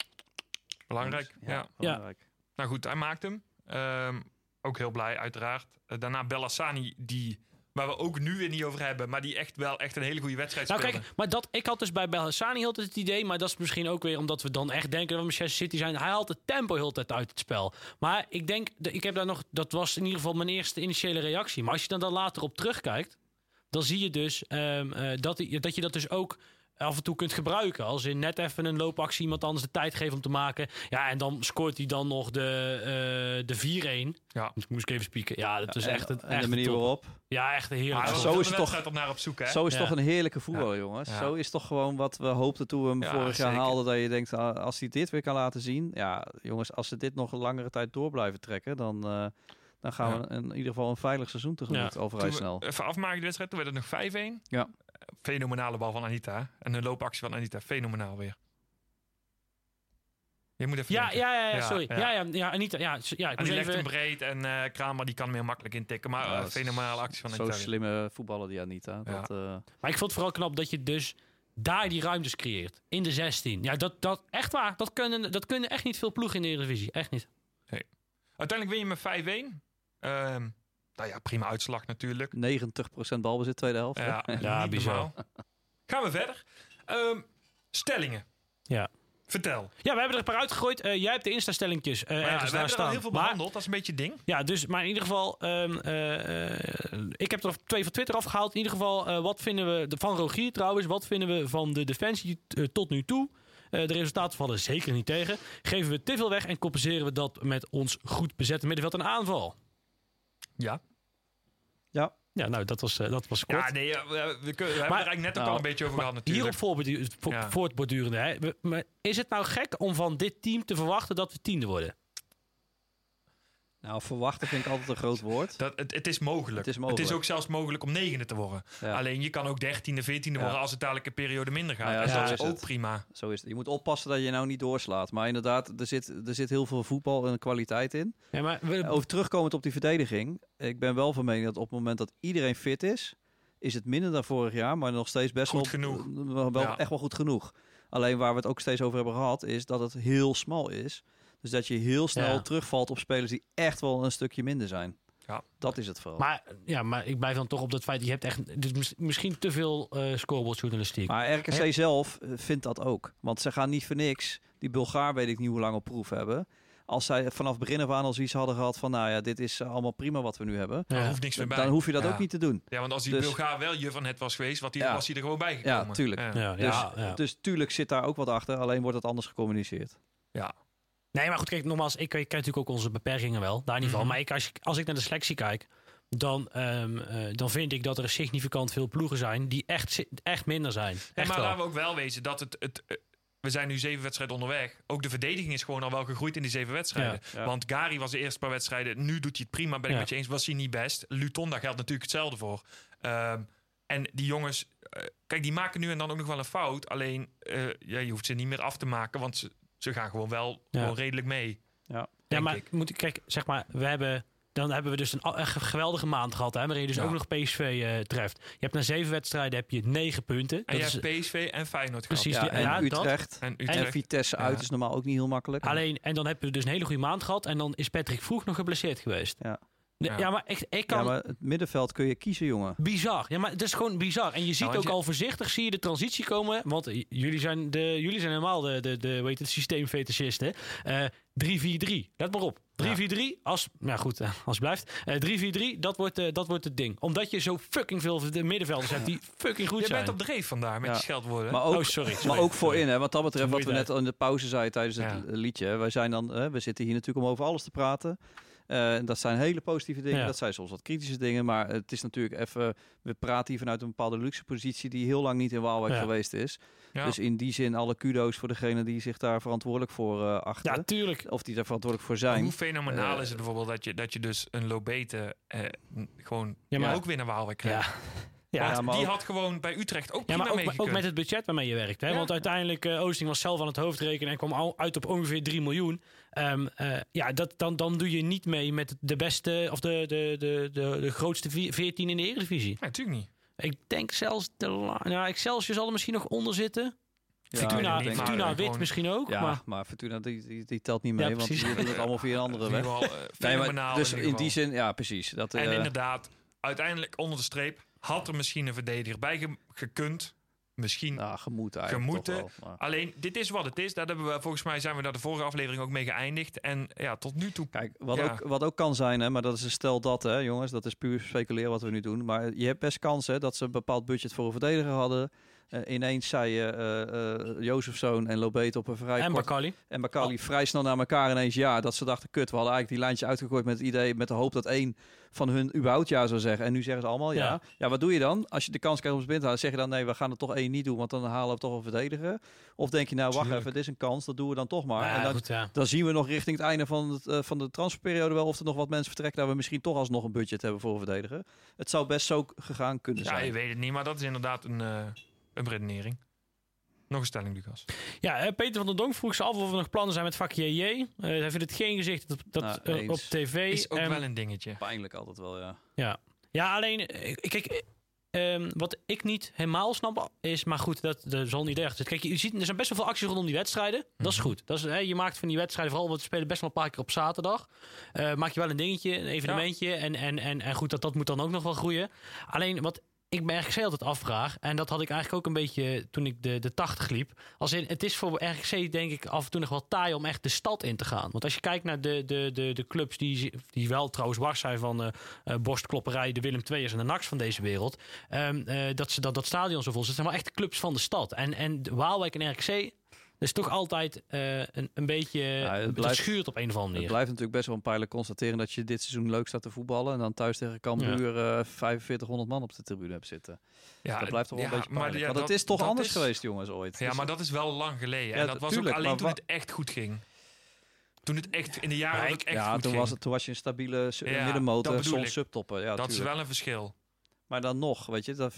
Belangrijk. Ja. belangrijk. Nou goed, hij maakt hem. Ehm, ook heel blij, uiteraard. Eh, daarna Bellassani, die, waar we ook nu weer niet over hebben. Maar die echt wel echt een hele goede wedstrijd Nou speelde. kijk, maar dat, ik had dus bij Bellassani heel de tijd het idee, maar dat is misschien ook weer omdat we dan echt denken dat we Manchester City zijn. Hij haalt het tempo heel tijd uit het spel. Maar ik denk, de- ik heb daar nog, dat was in ieder geval mijn eerste initiële reactie. Maar als je dan, dan later op terugkijkt, dan zie je dus ehm, eh, dat, dat je dat dus ook af en toe kunt gebruiken. Als in net even een loopactie iemand anders de tijd geven om te maken. Ja, en dan scoort hij dan nog de, eh de 4-1. Ja. Dus moest ik even spieken. Ja, dat is En- echt, een, en echt de manier top. waarop. Ja, echt een heerlijk. Maar zo is toch- op naar op zoek, hè? Zo is Ja. toch een heerlijke voetbal, jongens. Ja. Zo is toch gewoon wat we hoopten toen we hem Ja, vorig jaar haalden. Dat je denkt, ah, als hij dit weer kan laten zien. Ja, jongens, als ze dit nog een langere tijd door blijven trekken, dan, eh, dan gaan Ja. we in ieder geval een veilig seizoen tegemoet. Ja. Al vrij Toen we snel. Even afmaken de wedstrijd, toen werd het nog 5-1. Ja. Fenomenale bal van Anita. En een loopactie van Anita. Fenomenaal weer. Je moet even Ja, ja, ja, ja, Ja, sorry. ja. Ja, ja, ja, Anita, ja, ja, ik En die legt even... hem breed en eh, Kramer die kan hem heel makkelijk intikken. Maar Ja, eh, fenomenale actie van Zo Anita. slimme voetballer die Anita. Ja. Dat, eh, Maar ik vond het vooral knap dat je dus daar die ruimtes creëert. In de 16. Ja, dat, dat echt waar. Dat kunnen, dat kunnen echt niet veel ploegen in de Eredivisie. Echt niet. Uiteindelijk win je met 5-1. Ehm, nou ja, prima uitslag natuurlijk. 90% balbezit tweede helft. Ja, Ja, bizar. Gaan we verder. Ehm, stellingen. Ja. Vertel. Ja, we hebben er een paar uitgegooid. Eh, jij hebt de Insta-stellingjes eh ja, ergens we daar hebben er al staan. heel veel Maar- behandeld. Dat is een beetje het ding. Ja, dus, maar in ieder geval, ehm, eh, eh, ik heb er twee van Twitter afgehaald. In ieder geval, eh, wat vinden we, de, van Rogier trouwens, wat vinden we van de defensie tot nu toe? Eh, de resultaten vallen zeker niet tegen. Geven we te veel weg en compenseren we dat met ons goed bezette middenveld en aanval? Ja. Ja. Ja, nou, dat was, eh, dat was kort. Ja, nee, ja, we, we, we, kunnen- we hebben Maar- er eigenlijk net ook nou, al een beetje over gehad natuurlijk. Hierop voortbordu- vo- Ja. voortbordurende. Hè? Maar is het nou gek om van dit team te verwachten dat we tiende worden? Nou, verwachten vind ik altijd een groot woord. Dat, het, het is mogelijk. Het is mogelijk. ook zelfs mogelijk om negende te worden. Ja. Alleen je kan ook dertiende, veertiende Ja. worden als het dadelijk een periode minder gaat. Nou ja, en zo dat is is ook het. prima. Zo is het. Je moet oppassen dat je nou niet doorslaat. Maar inderdaad, er zit, er zit heel veel voetbal en kwaliteit in. Ja, maar we, Over terugkomend op die verdediging. Ik ben wel van mening dat op het moment dat iedereen fit is, is het minder dan vorig jaar, maar nog steeds best Goed wel, genoeg. wel, wel Ja. echt wel goed genoeg. Alleen waar we het ook steeds over hebben gehad, is dat het heel smal is. Dus dat je heel snel Ja. terugvalt op spelers die echt wel een stukje minder zijn. Ja. Dat is het vooral. Maar, ja, maar ik blijf dan toch op dat feit... Je hebt echt dus mis- misschien te veel eh scorebordjournalistiek. Maar RKC zelf eh, vindt dat ook. Want ze gaan niet voor niks. Die Bulgaar weet ik niet hoe lang op proef hebben. Als zij vanaf begin af aan al zoiets hadden gehad van... nou ja, dit is eh, allemaal prima wat we nu hebben. Daar Ja. hoeft niks meer bij. Dan hoef je dat Ja. ook niet te doen. Ja, want als die Dus- Bulgaar wel je van het was geweest, wat die, Ja. was hij er gewoon bij gekomen. Ja, tuurlijk. Ja. ja, Dus, dus tuurlijk zit daar ook wat achter. Alleen wordt het anders gecommuniceerd. Ja. Nee, maar goed, kijk, nogmaals, ik, ik ken natuurlijk ook onze beperkingen wel, daar niet van. Mhm. Maar ik, als, ik- als ik naar de selectie kijk, dan, ehm, eh, dan vind ik dat er significant veel ploegen zijn die echt, echt minder zijn. Echt maar wel. laten we ook wel wezen dat het, het eh, we zijn nu zeven wedstrijden onderweg. Ook de verdediging is gewoon al wel gegroeid in die zeven wedstrijden. Ja. Ja. Want Gary was de eerste paar wedstrijden. Nu doet hij het prima, ben ik Ja. met je eens. Was hij niet best. Luton, daar geldt natuurlijk hetzelfde voor. Ehm, en die jongens, eh, kijk, die maken nu en dan ook nog wel een fout. Alleen, ja, je hoeft ze niet meer af te maken, want ze, ze gaan gewoon wel Ja. gewoon redelijk mee. Ja, denk maar ik. moet ik kijk, zeg maar, we hebben. Dan hebben we dus een, geweldige maand gehad, hè, waarin je dus Ja. ook nog PSV eh, treft. Je hebt na zeven wedstrijden heb je negen punten. En Dat je is, hebt PSV en Feyenoord gehad. Precies. Ja, en ja, dat. Utrecht. En En Utrecht. Vitesse Ja. uit is normaal ook niet heel makkelijk. Alleen, en dan hebben we dus een hele goede maand gehad. En dan is Patrick Vroeg nog geblesseerd geweest. Ja. Ja. ja. maar echt, ik kan. Ja, maar het middenveld kun je kiezen, jongen. Bizar. Ja, maar het is gewoon bizar. En je ziet Nou, ook je- al voorzichtig zie je de transitie komen. Want jullie zijn, de, jullie zijn helemaal de, de, de weet het, systeemfetischisten. Eh 3-4-3. Let maar op. 3-4-3. Als, nou goed, eh, als het blijft. Eh 3-4-3, dat wordt, eh, dat wordt het ding. Omdat je zo fucking veel de middenvelders hebt die fucking goed Je zijn. bent op dreef vandaar met Ja. je scheldwoorden. Maar ook, oh, sorry. sorry. maar ook voorin, hè, wat dat betreft, wat we net in de pauze zeiden tijdens het Ja. liedje. hè, Wij zijn dan, hè, we zitten hier natuurlijk om over alles te praten. Eh, en dat zijn hele positieve dingen, Ja. dat zijn soms wat kritische dingen. Maar het is natuurlijk even, we praten hier vanuit een bepaalde luxe positie die heel lang niet in Waalwijk Ja. geweest is. Ja. Dus in die zin alle kudo's voor degene die zich daar verantwoordelijk voor eh achten. Ja, tuurlijk. Of die daar verantwoordelijk voor Maar zijn. Hoe fenomenaal Eh, is het bijvoorbeeld dat je, dat je dus een Lobete eh, gewoon Ja, maar- ook weer naar Waalwijk Ja. krijgt. Ja, Want Ja, maar die ook- had gewoon bij Utrecht ook Ja, prima maar ook, ook met het budget waarmee je werkt. Hè? Ja. Want uiteindelijk, eh Oosting was zelf aan het hoofd rekenen en kwam al uit op ongeveer 3 miljoen. Ehm, eh, ja, dat, dan, dan doe je niet mee met de beste of de, de, de, de, de grootste vi- 14 in de Eredivisie. Nee, natuurlijk niet. Ik denk zelfs, de, nou, Excelsior zal er misschien nog onder zitten. Ja, Fortuna, Fortuna eh, Wit gewoon- misschien ook. Ja, maar, maar, Fortuna die, die, die telt niet mee, Ja, want die doen het allemaal via een andere weg. Nee, maar, dus in die zin, ja, precies. Dat, En inderdaad, uiteindelijk onder de streep had er misschien een verdediger bij ge- gekund. Misschien. ja, gemoed eigenlijk Gemoeten. toch wel, maar- Alleen, dit is wat het is. Daar hebben we, volgens mij zijn we daar de vorige aflevering ook mee geëindigd. En ja, tot nu toe. Kijk, wat, Ja. ook, wat ook kan zijn, hè, maar dat is een stel dat, hè, jongens, dat is puur speculeren wat we nu doen. Maar je hebt best kans hè, dat ze een bepaald budget voor een verdediger hadden. Eh, ineens zei je eh eh Jozefzoon en Lobeet op een vrij en kort... Bakali. En Bakali vrij snel naar elkaar ineens ja. Dat ze dachten, kut, we hadden eigenlijk die lijntje uitgegooid met het idee, met de hoop dat één van hun überhaupt ja zou zeggen. En nu zeggen ze allemaal ja. Ja. Ja, wat doe je dan? Als je de kans krijgt om ze binnen te halen, zeg je dan nee, we gaan er toch één niet doen, want dan halen we toch een verdediger. Of denk je nou, wacht Tuurlijk. even, dit is een kans, dat doen we dan toch maar. Ja, en dan, goed, ja. dan zien we nog richting het einde van, het, van de transferperiode wel of er nog wat mensen vertrekken, dat we misschien toch alsnog een budget hebben voor een verdediger. Het zou best zo gegaan kunnen Ja, zijn. je weet het niet, maar dat is inderdaad een, een redenering. Nog een stelling, Lucas. Ja, eh, Peter van der Donk vroeg zich af of er nog plannen zijn met vak JJ. Eh, hij vindt het geen gezicht dat, dat Nou, eh, op tv. Is ook wel een dingetje. Pijnlijk altijd wel, ja. Ja, ja alleen, kijk, ehm, wat ik niet helemaal snap is, maar goed, dat, dat zal niet echt. Kijk, je ziet, er zijn best wel veel acties rondom die wedstrijden. Dat is Mhm. goed. Dat is, hè, je maakt van die wedstrijden, vooral, want we spelen best wel een paar keer op zaterdag. eh, maak je wel een dingetje, een evenementje. En, en, en, en goed, dat, dat moet dan ook nog wel groeien. Alleen wat ik me RKC altijd afvraag, en dat had ik eigenlijk ook een beetje toen ik de, de 80 liep. Als in, het is voor RKC denk ik af en toe nog wel taai om echt de stad in te gaan. Want als je kijkt naar de, de, de, de clubs die, die wel trouwens wars zijn van eh, borstklopperij, de Willem II'ers en de NACS van deze wereld. ehm, eh, dat ze dat, dat stadion zo vol zit. Zijn wel echt clubs van de stad. En, en Waalwijk en dat is toch altijd eh, een, een beetje, het dat schuurt op een of andere Het manier. blijft natuurlijk best wel een pijnlijk constateren dat je dit seizoen leuk staat te voetballen en dan thuis tegen Cambuur eh 4500 man op de tribune hebt zitten. Ja, dat blijft toch wel ja, een beetje maar pijnlijk. ja, Want het dat- is toch dat anders is- geweest, jongens, ooit. Ja, Dus- maar dat is wel lang geleden. Ja, en dat was tuurlijk, ook alleen toen het echt goed ging. Toen het echt in de jaren dat het echt ja, goed toen ging. was, het, toen was je een stabiele Ja, middenmotor, dat soms subtoppen. Ja, dat is wel een verschil. Maar dan nog, weet je, dat,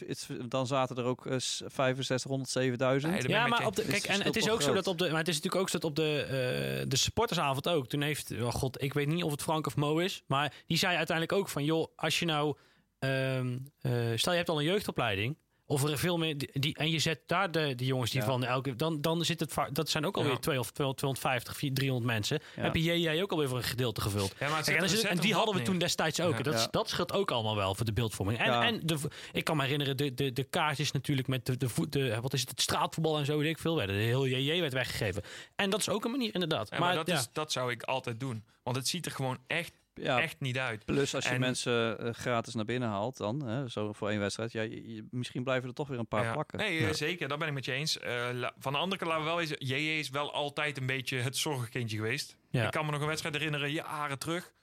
dan zaten er ook eh, s- 6500, 7000. Nee, dat ben Ja, ik met maar op de, kijk, Het en het is ook zo dat op de, maar het is natuurlijk ook zo dat op de, eh, de supportersavond ook. Toen heeft, oh god, ik weet niet of het Frank of Mo is, maar die zei uiteindelijk ook van, joh, als je nou, ehm, eh, stel je hebt al een jeugdopleiding Of er veel meer. Die, en je zet daar de, die jongens die Ja. van elke. Dan, dan zit het. va- Dat zijn ook alweer Ja. 2 of 250, 400, 300 mensen. Ja. Heb je JJ ook alweer voor een gedeelte gevuld. Ja, maar Kijk, en, en die hadden we toen destijds ook. Dat, dat scheelt ook allemaal wel voor de beeldvorming. En, en de, ik kan me herinneren, de, de, de kaartjes natuurlijk met de, de, voet, de, wat is het, het straatvoetbal en zo, weet ik veel, werden. De heel JJ werd weggegeven. En dat is ook een manier, inderdaad. Ja, maar, dat, is, dat zou ik altijd doen. Want het ziet er gewoon echt, Ja, echt niet uit. plus als je En- mensen eh, gratis naar binnen haalt dan, hè, zo voor één wedstrijd, ja, je- je- misschien blijven er toch weer een paar Ja. plakken. Nee, Ja. eh, zeker. Dat ben ik met je eens. Eh, la- van de andere kant laten we wel eens... JJ is wel altijd een beetje het zorgkindje geweest. Ja. Ik kan me nog een wedstrijd herinneren, jaren terug.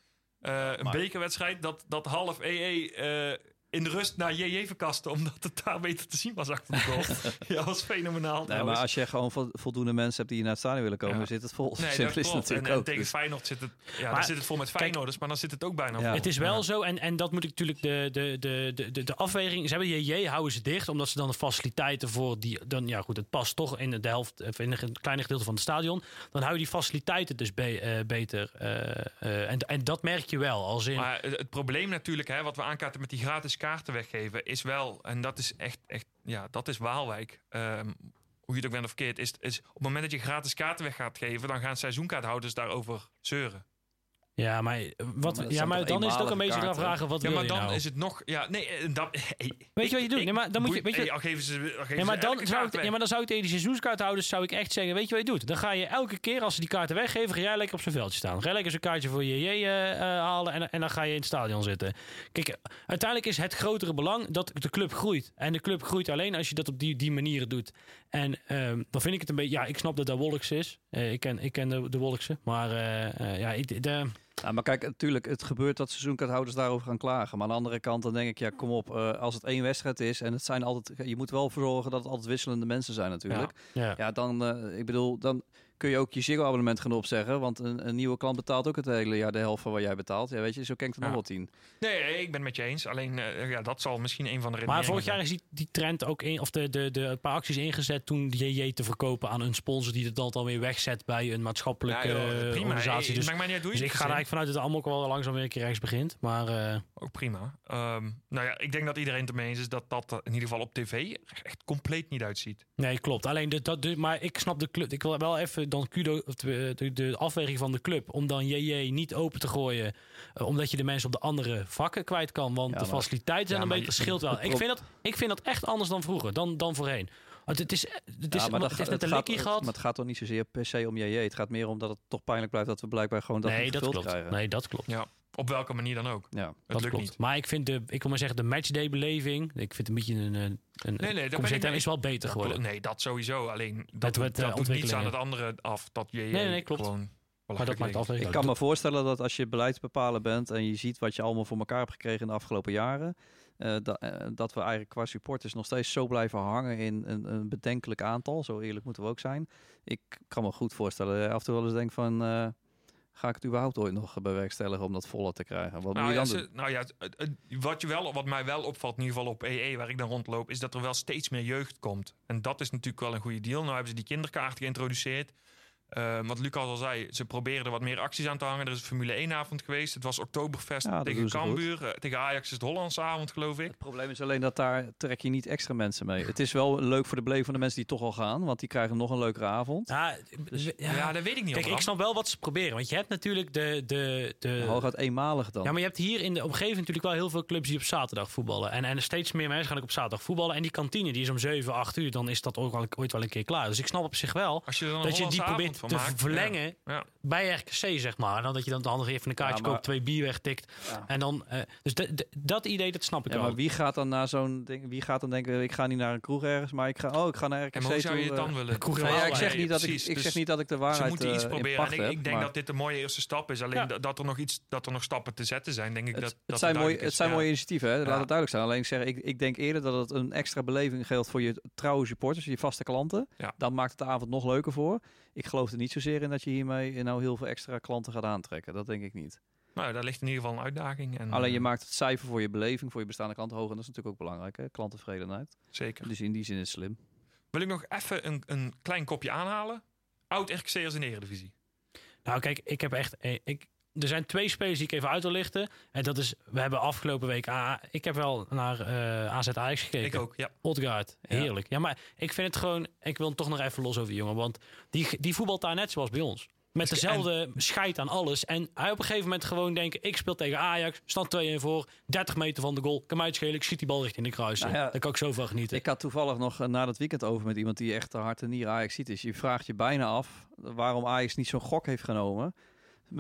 Eh, een Maar- bekerwedstrijd dat, dat half EE eh, in de rust naar JJ verkaste... omdat het daar beter te zien was achter de goal. [LAUGHS] ja, dat was fenomenaal Nee, trouwens. maar als je gewoon vo- voldoende mensen hebt die naar het stadion willen komen, Ja. zit het vol. Nee, [LAUGHS] Simpel is En, natuurlijk en ook. tegen Dus- Feyenoord zit het, ja, Maar- dan zit het vol met Feyenoorders, maar dan zit het ook bijna Ja. vol. Het is wel Ja. zo, en, en dat moet ik natuurlijk de, de, de, de, de, de afweging. Ze hebben JJ, houden ze dicht, omdat ze dan de faciliteiten voor die. Dan, ja, goed, het past toch in de helft, of in een kleine gedeelte van het stadion. Dan hou je die faciliteiten dus be- eh, beter. eh, eh, en, en dat merk je wel. Als in, Maar het, het probleem natuurlijk, hè, wat we aankaarten met die gratis kaarten weggeven, is wel, en dat is echt, echt ja, dat is Waalwijk. Ehm, hoe je het ook bent of verkeerd, is, is op het moment dat je gratis kaarten weg gaat geven, dan gaan seizoenkaarthouders daarover zeuren. Ja, maar, wat, ja, maar dan is het ook een beetje gaan vragen: wat Ja, wil maar je dan nou? is het nog, ja, nee, eh, dat, hey, Weet je wat je doet? Nee, maar dan moet je- weet je- hey, al geven ze, al geven Ja, maar, dan zou ik, ja, maar dan zou ik tegen die seizoenskaarthouders zou ik echt zeggen: Weet je wat je doet? Dan ga je elke keer als ze die kaarten weggeven, ga jij lekker op zijn veldje staan. Ga jij lekker zo'n kaartje voor je JJ eh, eh, halen en, en dan ga je in het stadion zitten. Kijk, uiteindelijk is het grotere belang dat de club groeit. En de club groeit alleen als je dat op die, die manieren doet. En ehm, dan vind ik het een beetje. Ja, ik snap dat dat Wolks is. Eh, ik, ken, ik ken de, de Wolkse. Maar eh, eh, ja, ik, de, Ja, maar kijk, natuurlijk, het gebeurt dat seizoenkaarthouders daarover gaan klagen. Maar aan de andere kant, dan denk ik, ja, kom op, eh, als het één wedstrijd is en het zijn altijd, je moet wel voor zorgen dat het altijd wisselende mensen zijn natuurlijk. ja. Ja, dan, eh, ik bedoel, dan kun je ook je Ziggo-abonnement gaan opzeggen. Want een, een nieuwe klant betaalt ook het hele jaar de helft van wat jij betaalt. Ja, weet je, zo ken ik er nog Ja. wel tien. Nee, ik ben het met je eens. Alleen, eh, ja, dat zal misschien een van de redenen Maar vorig jaar is die, die trend ook in, of de, de, de een paar acties ingezet toen JJ te verkopen aan een sponsor die het dan, dan weer wegzet bij een maatschappelijke eh, organisatie. Dus, maakt mij niet dus ik het ga er eigenlijk vanuit dat het allemaal ook wel langzaam weer een keer rechts begint. Maar eh, Ook prima. Ehm, nou ja, ik denk dat iedereen het ermee eens is dat dat in ieder geval op tv er echt compleet niet uitziet. nee, klopt. Alleen de, dat, de, maar ik snap de club. Ik wil wel even dan kudo, de, de, de afweging van de club om dan JJ niet open te gooien, eh, omdat je de mensen op de andere vakken kwijt kan. Want Ja, de faciliteiten zijn Ja, een maar beter je- scheelt wel. Ik vind, dat, ik vind dat echt anders dan vroeger, dan, dan voorheen. Want het is, het is, Ja, maar dat het is net een gaat- likkie gehad. Maar het gaat toch niet zozeer per se om JJ. Het gaat meer om dat het toch pijnlijk blijft dat we blijkbaar gewoon dat nee, niet dat klopt. krijgen. Nee, dat klopt. Ja, op welke manier dan ook. Ja. Het dat lukt klopt. niet. Maar ik vind de, ik wil maar zeggen, de matchday-beleving, ik vind het een beetje een, een, nee, ik term mee. is wel beter geworden. Nee, dat sowieso. Alleen dat, doet- wat, eh, dat doet niets aan het andere af. Dat je nee, nee, klopt. gewoon Maar dat maakt Ik kan me voorstellen dat als je beleidsbepaler bent en je ziet wat je allemaal voor elkaar hebt gekregen in de afgelopen jaren, eh, da- eh, dat we eigenlijk qua supporters nog steeds zo blijven hangen in een, een bedenkelijk aantal. Zo eerlijk moeten we ook zijn. Ik kan me goed voorstellen, af en toe wel eens denk van, eh, ga ik het überhaupt ooit nog bewerkstelligen om dat voller te krijgen? Wat Nou moet je ja, dan ze- nou ja, wat, je wel, wat mij wel opvalt, in ieder geval op EE, waar ik dan rondloop, is dat er wel steeds meer jeugd komt. En dat is natuurlijk wel een goede deal. Nou hebben ze die kinderkaart geïntroduceerd. Eh, wat Lucas al zei, ze proberen er wat meer acties aan te hangen. Er is een Formule 1-avond geweest. Het was Oktoberfest Ja, tegen. Cambuur. Eh, tegen Ajax is het Hollandse avond, geloof ik. Het probleem is alleen dat daar trek je niet extra mensen mee. Het is wel leuk voor de beleving van de mensen die toch al gaan, want die krijgen nog een leukere avond. Ja, Ja, ja. dat weet ik niet. Kijk, ik snap wel wat ze proberen. Want je hebt natuurlijk de... de, de Hooguit eenmalig dan. ja, maar je hebt hier in de omgeving natuurlijk wel heel veel clubs die op zaterdag voetballen. En, en steeds meer mensen gaan ook op zaterdag voetballen. En die kantine die is om 7, 8 uur. Dan is dat ook ooit wel een keer klaar. Dus ik snap op zich wel Als je dan dat je die probeert te verlengen. Ja. Bij RKC, zeg maar. En dan dat je dan de handig even een kaartje Ja, maar- koopt, twee bier wegtikt. Ja. En dan... eh, dus de- de- dat idee, dat snap ik Ja, wel. maar wie gaat dan naar zo'n ding? Wie gaat dan denken: ik ga niet naar een kroeg ergens, maar ik ga, oh, ik ga naar RKC En hoe zou je het eh. dan willen? kroeg in Nou ja, ik zeg niet dat ik, ik Dus zeg niet dat ik de Ze waarheid moeten iets eh, proberen. En ik, heb, ik denk maar dat dit een mooie eerste stap is. Alleen Ja. dat- er nog iets, dat er nog stappen te zetten zijn, denk ik het, dat, het dat zijn, mooie, het zijn mooie initiatieven, hè? laat Ja. het duidelijk zijn. Alleen ik zeg, ik, ik denk eerder dat het een extra beleving geldt voor je trouwe supporters, je vaste klanten. Dan maakt het de avond nog leuker voor. Ik geloof er niet zozeer in dat je hiermee nou heel veel extra klanten gaat aantrekken. Dat denk ik niet. Nou, daar ligt in ieder geval een uitdaging. En, Alleen je eh, maakt het cijfer voor je beleving, voor je bestaande klanten hoog. En dat is natuurlijk ook belangrijk, hè? klanttevredenheid. Zeker. Dus in die zin is het slim. Wil ik nog even een, een klein kopje aanhalen? Oud RKC'ers in de Eredivisie. Nou, kijk, ik heb echt. eh, Ik, er zijn twee spelers die ik even uit wil lichten. En dat is, we hebben afgelopen week... Ik heb wel naar eh AZ Ajax gekeken. Ik ook, ja. Odgaard, Ja. heerlijk. Ja. maar ik vind het gewoon... Ik wil hem toch nog even los over die jongen. Want die, die voetbalt daar net zoals bij ons. Met dezelfde scheid aan alles. En hij op een gegeven moment gewoon denken... Ik speel tegen Ajax, stand 2-1 voor. 30 meter van de goal. Kan mij het schelen, ik schiet die bal richting de kruising. Nou ja, Daar kan ik zo van genieten. Ik had toevallig nog eh, na dat weekend over met iemand die echt de hart en nieren Ajax ziet. is. je vraagt je bijna af waarom Ajax niet zo'n gok heeft genomen.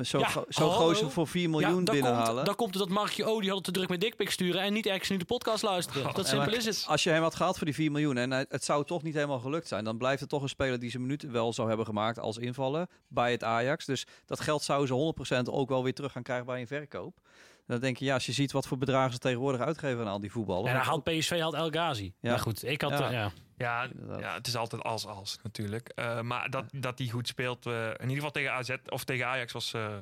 Zo'n Ja, gro- zo'n hallo. gozer voor 4 miljoen binnenhalen. Komt, dan komt het dat Markje O. die had het te druk met dikpik sturen... en niet ergens nu de podcast luisteren. Dat Ja, simpel maar is het. Als je hem had gehad voor die 4 miljoen en het zou toch niet helemaal gelukt zijn, dan blijft het toch een speler die zijn minuten wel zou hebben gemaakt als invaller bij het Ajax. Dus dat geld zouden ze 100% ook wel weer terug gaan krijgen bij een verkoop. Dan denk je, ja, als je ziet wat voor bedragen ze tegenwoordig uitgeven aan al die voetballen. En dan haalt PSV haalt El Ghazi. Ja. Ja. goed, ik had... Ja. eh, ja. Ja, Inderdaad. ja, het is altijd als-als natuurlijk. Eh, maar dat, dat hij goed speelt, eh, in ieder geval tegen AZ of tegen Ajax, was, eh,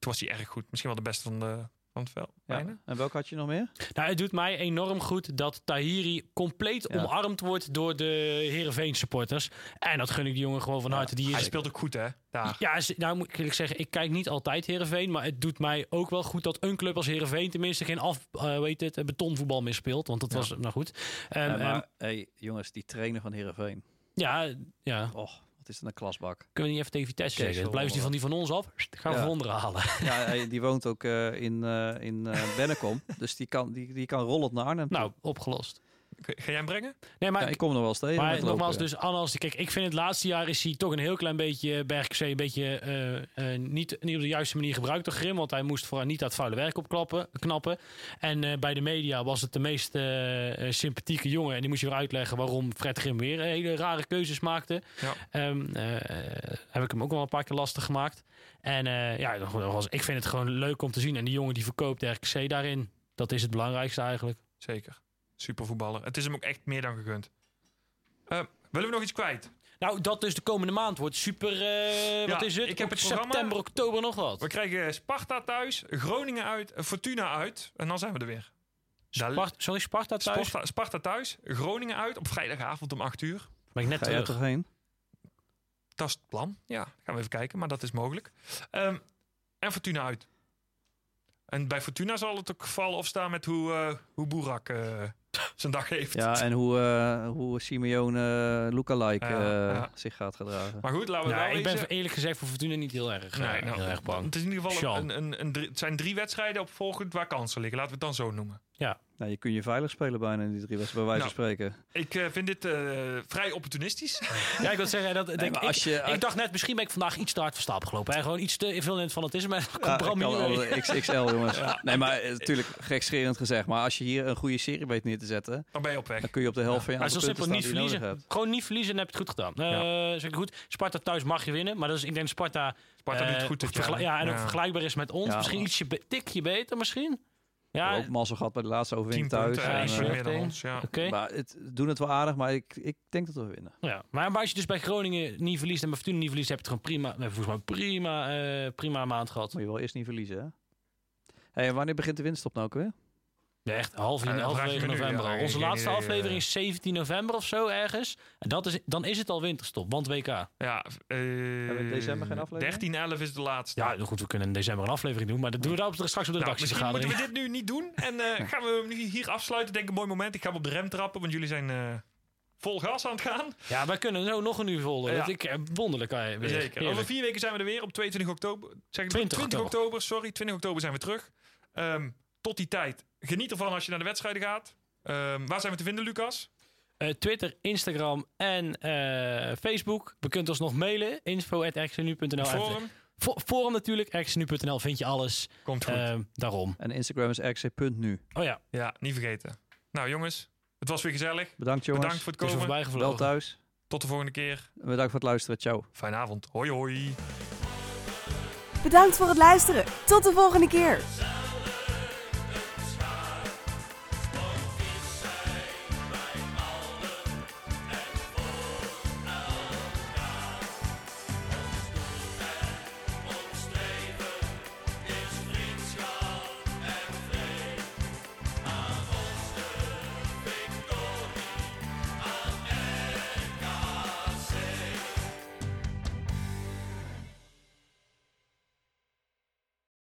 was hij erg goed. Misschien wel de beste van, de, van het veld. Ja. bijna. En welke had je nog meer? Nou, het doet mij enorm goed dat Tahiri compleet Ja. omarmd wordt door de Heerenveen supporters. En dat gun ik die jongen gewoon van Ja. harte. Die Hij is, speelt ook goed, hè? Daar. ja, is- nou moet ik eerlijk zeggen, ik kijk niet altijd Heerenveen. Maar het doet mij ook wel goed dat een club als Heerenveen tenminste geen af, eh, weet het, betonvoetbal meer speelt. Want dat Ja. was, nou goed. Ehm, Ja, ehm, maar hey, jongens, die trainer van Heerenveen. ja, ja, Och, wat is dat een klasbak. kunnen we niet even tegen Vitesse Kees zeggen. Blijven die van die van ons af. Gaan we Ja. van onderen halen. [LAUGHS] Ja, die woont ook eh, in, eh in eh Bennekom. [LAUGHS] Dus die kan, die, die kan rollend naar Arnhem. toe. Nou, opgelost. Ga jij hem brengen? Nee, maar ja, ik kom er wel eens tegen. Maar nogmaals, dus Annas, kijk, ik vind het laatste jaar is hij toch een heel klein beetje Bergzee, een beetje eh, eh, niet, niet op de juiste manier gebruikt door Grim, want hij moest vooral niet dat vuile werk opklappen, knappen. En eh, bij de media was het de meest eh, eh, sympathieke jongen en die moest je weer uitleggen waarom Fred Grim weer eh, hele rare keuzes maakte. Ja. Ehm, eh, heb ik hem ook wel een paar keer lastig gemaakt. En eh, ja, was, ik vind het gewoon leuk om te zien. En die jongen die verkoopt de RKC daarin, dat is het belangrijkste eigenlijk. Zeker. Supervoetballer. Het is hem ook echt meer dan gegund. Eh, willen we nog iets kwijt? Nou, dat dus de komende maand wordt super. eh, wat is het? ik heb het September, oktober nog wat. We krijgen Sparta thuis, Groningen uit, Fortuna uit. En dan zijn we er weer. Spart, sorry, Sparta thuis? Sparta, Sparta thuis, Groningen uit op vrijdagavond om 8 uur. Ben ik net Ga terug. toch heen? Dat is het plan. Ja, gaan we even kijken, maar dat is mogelijk. Ehm, en Fortuna uit. En bij Fortuna zal het ook vallen of staan met hoe, eh hoe Boerak eh, [LAUGHS] zijn dag heeft. Ja, en hoe, eh hoe Simeone uh, lookalike Ja, eh, ja. zich gaat gedragen. Maar goed, laten we Ja, wel ik ben eerlijk gezegd voor Fortuna niet heel erg, eh, Nee, nou, heel erg bang. Het is in ieder geval een, een, een, drie- het zijn drie wedstrijden op volgend waar kansen liggen. Laten we het dan zo noemen. Nou, je kunt je veilig spelen bijna in die drie wedstrijden, bij wijze van spreken. Ik eh, vind dit eh, vrij opportunistisch. [LAUGHS] Ja, ik wil zeggen, dat, denk, ik, als je- ik dacht net, misschien ben ik vandaag iets te hard van stapel gelopen. Hè? Gewoon iets te veel in het fanatisme. [LAUGHS] Ja, Bram ik XXL, [LAUGHS] jongens. Nee, maar eh, natuurlijk gekscherend gezegd. Maar als je hier een goede serie weet neer te zetten, Dan ben je op weg. dan kun je op de helft van je Maar zo aantal simpel punten niet verliezen. Gewoon niet verliezen en heb je het goed gedaan. Eh ik goed. Sparta thuis mag je winnen. Maar dat is, ik denk dat Sparta, Sparta doet het eh, goed dit. Ja, en ook Ja. vergelijkbaar is met ons. Ja, misschien ietsje tikje beter misschien. Ja, ook mazzel gehad bij de laatste 10 overwinning thuis. punten, en eh, meer dan Ja. ons. Ja. oké. maar het doen het wel aardig, maar ik, ik denk dat we winnen. Ja, maar als je dus bij Groningen niet verliest en bij Fortuna niet verliest, heb je het gewoon prima, we hebben volgens mij prima, eh, prima maand gehad. Moet je wel eerst niet verliezen, hè? Hey, en wanneer begint de winststop nou ook weer? Ja, echt half, Ja, nu, november al. Onze laatste aflevering eh. is 17 november of zo ergens. En dat is, dan is het al winterstop, want WK. Ja, eh, we in december geen aflevering? 13-11 is de laatste. Ja, goed, we kunnen in december een aflevering doen, maar dat doen we daar straks op de Nou, misschien moeten we dit nu niet doen. En eh, [LAUGHS] gaan we hem nu hier afsluiten. Denk een mooi moment. Ik ga hem op de rem trappen, want jullie zijn eh, vol gas aan het gaan. Ja, wij kunnen zo nog een uur vol. Ja. Dat ik, wonderlijk. weer. Zeker. Heerlijk. Over vier weken zijn we er weer op 22 oktober. Zeg ik 20 20 oktober. oktober. Sorry, 20 oktober zijn we terug. Ehm, tot die tijd, geniet ervan als je naar de wedstrijden gaat. Ehm, waar zijn we te vinden, Lucas? Eh, Twitter, Instagram en eh, Facebook. We kunt ons nog mailen. info.rxnu.nl Forum. Fo- Forum natuurlijk. rxnu.nl vind je alles. Komt goed. Ehm, daarom. En Instagram is rc.nu. Oh ja, ja, niet vergeten. Nou jongens, het was weer gezellig. Bedankt jongens. Bedankt voor het het is komen. voorbij Wel gevlogen. thuis. Tot de volgende keer. Bedankt voor het luisteren. Ciao. Fijne avond. Hoi hoi. Bedankt voor het luisteren. Tot de volgende keer.